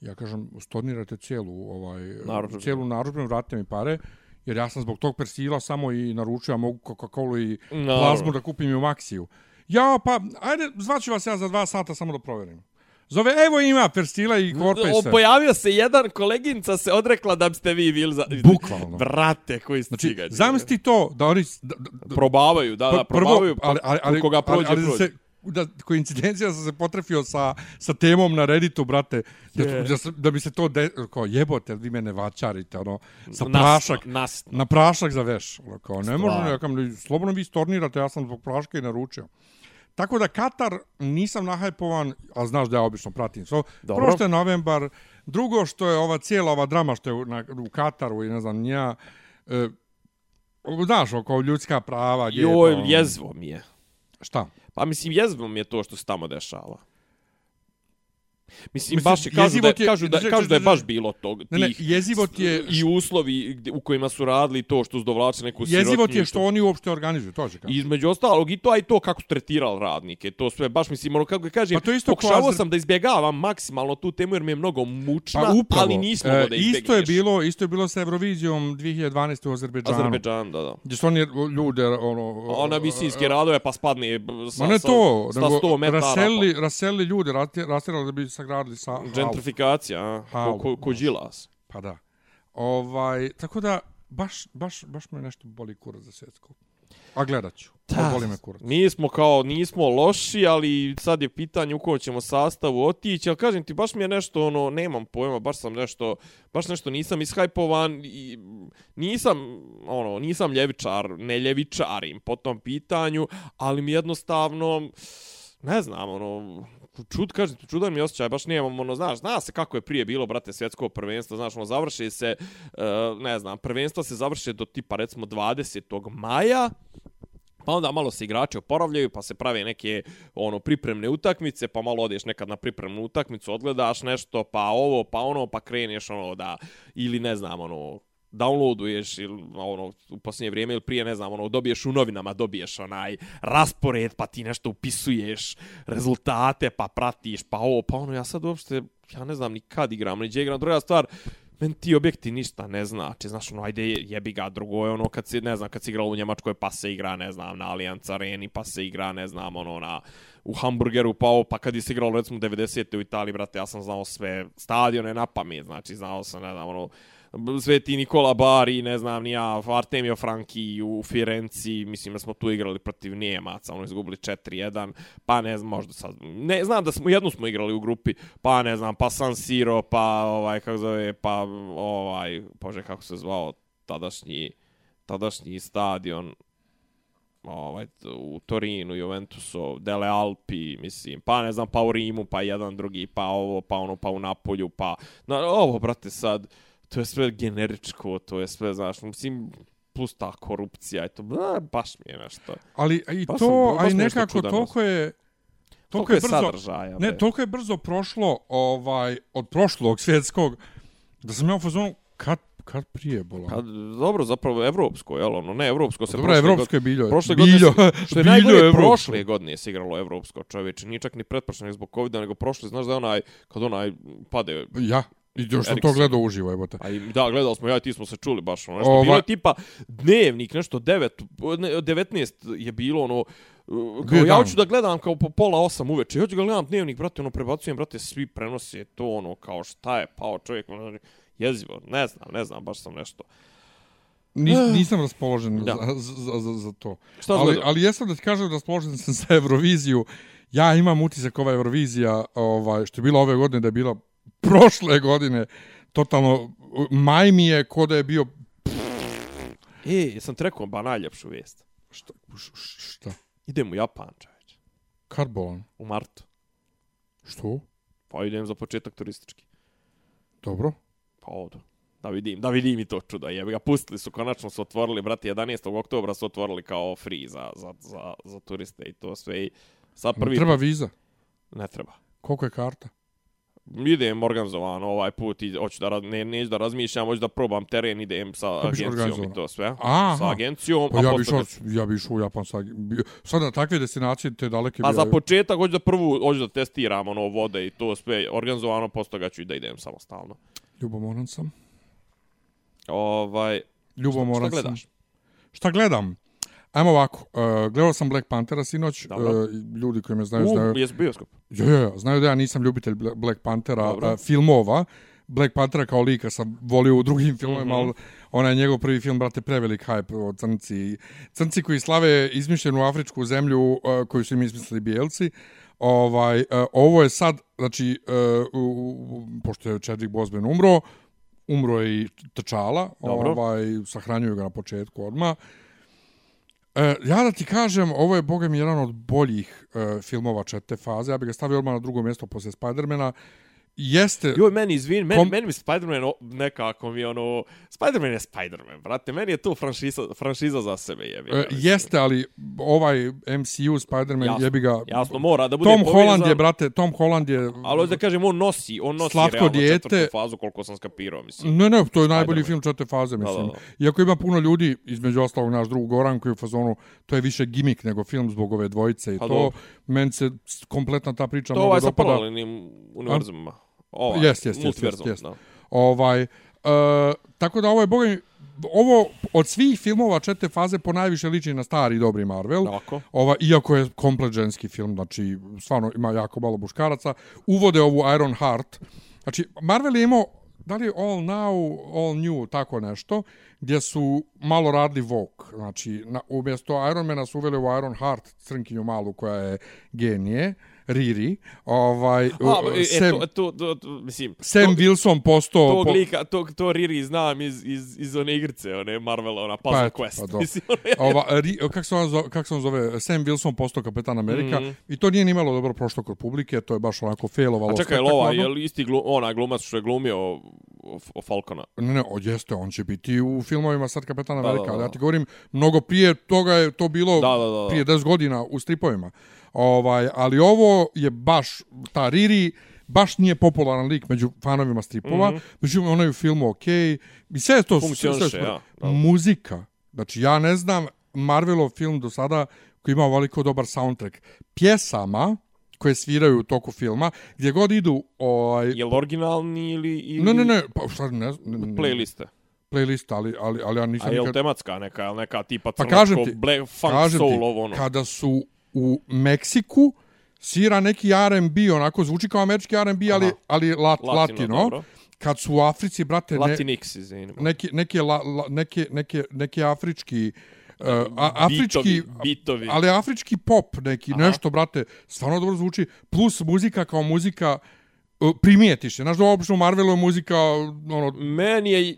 Ja kažem, stornirajte cijelu, ovaj, Narudžbinu. cijelu narudžbinu, vratite mi pare, jer ja sam zbog tog persila samo i naručio, a mogu Coca-Cola i plazmu da kupim i u Maxiju. Ja, pa, ajde, zvaću vas ja za dva sata samo da provjerim. Zove, evo ima persila i korpe i O, sve. pojavio se jedan koleginica se odrekla da biste vi bili za... Bukvalno. Brate, koji Znači, stigađe. zamisli to, da oni... Da, da, Probavaju, da, da, Pa prvo, probavaju. ali, ali, ali, koga prođe, ali, ali prođe. Se, da, koincidencija sam se potrefio sa, sa temom na Redditu, brate, da, da, da bi se to, de, kao jebote, vi mene vačarite, ono, sa Nas- prašak, Nas, na prašak za veš. Ono, kao, ne Stvarno. možemo, ja kam, slobodno vi stornirate, ja sam zbog praška i naručio. Tako da Katar nisam nahajpovan, a znaš da ja obično pratim svo. Dobro. Prvo što je novembar, drugo što je ova cijela ova drama što je u, na, u Kataru i ne znam nija, e, znaš, kao ljudska prava, gdje je to, joj, ono, jezvo mi je. Šta? Pa mislim, jezvo mi je to što se tamo dešava. Mislim, Mislim, baš je, kažu, da, je- kažu, da, drži, kažu da je drži, baš bilo tog, tih... Ne, ne, jezivo ti je- I uslovi gdje- u kojima su radili to što su dovlačili neku sirotinju. je što oni uopšte organizuju, to će kažem. između ostalog i to, a i to kako su tretirali radnike. To sve, baš mislim, ono kako kažem, Pa to je isto pokušavao sam da izbjegavam maksimalno tu temu jer mi je mnogo mučna, Pa upravo, ali nismo e, da isto je bilo, isto je bilo sa Eurovizijom 2012. u Azerbejdžanu. Azerbejdžan, da, da. Gdje su oni ljude, ono... Ona visinske radove pa spadne b- sa, ne sa, to, sa nego 100 metara. raselili, raselili ljude, rati- rasterali da bi sagradili sa... Pa, gentrifikacija, a? Ko, ko. Đilas. Pa da. Ovaj, tako da, baš, baš, baš me nešto boli kurac za svjetsko. A gledat ću. Da. Boli me kurac. Nismo kao, nismo loši, ali sad je pitanje u kojem ćemo sastavu otići, ali kažem ti, baš mi je nešto, ono, nemam pojma, baš sam nešto, baš nešto nisam ishajpovan i nisam, ono, nisam ljevičar, ne ljevičarim po tom pitanju, ali mi jednostavno, ne znam, ono, čud, kažem ti, čudan mi je osjećaj, baš nemam, ono, znaš, zna se kako je prije bilo, brate, svjetsko prvenstvo, znaš, ono, završi se, uh, ne znam, prvenstvo se završi do tipa, recimo, 20. maja, Pa onda malo se igrači oporavljaju, pa se prave neke ono pripremne utakmice, pa malo odeš nekad na pripremnu utakmicu, odgledaš nešto, pa ovo, pa ono, pa kreneš ono da ili ne znam, ono downloaduješ ili ono u posljednje vrijeme ili prije ne znam ono dobiješ u novinama dobiješ onaj raspored pa ti nešto upisuješ rezultate pa pratiš pa ovo pa ono ja sad uopšte ja ne znam ni kad igram ni gdje igram druga stvar meni ti objekti ništa ne znači, znaš, ono, ajde jebi ga, drugo je ono, kad si, ne znam, kad si igrao u Njemačkoj, pa se igra, ne znam, na Allianz Areni, pa se igra, ne znam, ono, na, u Hamburgeru, pa ovo, pa kad je se igralo, recimo, 90. u Italiji, brate, ja sam znao sve stadione na pamet, znači, znao sam, ne znam, ono, Sveti Nikola Bari, ne znam, ni ja, Artemio Franki u Firenci, mislim da smo tu igrali protiv Nijemaca, ono izgubili 4-1, pa ne znam, možda sad, ne, znam da smo, jednu smo igrali u grupi, pa ne znam, pa San Siro, pa ovaj, kako zove, pa ovaj, bože, kako se zvao, tadašnji, tadašnji stadion, ovaj, u Torinu, Juventusu, Dele Alpi, mislim, pa ne znam, pa u Rimu, pa jedan drugi, pa ovo, pa ono, pa u Napolju, pa, na, ovo, brate, sad, to je sve generičko, to je sve, znaš, mislim, plus ta korupcija, eto, ba, baš mi je nešto. Ali i Baš to, a i nekako toliko je... Toliko je brzo, sadržaja. Ne, toliko je brzo prošlo ovaj, od prošlog svjetskog, da sam ja u fazonu, kad, kad prije bola? Kad, dobro, zapravo evropsko, jel ono, ne evropsko se Dobro, prošle evropsko je biljo. Prošle godine, biljo, se- što je najgore, evropsko. prošle godine se igralo evropsko, čovječe, nije čak ni pretprošle zbog covida, nego prošle, znaš da je onaj, kad onaj pade, Ja, i još sam to gledao uživo, evo te. a i, da, gledali smo, ja i ti smo se čuli baš, ono, nešto, Ova- bilo je tipa dnevnik, nešto 9, ne, 19 je bilo, ono, uh, kao ja hoću da gledam kao po pola osam uveče, ja hoću da gledam dnevnik, brate, ono, prebacujem, brate, svi prenose to, ono, kao šta je pao čovjek, ono, jezivo, ne znam, ne znam, baš sam nešto. Nis, nisam raspoložen Da. za, za, za, za to. Šta ali, gledao? ali jesam da ti kažem raspoložen sam za Euroviziju. Ja imam utisak ova Eurovizija, ovaj, što je bila ove godine, da je bila prošle godine, totalno, maj mi je ko da je bio... E, jesam ti rekao ba najljepšu vijest. Šta? šta? Idem u Japan, čovječ, Karbolan? u martu. Što? Pa idem za početak turistički. Dobro. Pa ovdje. Da vidim, da vidim i to čudo. Jebi ga, pustili su, konačno su otvorili, brati, 11. oktobra su otvorili kao free za, za, za, za turiste i to sve. I sad prvi... Treba viza. Ne treba. Koliko je karta? Idem organizovano ovaj put i hoću da, raz- ne, neću da razmišljam, hoću da probam teren, idem sa agencijom i to sve. Aha. Sa agencijom. Pa ja bi posle išao, ja bi išao u Japan sad. bi- Sad na takve destinacije te daleke... A bi- za početak hoću da prvu, hoću da testiram ono vode i to sve organizovano, posle toga ću i da idem samostalno. Ljubomoran sam. Ovaj, Ljubomoran šta sam. gledaš? Šta gledam? Ajmo ovako, uh, gledao sam Black Panthera sinoć, Dobro. uh, ljudi koji me znaju, U, znaju, jesu bioskop. jo, jo, jo, znaju da ja nisam ljubitelj Bla- Black Panthera Dobro. uh, filmova, Black Panthera kao lika sam volio u drugim filmovima, Mhm. ali onaj njegov prvi film, brate, prevelik hype o crnci. Crnci koji slave izmišljenu afričku zemlju uh, koju su im izmislili bijelci. Ovaj, uh, ovo je sad, znači, uh, u, u, pošto je Chadwick Boseman umro, umro je i Dobro. ovaj, sahranjuju ga na početku odmah. E, ja da ti kažem, ovo je, boga mi, jedan od boljih e, filmova čete faze. Ja bih ga stavio odmah na drugo mjesto poslije Spidermana. Jeste... Joj, meni, izvin, meni, Kom- meni mi Spider-Man nekako mi ono... Spider-Man je Spider-Man, brate. Meni je to franšiza, franšiza za sebe, jebi. ga, E, jeste, ali ovaj MCU Spider-Man Jasno, jebi ga... Jasno, mora da bude Tom povezan, Holland je, brate, Tom Holland je... Ali hoću da kažem, on nosi, on nosi Slatko realno dijete. četvrtu fazu, koliko sam skapirao, mislim. Ne, ne, to je najbolji film čete faze, Da, mislim. da, da. Iako ima puno ljudi, između ostalog naš drug Goran, koji je u fazonu, to je više gimik nego film zbog ove dvojice i Pa to. dobro. Se kompletna ta priča To mnogo ovaj sa dopada. paralelnim univerzumima. Ovaj, Jest, jest, jest, multiverzum, jest, jest. da. Ovaj, e, tako da ovo je, boga ovo od svih filmova čete faze po najviše liči na stari dobri Marvel. Tako. Ova, iako je komplet ženski film, znači stvarno ima jako malo muškaraca, uvode ovu Iron Heart. Znači, Marvel je imao, da li All Now, All New, tako nešto, gdje su malo radili Vogue. Znači, na, umjesto Ironmana su uveli u Iron Heart crnkinju malu koja je genije, Riri. Ovaj, A, e, Sam, to, to, to, to, mislim, Sam to, Wilson postao... tog po- lika, to, to Riri znam iz, iz, iz one igrice, one Marvel, ona Puzzle eto, Quest. pa [LAUGHS] mislim, one, Ova, ri, kako, se on zove, kako se on zove? Sam Wilson postao kapetan Amerika. Mhm. I to nije nimalo dobro prošlo kod publike. To je baš onako failovalo. A čekaj, jel ova, je li isti glu, ona glumac što je glumio o, o Falcona? Ne, ne, o, jeste, on će biti u filmovima sad kapetan Da, Amerika. da, da. ali Ja ti govorim, mnogo prije toga je to bilo Da, da, da, da. prije 10 godina u stripovima. Ovaj, ali ovo je baš, ta Riri, baš nije popularan lik među fanovima stripova. Mm -hmm. Međutim, ono je u filmu ok. I sve je to... sve- Funkcioniše, ja, da. Muzika. Znači, ja ne znam Marvelov film do sada koji ima veliko dobar soundtrack. Pjesama koje sviraju u toku filma, gdje god idu, ovaj, Je li originalni ili, ili ne, ne, ne, pa šta ne, ne, ne, playliste? playlist, ali, ali, ali ja nisam A je li nikad... tematska neka, neka tipa Pa kažem ti, black, funk, soul, ti, ovo ono? kada su u Meksiku svira neki R&B, onako zvuči kao američki R&B, ali, Aha. ali lat, latino. Latino, dobro. Kad su u Africi, brate, ne, Latinx, izvinimo. neki, neke, la, la, neke, neke, neke afrički... Uh, a, afrički, Bitovi, bitovi. ali afrički pop neki, Aha. nešto, brate, stvarno dobro zvuči, plus muzika kao muzika, uh, primijetiš je, znaš da obično u Marvelu je muzika, ono, Meni je,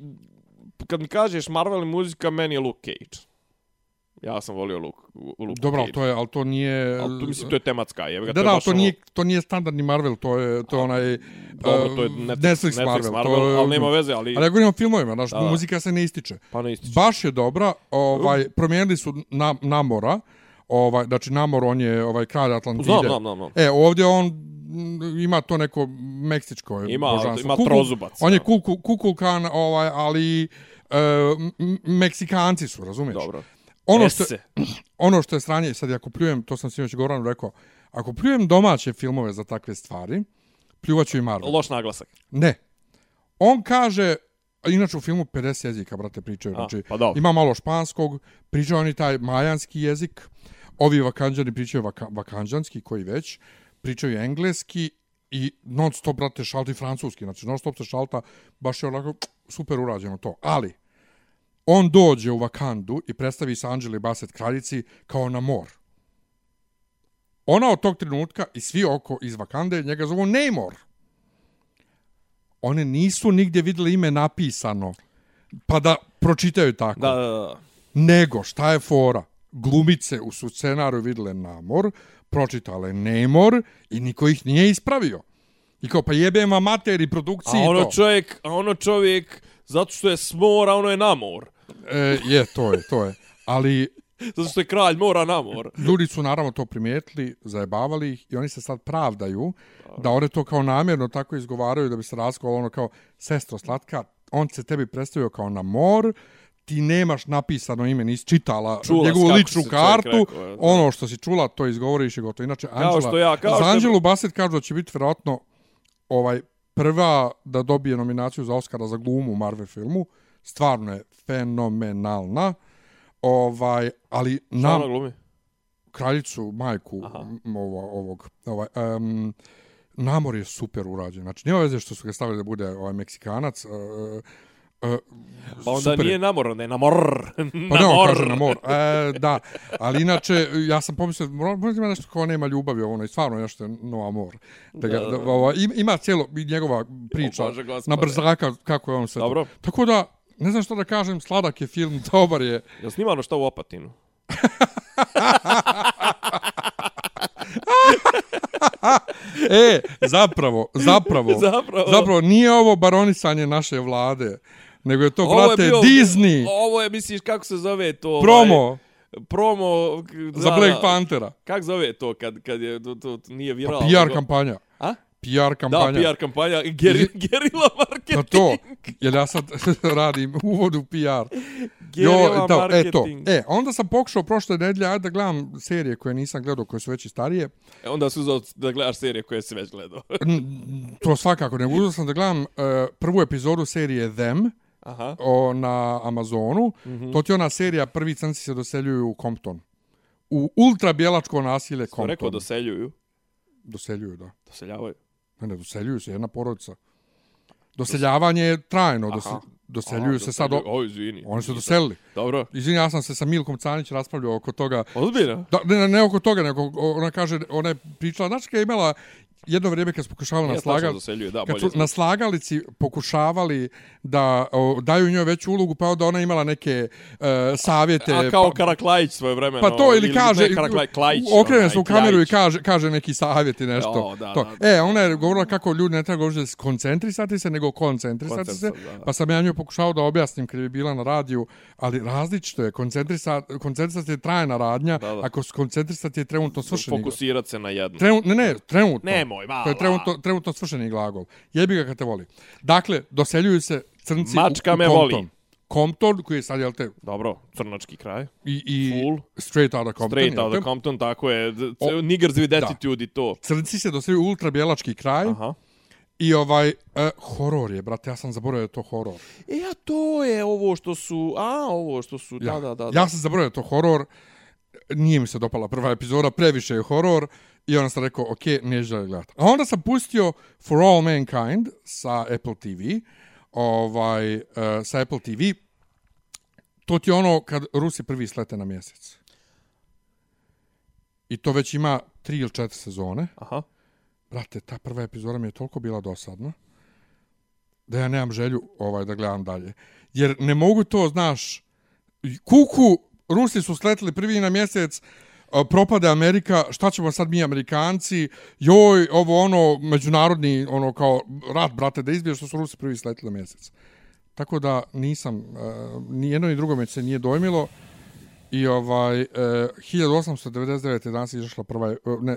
kad mi kažeš Marvel muzika, meni je Luke Cage. Ja sam volio Luke, Luke Dobro, ali to je, ali to nije... Ali tu mislim, to je tematska, je. Da, da, ali to nije, to nije standardni Marvel, to je, to je onaj... Dobro, to je uh, Netflix, Netflix, Marvel. Marvel, to je, ali nema veze, ali... Ali ja govorim o filmovima, znaš, Da, muzika se ne ističe. Pa ne ističe. Baš je dobra, ovaj, promijenili su na, Namora, ovaj, znači Namor, on je ovaj kralj Atlantide. Znam, znam, znam, znam. E, ovdje on mm, ima to neko meksičko Ima, božanstvo. ima Kukul- trozubac, On je kukulkan, ovaj, ali e, Meksikanci su, razumiješ? Dobro. Ono što, [CLEARS THROAT] ono što je stranje, sad ako pljujem, to sam sinoć Goranu rekao, ako pljujem domaće filmove za takve stvari, pljuvaću i Marvel. Loš naglasak. Ne. On kaže, inače u filmu 50 jezika, brate, pričaju. A, Znači, pa dobro. ima malo španskog, pričaju oni taj majanski jezik, ovi vakanđani pričaju vaka, vakanđanski, koji već, pričaju engleski i non stop, brate, šalti francuski. Znači, non stop se šalta, baš je onako super urađeno to. Ali, on dođe u Vakandu i predstavi se Anđeli Bassett kraljici kao na mor. Ona od tog trenutka i svi oko iz Vakande njega zovu Namor. One nisu nigdje vidjeli ime napisano, pa da pročitaju tako. Da, da, da. Nego, šta je fora? Glumice u su scenariju vidjele Namor, pročitale Nemor i niko ih nije ispravio. I kao, pa jebem vam materi produkciji A ono to. čovjek, a ono čovjek, zato što je smor, a ono je namor. E, je, to je, to je. Ali Zato što je kralj mora namor. ljudi su naravno to primijetili, zajebavali ih i oni se sad pravdaju da one to kao namjerno tako izgovaraju da bi se raskovalo ono kao sestro slatka, on se tebi predstavio kao na mor, ti nemaš napisano ime, nisi čitala Čula njegovu ličnu kartu, rekao, je, ono što si čula, to izgovoriš i gotovo. Inače, Anđela, što ja, kao za što- Anđelu Bassett kažu da će biti vjerojatno ovaj, prva da dobije nominaciju za Oscara za glumu u Marvel filmu. Stvarno je fenomenalna. Ovaj, ali Šta nam, ono glumi? kraljicu, majku Aha. ovo, ovog, ovaj, um, Namor je super urađen. Znači, nema veze što su ga stavili da bude ovaj Meksikanac. Uh, uh, Pa onda super je. nije namor, onda je namor. [LAUGHS] Pa ne, on kaže na mor. E, da, ali inače, ja sam pomislio, možda ima nešto kao nema ljubavi ono, i stvarno nešto je no amor. Da ga, da, ovo, im- ima cijelo, njegova priča na brzaka, kako je on sve. Dobro. Tako da, ne znam što da kažem, sladak je film, [LAUGHS] dobar je. Jel snimano šta u Opatinu? [LAUGHS] E, zapravo, zapravo, [LAUGHS] Zapravo. zapravo nije ovo baronisanje naše vlade, nego je to, Ovo je brate, bio- Disney, Ovo je, misliš, kako se zove to? ovaj, promo promo k- za Black Panthera. Kak zove to kad, kad je to, to, to nije Pa viral? PR nego- kampanja. PR Da, kampanja. PR kampanja, geri, gerila marketing. Pa to, jer ja sad [LAUGHS] radim uvod u PR. Gerila da, e marketing. to. E, onda sam pokušao prošle nedelje, ajde da gledam serije koje nisam gledao, koje su već i starije. E, Onda su uzao da gledaš serije koje si već gledao. [LAUGHS] To svakako ne. Uzeo sam da gledam uh, prvu epizodu serije Them Aha. o, na Amazonu. Mm. -hmm. To ti je ona serija Prvi crnci se doseljuju u Compton. U ultrabjelačko nasilje To Compton. rekao doseljuju. Doseljuju, da. Doseljavaju. Ne, ne, doseljuju se, jedna porodica. Doseljavanje je trajno. Dose, doseljuju Aha, se sad... O. O, izvini. oni su doselili. Dobro. Izvini, ja sam se sa Milkom Canić raspravljao oko toga. Ozbiljno? Da, ne, ne oko toga, nego ona kaže, ona je pričala, znači kad je imala jedno vrijeme kad su pokušavali na slagal, da, kad su na slagalici pokušavali da o, daju njoj veću ulogu, pa onda ona imala neke uh, savjete. A kao pa, Karaklajić svoje vremeno. pa to ili kaže, Klajić. okrene se u kameru i kaže, kaže neki savjet i nešto. O, da, to. da, da. E, ona je govorila kako ljudi ne treba govoriti koncentrisati se, nego koncentrisati se. Da. Pa sam ja njoj pokušao da objasnim kad bi bila na radiju, ali različito je. Koncentrisati, koncentrisati je trajna radnja, Da, da. ako koncentrisati je trenutno svršeni Fokusirat se na jednu. Trenut, ne, ne, trenutno. Nemoj, malo. To je trenutno, trenutno svršeni glagol. Jebi ga kad te voli. Dakle, doseljuju se crnci Mačka u, u me Compton. voli. Compton, koji je sad, jel te, Dobro, crnački kraj. i, i Full. straight out of Compton. Straight out of Compton, tako je. O, Niggers with attitude i to. Crnci se doseljuju u ultrabjelački kraj Aha. i ovaj, uh, horor je, brate, ja sam zaboravio da to horor. E, a to je ovo što su... A, ovo što su... Da, Ja, da, da. da. ja sam zaboravio da to horor, nije mi se dopala prva epizoda, previše je horor i onda sam rekao, ok, ne želim gledati. A onda sam pustio For All Mankind sa Apple TV, ovaj, uh, sa Apple TV, to ti je ono kad Rusi prvi slete na mjesec. I to već ima tri ili četiri sezone. Aha. Brate, ta prva epizoda mi je toliko bila dosadna da ja nemam želju ovaj da gledam dalje. Jer ne mogu to, znaš, kuku Rusi su sletili prvi na mjesec, a, propade Amerika, šta ćemo sad mi Amerikanci, joj, ovo ono, međunarodni, ono kao rat, brate, da izbije što su Rusi prvi sletili mjesec. Tako da nisam, uh, ni jedno ni drugo me se nije dojmilo. I ovaj, uh, 1899. danas je izašla prva, e, ne,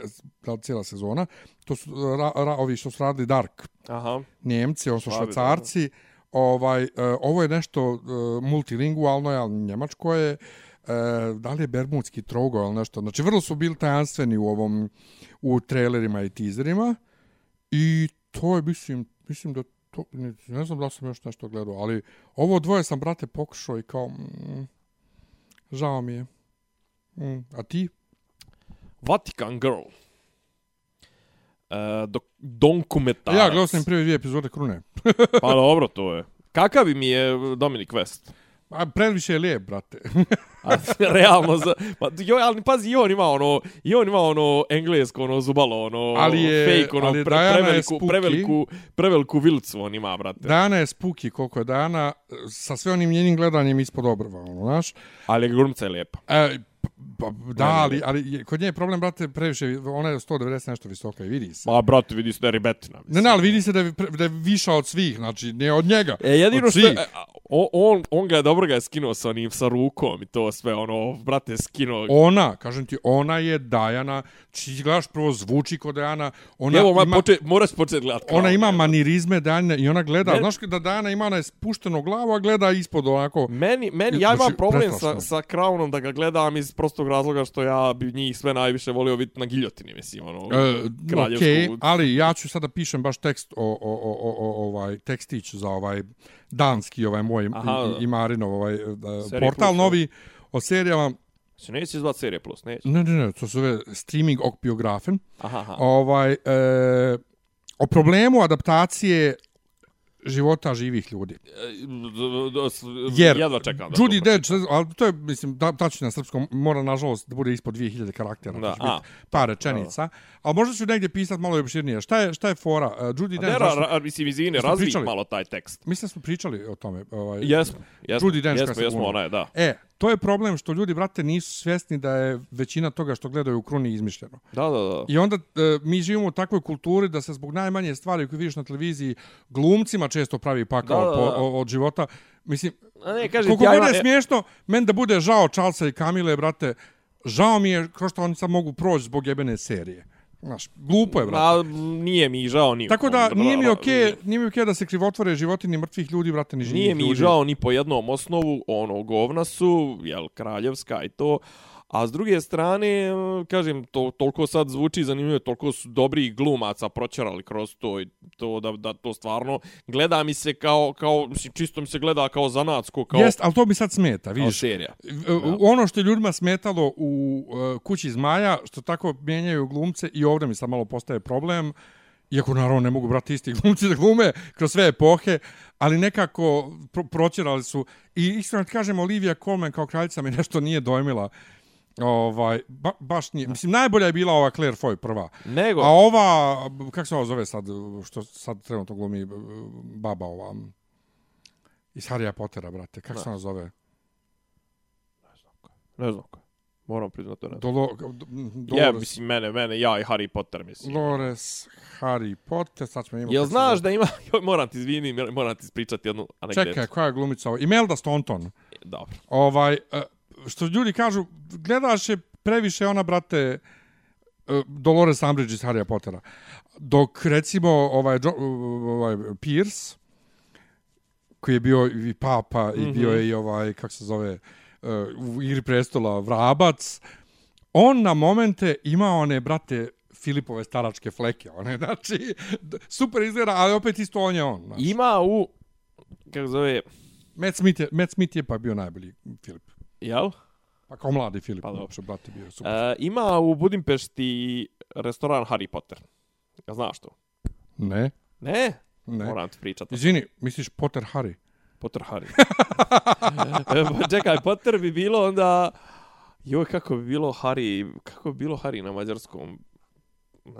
cijela sezona. To su ra, ra, ovi što su radili Dark. Aha. Njemci, ovo su švacarci. Ovaj, uh, ovo je nešto uh, multilingualno, ali njemačko je. Uh, da li je bermudski trougao ili nešto. Znači, vrlo su bili tajanstveni u ovom, u trailerima i teaserima. I to je, mislim, mislim da to, ne, ne znam da sam još nešto gledao, ali ovo dvoje sam, brate, pokušao i kao, mm, žao mi je. Mm, a ti? Vatican Girl. E, dok, dokumentarac. Ja, gledao sam prve dvije epizode Krune. pa dobro, to je. Kakav bi mi je Dominic West? A previše je lijep, brate. A, [LAUGHS] realno za pa joj ali pazi i on ima ono i on ima ono englesko ono zubalo ono Ali je- fake ono ali pre, Diana je preveliku spooky. preveliku preveliku vilcu on ima brate Dana je spuki koliko je dana, sa sve onim njenim gledanjem ispod obrva, ono, znaš. ali glumca je lijepa E, pa, da, ali, ali kod nje je problem, brate, previše, ona je 190 nešto visoka i vidi se. ma brate vidi se da je ribetina Ne, ne, ali vidi se da je, da je viša od svih, znači, ne od njega. E, jedino što on, on ga je dobro ga je skinuo sa onim sa rukom i to sve ono brate skinuo. Ona, kažem ti, ona je Dajana, či gledaš prvo zvuči kod Dajana, ona Evo, ma, ima, poče, moraš početi gledat kao ona ima manirizme Dajane i ona gleda, Ne- znaš da Dajana ima onaj spuštenu glavu, a gleda ispod onako, Meni, meni, ja imam Znači, problem sa, sa Crownom da ga gledam iz prostog razloga što ja bi njih sve najviše volio vidjeti na giljotini, mislim, ono, E, kraljevsku. okay, ali ja ću sada pišem baš tekst o, o, o, o, o ovaj tekstić za ovaj danski ovaj moj Aha. i, i Marinov ovaj e, Serija portal Plus, novi o serijama. Se neće zvati serije plus, neće. Ne, ne, ne, to se zove streaming ok biografen. Aha, aha. Ovaj e, o problemu adaptacije života živih ljudi. Jer jedva čekam da Judy Dench, ali to je, mislim, da, tačno na srpskom, mora nažalost da bude ispod 2000 karaktera. Da, a. par rečenica. Ali možda ću negdje pisati malo i opširnije. Šta je, šta je fora? Uh, Judy Dench, Ne, ra, ra, mislim, izvini, Smo razvi pričali. malo taj tekst. mislim smo pričali o tome. Ovaj, Jesmo, jesmo, Judi Dench jesmo, jesmo, ona je, da. E, to je problem što ljudi, brate, nisu svjesni da je većina toga što gledaju u kruni izmišljeno. Da, da, da. I onda e, mi živimo u takvoj kulturi da se zbog najmanje stvari koje vidiš na televiziji glumcima često pravi pakao Da, da, da. Po, o- od života. Mislim, A ne, kažem, koliko ja imam- je smiješno, men da bude žao Charlesa i Kamile, brate, žao mi je kroz što oni sad mogu proći zbog jebene serije. Znaš, glupo je, brate. Ma, nije mi žao ni Tako da nije mi okej, nije mi okej da se krivotvore životini mrtvih ljudi, brate, ni živih Nije mi ljudi. žao ni po jednom osnovu, ono, govna su, jel, kraljevska i to, a s druge strane, kažem, to toliko sad zvuči zanimljivo, toliko su dobri glumaca proćerali kroz to i to da, da to stvarno gleda mi se kao, kao mislim, čisto mi se gleda kao zanatsko, kao, Jest, ali to mi sad smeta, kao vidiš. serija. V- Ono što je ljudima smetalo u uh, kući zmaja, što tako mijenjaju glumce i ovdje mi sad malo postaje problem, iako naravno ne mogu brati isti glumci da glume kroz sve epohe, ali nekako pro proćerali su. I iskreno ti kažem, Olivia Colman kao kraljica mi nešto nije dojmila. Ovaj, ba, baš nije. Mislim, najbolja je bila ova Claire Foy prva. Nego, A ova, kako se ova zove sad, što sad trenutno glumi uh, baba ova, iz Harrya Pottera, brate, kako se ona zove? ne znam ko. je. Moram priznati to ne znam. Dolo, Je, Dolores, mislim, mene, mene, ja i Harry Potter, mislim. Dolores, Harry Potter, sad ćemo imati... Jel znaš da ima, joj, [LAUGHS] moram ti izvini, moram ti ispričati jednu anegdotu. Čekaj, koja je glumica ovo? Imelda Staunton. Dobro. Ovaj, e, što ljudi kažu, gledaš je previše ona, brate, e, Dolores Umbridge iz Harrya Pottera. Dok, recimo, ovaj, ovaj Pierce, koji je bio i papa i bio je i ovaj, kako se zove, e, u Igri prestola Vrabac, on na momente ima one, brate, Filipove staračke fleke, one, [LAUGHS] znači, super izgleda, ali opet isto on je on. Znači. Ima u, kako zove, Matt Smith, je, Matt Smith je pa bio najbolji Filip. Jel? Pa kao mladi Filip, Pa uopšte, brate, bio super. E, ima u Budimpešti restoran Harry Potter. Ja znaš to? ne, Ne? ne. Moram ti pričati. Izvini, misliš Potter Harry? Potter Harry. E, pa Čekaj, Potter bi bilo onda... Joj, kako bi bilo Harry, kako bi bilo Harry na mađarskom?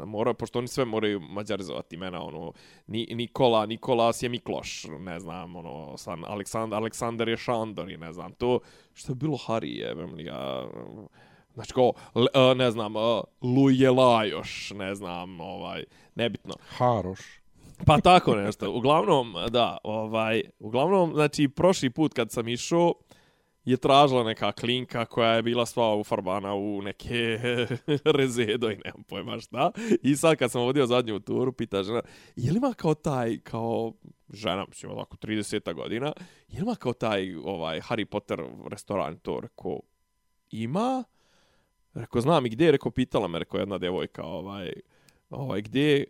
Mora, pošto oni sve moraju mađarizovati imena, ono, Ni, Nikola, Nikolas je Mikloš, ne znam, ono, san, Aleksandar, Aleksandar je Šandor i ne znam, to, što je bilo Hari, je, ja, znači, ko, ne znam, Luje Lajoš, ne znam, ovaj, nebitno. Haroš. Pa tako nešto. Uglavnom, da, ovaj, uglavnom, znači, prošli put kad sam išao, je tražila neka klinka koja je bila sva ufarbana u neke [LAUGHS] rezedo i nemam pojma šta. I sad kad sam vodio zadnju turu, pita žena, je li ima kao taj, kao žena, mislim, ovako 30 godina, je li ima kao taj ovaj Harry Potter restoran to, rekao, ima? Rekao, znam i gdje, rekao, pitala me, rekao, jedna devojka, ovaj, ovaj, gdje,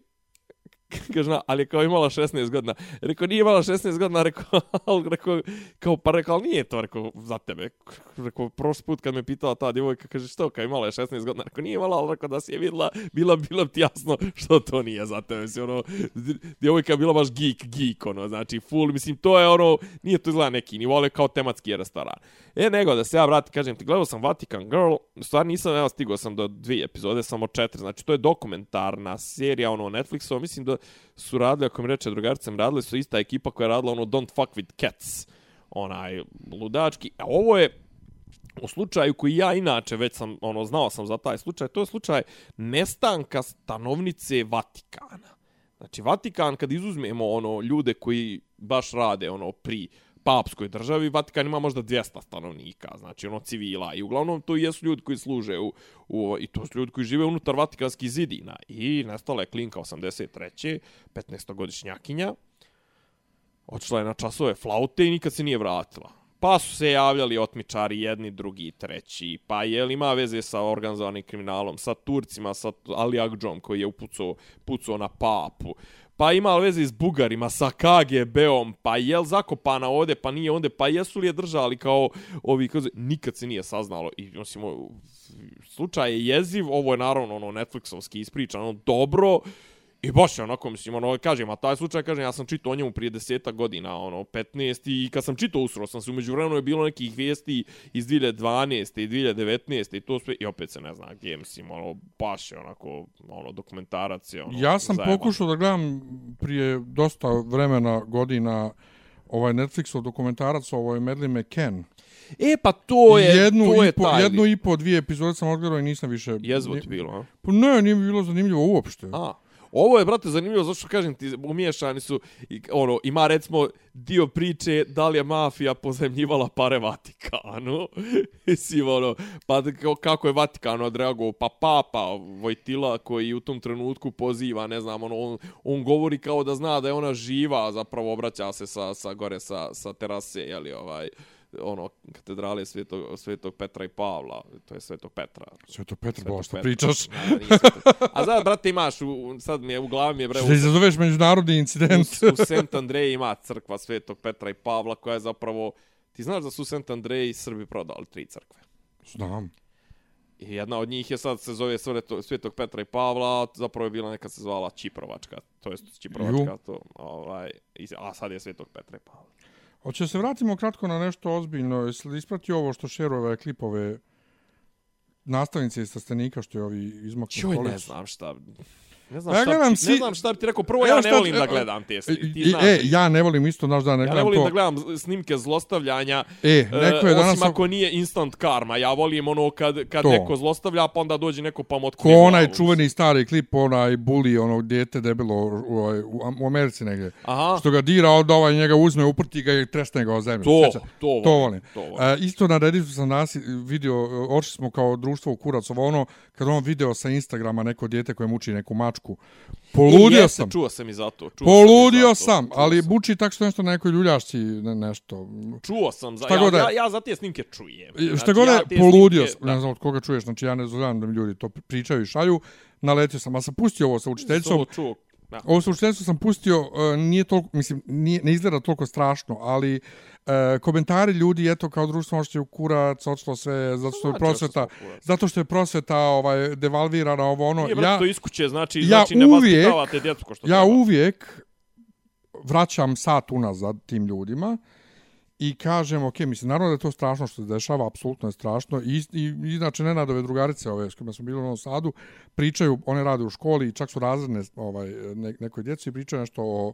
[LAUGHS] kaže, ali kao imala 16 godina. Rekao, nije imala 16 godina, rekao, [LAUGHS] ali rekao, kao, pa rekao, ali nije to, rekao, za tebe. Rekao, prošli put kad me pitala ta djevojka, kaže, što, kao imala je 16 godina, rekao, nije imala, ali rekao, da si je vidjela, bila, bila ti jasno što to nije za tebe. Mislim, ono, djevojka je bila baš geek, geek, ono, znači, full, mislim, to je ono, nije to izgleda neki, nivo, ali kao tematski restoran. E, nego, da se ja vratim, kažem ti, gledao sam Vatican Girl, stvar nisam, evo, stigao sam do dvije epizode, samo četiri, znači, to je dokumentarna serija, ono, Netflixova, mislim da su radili, ako mi reče drugaricam, radili su ista ekipa koja je radila ono Don't Fuck With Cats, onaj ludački. A ovo je u slučaju koji ja inače već sam, ono, znao sam za taj slučaj, to je slučaj nestanka stanovnice Vatikana. Znači, Vatikan, kad izuzmemo ono ljude koji baš rade ono pri papskoj državi, Vatikan ima možda 200 stanovnika, znači ono civila i uglavnom to jesu ljudi koji služe u, u i to su ljudi koji žive unutar Vatikanskih zidina i nastala je klinka 83. 15-godišnjakinja, odšla je na časove flaute i nikad se nije vratila. Pa su se javljali otmičari jedni, drugi, treći, pa je li ima veze sa organizovanim kriminalom, sa Turcima, sa Ali Agdžom koji je upucao pucao na papu, pa ima li veze s Bugarima, sa KGB-om, pa je li zakopana ovde, pa nije onde, pa jesu li je držali kao ovi, kao, nikad se nije saznalo. I, mislim, slučaj je jeziv, ovo je naravno ono Netflixovski ispričano, ono dobro, I baš je onako, mislim, ono, kažem, a taj slučaj, kažem, ja sam čitao o njemu prije deseta godina, ono, 15, i kad sam čitao usro, sam se umeđu vremenu je bilo nekih vijesti iz 2012. i 2019. i to sve, i opet se ne zna gdje, mislim, ono, baš je onako, ono, dokumentarac je, ono, Ja sam zajeban. pokušao da gledam prije dosta vremena, godina, ovaj Netflixov dokumentarac o ovoj Madeleine McCann. E, pa to je, jednu to je po, taj. Jednu i po, dvije epizode sam odgledao i nisam više... Jezvo ti bilo, a? Pa ne, nije mi bilo zanimljivo uopšte. A, Ovo je, brate, zanimljivo, zato što kažem ti, umiješani su, i, ono, ima recimo dio priče da li je mafija pozemljivala pare Vatikanu. [LAUGHS] Mislim, ono, pa kako je Vatikanu odreagovao, pa papa Vojtila koji u tom trenutku poziva, ne znam, ono, on, on govori kao da zna da je ona živa, zapravo obraća se sa, sa gore sa, sa terase, jeli, ovaj, ono katedrale svetog svetog Petra i Pavla, to je svetog Petra. Svetog Petra, Svetog što pričaš. A sad brate imaš u, sad mi je u glavi mi je bre. Što izazoveš međunarodni incident. U, u Saint Andrej ima crkva svetog Petra i Pavla koja je zapravo ti znaš da su Saint Andrej Srbi prodali tri crkve. Znam. I jedna od njih je sad se zove Svetog Petra i Pavla, zapravo je bila neka se zvala Čiprovačka, to jest Čiprovačka, to, ovaj, a sad je Svetog Petra i Pavla. Hoće se vratimo kratko na nešto ozbiljno. Jesi li ispratio ovo što šeruje klipove nastavnice iz Stastenika što je ovi izmakli Čuj, ne znam šta. Ne znam, ja šta, gledam si... ne znam šta bi ti rekao. Prvo, ja ne volim da gledam te ti znaš. E, ja ne volim isto, znaš da ne gledam to. Ja ne volim to. da gledam snimke zlostavljanja. E, neko je danas... Osim ako nije instant karma. Ja volim ono kad, kad to. neko zlostavlja, pa onda dođe neko pa mu Ko onaj čuveni stari klip, onaj bully, ono djete debilo u, ovaj, u, u Americi negdje. Aha. Što ga dira, onda ovaj njega uzme, uprti ga i tresne ga o zemlju. To, to, volim. To volim. To volim. E, isto na Redditu sam nas vidio, oči smo kao društvo u Kuracovo, ono, kad on video sa Instagrama neko djete koje muči neku mačku, Poludio jeste, sam. Čuo sam i zato. Čuo Poludio sam, sam ali sam. buči tako što nešto na nekoj ljuljašci ne, nešto. Čuo sam. Za, ja, ja, ja za te snimke čujem. Znači, šta god je, ja poludio snimke, sam. Ne znam od koga čuješ, znači ja ne znam da mi ljudi to pričaju i šalju. Naletio sam, a sam pustio ovo sa učiteljicom. Čuo. Da. Ovo učiteljicom sam pustio, uh, nije toliko, mislim, nije, ne izgleda toliko strašno, ali e, komentari ljudi eto kao društvo možete u kurac odšlo sve zato što je prosveta zato što je prosveta ovaj devalvirana ovo ono Nije, ja to iskuće znači ja znači ne vaspitavate djecu ko što ja treba. uvijek vraćam sat unazad tim ljudima i kažem, ok, mislim, naravno da je to strašno što se dešava, apsolutno je strašno. I, i inače, Nenadove drugarice, ove, s kojima smo bili u Novom Sadu, pričaju, one rade u školi i čak su razredne ovaj, ne, nekoj djeci i pričaju nešto o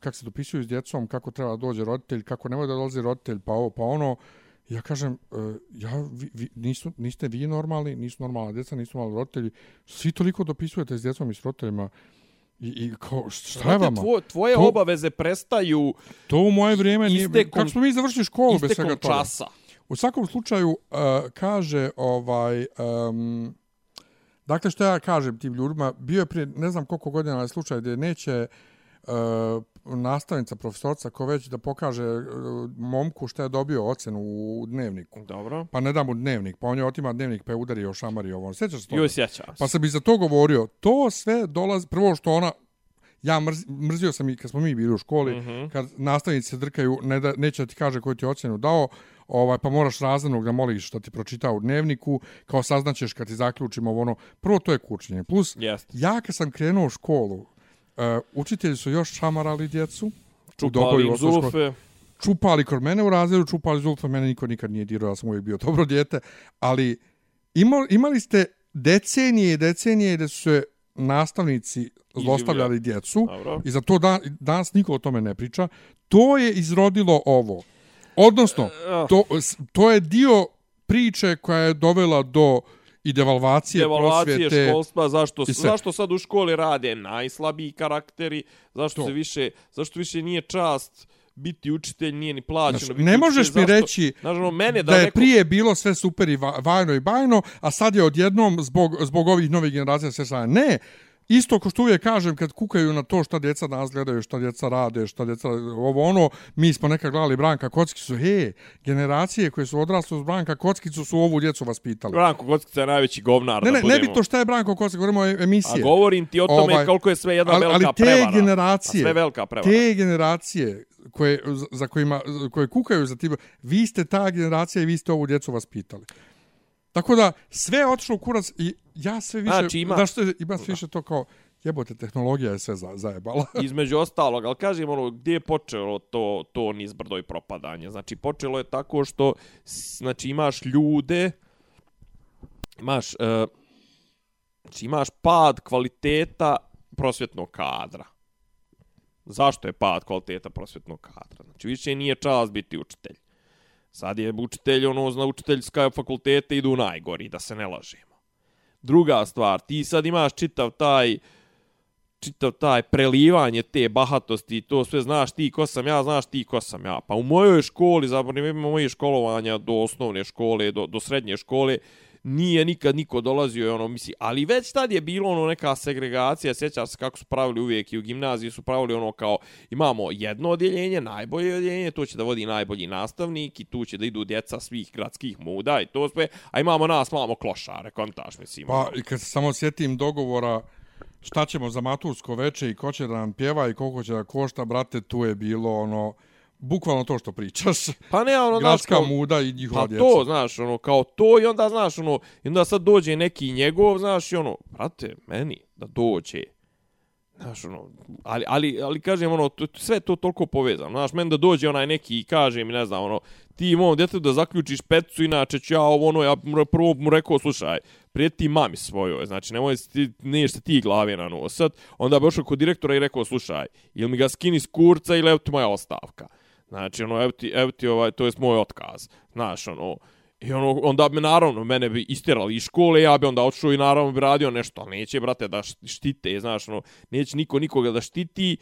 kako se dopisuju s djecom, kako treba da dođe roditelj, kako nemoj da dolazi roditelj, pa ovo, pa ono. Ja kažem, uh, ja, vi, vi, nisu, niste vi normalni, nisu normalna djeca, nisu normalni roditelji. Svi toliko dopisujete s djecom i s roditeljima. I, i kao, šta je vama? Tvoje, tvoje To- obaveze prestaju To u moje vrijeme nije... Istekom- Kako smo mi završili školu bez svega toga? časa. U svakom slučaju, uh, kaže, ovaj, um, dakle što ja kažem tim ljudima, bio je prije ne znam koliko godina ovaj slučaj gdje neće uh, nastavnica, profesorca, ko već da pokaže uh, momku šta je dobio ocenu u dnevniku. Dobro. Pa ne da mu dnevnik, pa on je otima dnevnik pa je udario šamari ovo. Sjećaš se toga? Joj, sjećam se. Pa sam bi za to govorio, to sve dolazi, prvo što ona, ja mrz, mrzio sam i kad smo mi bili u školi, mm -hmm. kad nastavnici se drkaju, ne da, neće da ti kaže koju ti je ocjenu dao, ovaj, pa moraš razrednog da moliš što ti pročita u dnevniku, kao saznaćeš kad ti zaključimo ovo ono, prvo to je kučenje. Plus, Jest. ja kad sam krenuo u školu, uh, učitelji su još šamarali djecu, Čupali im zulfe. čupali kod mene u razredu, čupali zulfa, mene niko nikad nije dirao, ja sam uvijek bio [LAUGHS] dobro dijete, ali ima, imali ste decenije i decenije da su se nastavnici zlostavljali djecu Dobro. i za to da, danas niko o tome ne priča. To je izrodilo ovo. Odnosno, Eh, to, to je dio priče koja je dovela do i devalvacije, Devalvacije prosvjete. školstva, zašto, sve. zašto sad u školi rade najslabiji karakteri, zašto To. se više, zašto više nije čast biti učitelj, nije ni plaćeno Znaš, biti ne možeš učitelj, mi zašto- reći Znaš, ono, mene da, da je neko, prije bilo sve super i va- vajno i bajno, a sad je odjednom zbog, zbog ovih novih generacija sve sada. Ne, isto ko što uvijek kažem kad kukaju na to šta djeca danas gledaju, šta djeca rade, šta djeca ovo ono, mi smo nekad gledali Branka Kockicu, he, generacije koje su odrasle uz Branka Kockicu su ovu djecu vaspitali. Branko Kockica je najveći govnar. Ne, ne, budemo. ne bi to šta je Branko Kockica, govorimo o A emisije. govorim ti o tome Ovaj, koliko je sve jedna ali, velika ali te prevara. generacije, A sve velika prevara. te generacije koje, za kojima, koje kukaju za tim, vi ste ta generacija i vi ste ovu djecu vaspitali. Tako da, sve je otišlo u kurac i ja sve više, Znači, ima- znaš što ima sve više to kao, jebote, tehnologija je sve za, zajebala. [LAUGHS] između ostalog, ali kažem ono, gdje je počelo to, to nizbrdo i propadanje? Znači, počelo je tako što, znači, imaš ljude, imaš, uh, znači, imaš pad kvaliteta prosvjetnog kadra. Zašto je pad kvaliteta prosvjetnog kadra? Znači, više nije čast biti učitelj. Sad je učitelj, ono, zna učiteljska fakultete idu najgori, da se ne lažemo. Druga stvar, ti sad imaš čitav taj čitav taj prelivanje te bahatosti, to sve znaš ti ko sam ja, znaš ti ko sam ja. Pa u mojoj školi, zapravo imamo moje školovanja do osnovne škole, do, do srednje škole, nije nikad niko dolazio i ono misli, ali već tad je bilo ono neka segregacija, sjećaš se kako su pravili uvijek i u gimnaziji su pravili ono kao imamo jedno odjeljenje, najbolje odjeljenje, to će da vodi najbolji nastavnik i tu će da idu djeca svih gradskih muda i to sve, a imamo nas malo klošare, kontaš mislim. Pa, ono. i kad se samo sjetim dogovora šta ćemo za matursko veče i ko će da nam pjeva i koliko će da košta, brate, tu je bilo ono, bukvalno to što pričaš. Pa ne, ono, znaš, kao- muda i njihova Pa djeca. to, znaš, ono, kao to i onda, znaš, ono, i onda sad dođe neki njegov, znaš, i ono, brate, meni da dođe, znaš, ono, ali, ali, ali kažem, ono, to, sve to toliko povezano, znaš, meni da dođe onaj neki i kaže mi, ne znam, ono, ti mom djetetu da zaključiš pecu, inače ću ja ovo, ono, ja prvo mu rekao, slušaj, prijeti mami svojoj, znači, nemoj ti, niješ se ti glave na nosat, onda bi ošao kod direktora i rekao, slušaj, ili mi ga skini s kurca ili evo ti moja ostavka. Znači, ono, evo ti, evo ti ovaj, to jest moj otkaz. Znaš, ono, i ono, onda bi naravno, mene bi istirali iz škole, ja bi onda odšao i naravno bi radio nešto, ali neće, brate, da štite, znaš, ono, neće niko nikoga da štiti.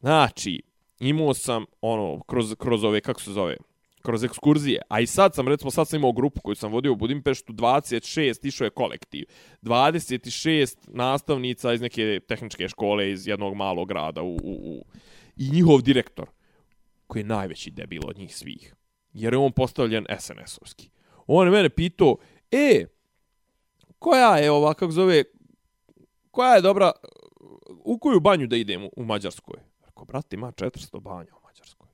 Znači, imao sam, ono, kroz, kroz ove, kako se zove, kroz ekskurzije. A i sad sam, recimo, sad sam imao grupu koju sam vodio u Budimpeštu, 26, išao je kolektiv. 26 nastavnica iz neke tehničke škole iz jednog malog grada u, u, u. i njihov direktor koji je najveći debil od njih svih. Jer je on postavljen SNS-ovski. On je mene pitao, e, koja je ova, kako zove, koja je dobra, u koju banju da idem u, u Mađarskoj? Rekao, brate, ima 400 banja u Mađarskoj.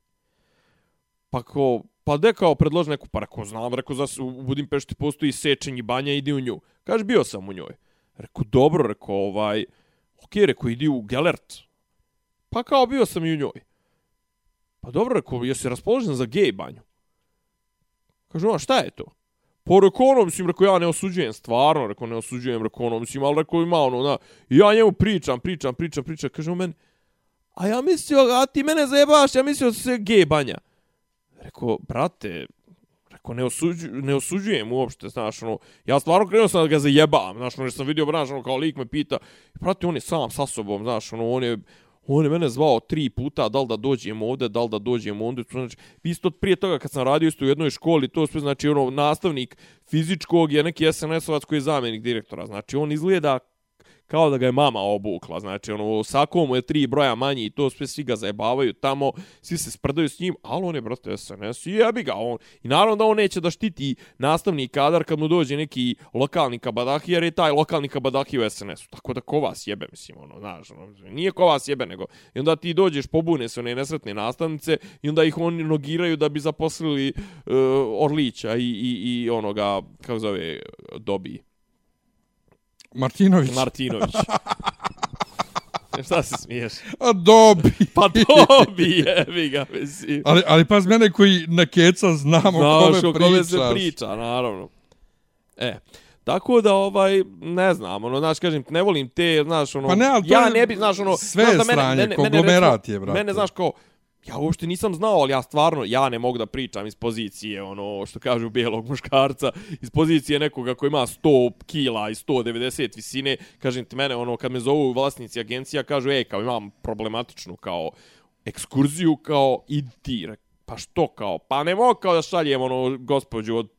Pa ko, pa de kao predloži neku, pa rekao, znam, rekao, za, u Budimpešti postoji sečenji banja, idi u nju. Kaže, bio sam u njoj. Rekao, dobro, rekao, ovaj, ok, rekao, idi u Gelert. Pa kao, bio sam i u njoj. Pa dobro, rekao, jesi raspoložen za gej banju? Kaže, ona, šta je to? Po rekao, ono, mislim, rekao, ja ne osuđujem, stvarno, rekao, ne osuđujem, rekao, ono, mislim, ali rekao, ima ono, na, ja njemu pričam, pričam, pričam, pričam, kaže on meni, a ja mislio, a ti mene zajebaš, ja mislio da se gej banja. Rekao, brate, rekao, ne, osuđu, ne osuđujem uopšte, znaš, ono, ja stvarno krenuo sam da ga zajebam, znaš, ono, jer sam vidio, znaš, ono, kao lik me pita, brate, on je sam sa sobom, znaš, ono, on je, on je mene zvao tri puta, da li da dođem ovde, da li da dođem ovde, znači, isto prije toga kad sam radio isto u jednoj školi, to sve, znači, ono, nastavnik fizičkog je neki SNS-ovac koji je zamjenik direktora, znači, on izgleda kao da ga je mama obukla, znači ono, sako mu je tri broja manji i to sve svi ga zajebavaju tamo, svi se sprdaju s njim, ali on je, brate, SNS i jebi ga on. I naravno da on neće da štiti nastavni kadar kad mu dođe neki lokalni kabadahi, jer je taj lokalni kabadahi u SNS-u. Tako da ko vas jebe, mislim, ono, znaš, ono, nije ko vas jebe, nego i onda ti dođeš, pobune se one nesretne nastavnice i onda ih oni nogiraju da bi zaposlili uh, Orlića i, i, i onoga, kako zove, Dobi. Martinović. Martinović. [LAUGHS] Šta se smiješ? A dobi. Pa dobi, jebi ga, mislim. Ali, ali pas mene koji na keca znamo Znaš, kome o kome pričaš. se priča, naravno. E, tako da, ovaj, ne znam, ono, znaš, kažem, ne volim te, znaš, ono, Pa ne, ja je ne bi, znaš, ono, sve znaš da sranje, konglomerat je, brate. Mene, znaš, kao, ja uopšte nisam znao, ali ja stvarno, ja ne mogu da pričam iz pozicije, ono, što kažu bijelog muškarca, iz pozicije nekoga koji ima 100 kila i 190 visine, kažem ti mene, ono, kad me zovu vlasnici agencija, kažu, ej, kao imam problematičnu, kao, ekskurziju, kao, i ti, Rek, pa što, kao, pa ne mogu kao da šaljem, ono, gospođu od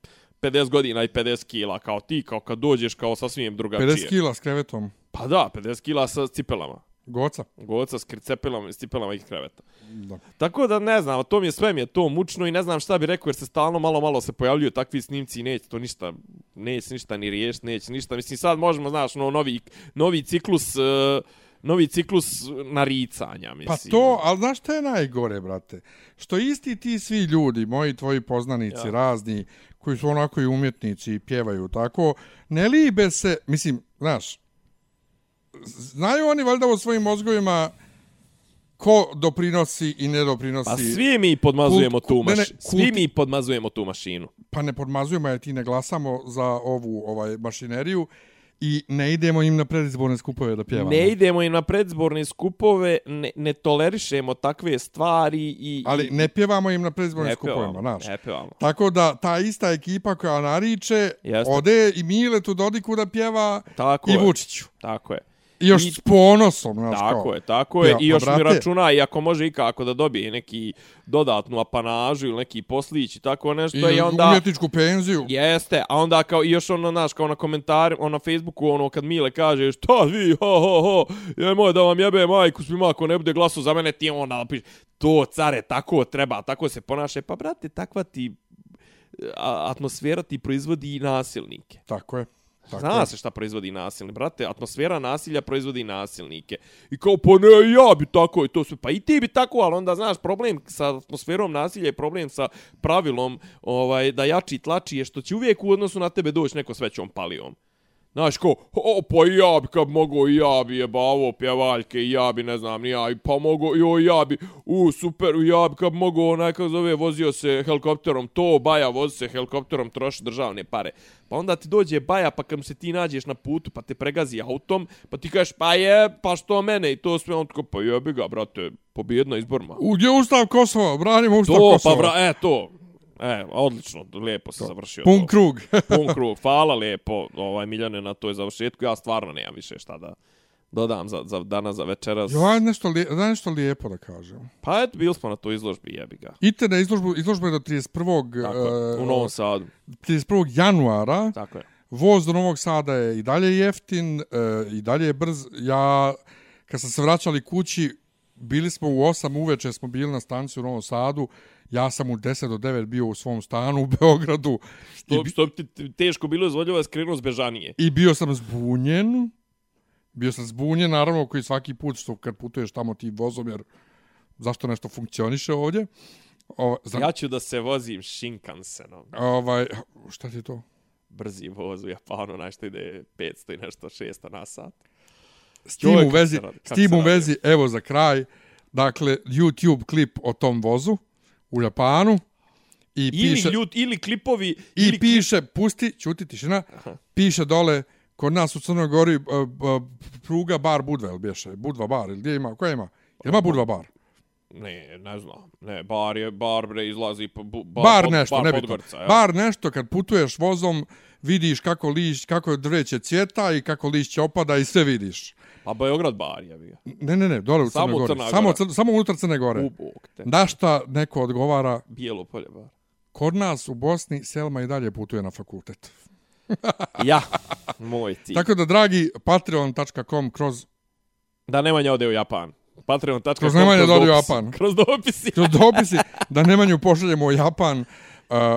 50 godina i 50 kila, kao ti, kao kad dođeš, kao sasvim drugačije. 50 kila s krevetom. Pa da, 50 kila sa cipelama. Goca. Goca s cipelama, s cipelama i kreveta. Da. Tako da ne znam, to mi je sve mi je to mučno i ne znam šta bi rekao jer se stalno malo malo se pojavljuju takvi snimci i neće to ništa, neće ništa ni riješiti, neće ništa. Mislim sad možemo, znaš, no, novi, novi ciklus, uh, novi ciklus naricanja, mislim. Pa to, ali znaš šta je najgore, brate? Što isti ti svi ljudi, moji tvoji poznanici, Ja. razni, koji su onako i umjetnici i pjevaju tako, ne libe se, mislim, znaš, znaju oni valjda u svojim mozgovima ko doprinosi i ne doprinosi. Pa svi mi podmazujemo Kult- tu ne, ne, mašinu. Svi kult- mi podmazujemo tu mašinu. pa ne podmazujemo jer ti ne glasamo za ovu ovaj mašineriju i ne idemo im na predizborne skupove da pjevamo. Ne idemo im na predzborne skupove, ne, ne tolerišemo takve stvari i... Ali i, ne pjevamo im na predizbornim ne skupovima, pevamo, znaš. ne pevamo. Tako da ta ista ekipa koja nariče, Jeste. ode i Miletu Dodiku da pjeva Tako i je. Vučiću. Tako je. Još I- s ponosom, znaš Tako kao. je, tako je. Ja, I još pa, mi računa i ako može i kako da dobije neki dodatnu apanažu ili neki poslić i tako nešto I, i onda... umjetničku penziju. Jeste, a onda kao i još ono, znaš, kao na komentar, ono na Facebooku, ono, kad Mile kaže, šta vi, ho, ho, ho, je moj da vam jebe majku svima ako ne bude glasu za mene, ti onda napiš, to, care, tako treba, tako se ponaša. Pa, brate, takva ti a, atmosfera ti proizvodi i nasilnike. Tako je. Tako Zna se šta proizvodi nasilnik, brate, atmosfera nasilja proizvodi nasilnike. I kao, pa ne, ja bi tako i to sve, pa i ti bi tako, ali onda, znaš, problem sa atmosferom nasilja je problem sa pravilom ovaj, da jači tlači je što će uvijek u odnosu na tebe doći neko s većom palijom. Znaš, ko, o, pa i ja bi, kad mogo, i ja bi jebavo pjevaljke, i ja bi, ne znam, ni ja, i pa mogo, jo, i ja bi, u, super, i ja bi, kad mogo, onaj, kako zove, vozio se helikopterom, to, baja, vozi se helikopterom, troši državne pare. Pa onda ti dođe baja, pa kad mu se ti nađeš na putu, pa te pregazi autom, pa ti kažeš, pa je, pa što mene, i to sve, on tako, pa jebi ga, brate, pobjedna izborma. U, Gdje je Ustav Kosova? Branimo Ustav To, Kosova. pa, bra, e, to. E, odlično, lijepo se završio. Pun to. krug. [LAUGHS] pun [LAUGHS] krug. Hvala lijepo, ovaj Miljane na toj završetku. Ja stvarno nemam više šta da dodam za, za danas, za večeras. Jo, ajde nešto, lije, daj nešto lijepo da kažem. Pa eto, bili smo na toj izložbi, jebi ga. Idite na izložbu, izložba je do 31. Tako, eh, u Novom Sadu. 31. januara. Tako je. Voz do Novog Sada je i dalje jeftin, e, i dalje je brz. Ja, kad sam se vraćali kući, bili smo u 8 uveče, smo bili na stanici u Novom Sadu. Ja sam u 10 do 9 bio u svom stanu u Beogradu. I, To, bi- što bi ti teško bilo izvodljivo je skrenuo s Bežanije. I bio sam zbunjen. Bio sam zbunjen, naravno, koji svaki put što kad putuješ tamo ti vozom, jer zašto nešto funkcioniše ovdje. O, za, Ja ću da se vozim Shinkansenom. ovaj, šta ti je to? Brzi voz u Japanu, nešto ide 500 i nešto 600 na sat. S tim Joj, u vezi, s tim u vezi, evo za kraj, dakle, YouTube klip o tom vozu u Japanu i Ili, piše, ljut, ili klipovi... i ili piše, pusti, čuti, tišina, piše dole, kod nas u Crnoj Gori uh, uh, pruga bar Budva, ili bješe, Budva bar, ili gdje ima, koja ima? Ima Budva bar? Ne, ne znam. Ne, bar je, bar bre izlazi po, bu, bar, Bar pod- nešto, bar nebitno. Podgorica, ja. Bar nešto, kad putuješ vozom, vidiš kako liš, kako drveće cvjeta i kako lišće opada i sve vidiš. A Beograd bar je bio. Ne, ne, ne, dole u Samo Crnoj Gori. Crna Samo. Cr, samo unutar Crne Gore. U bog te. Na šta neko odgovara, Bijelo polje bar. kod nas u Bosni Selma i dalje putuje na fakultet. [LAUGHS] Ja, moj cilj. Tako da, dragi, patreon.com kroz, Da Nemanja ode u Japan. Patreon.com Kroz Nemanja ode u dopisi. Japan. [LAUGHS] Kroz dopisi. kroz dopisi da Nemanju pošaljemo u Japan. Uh,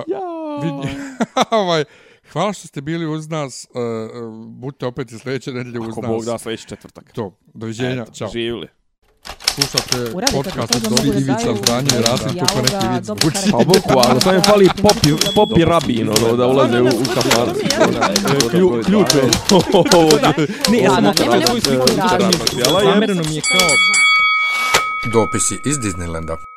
Ja. vidi, ovaj, hvala što ste bili uz nas. Uh, budite opet i sljedeće nedelje uz nas. Ako Bog da, sljedeći četvrtak. To, doviđenja, Eto, čao. Živjeli. Slušate podcast od Dobri Divica, Zdanje, Rasim, kako neki vid zvuči. Pa boku, ali sam je fali popi, popi rabin, ono, da ulaze u, u kafar. Ključ je. Ne, ja sam nema nema sliku. Zamereno mi je kao... Dopisi iz Disneylanda.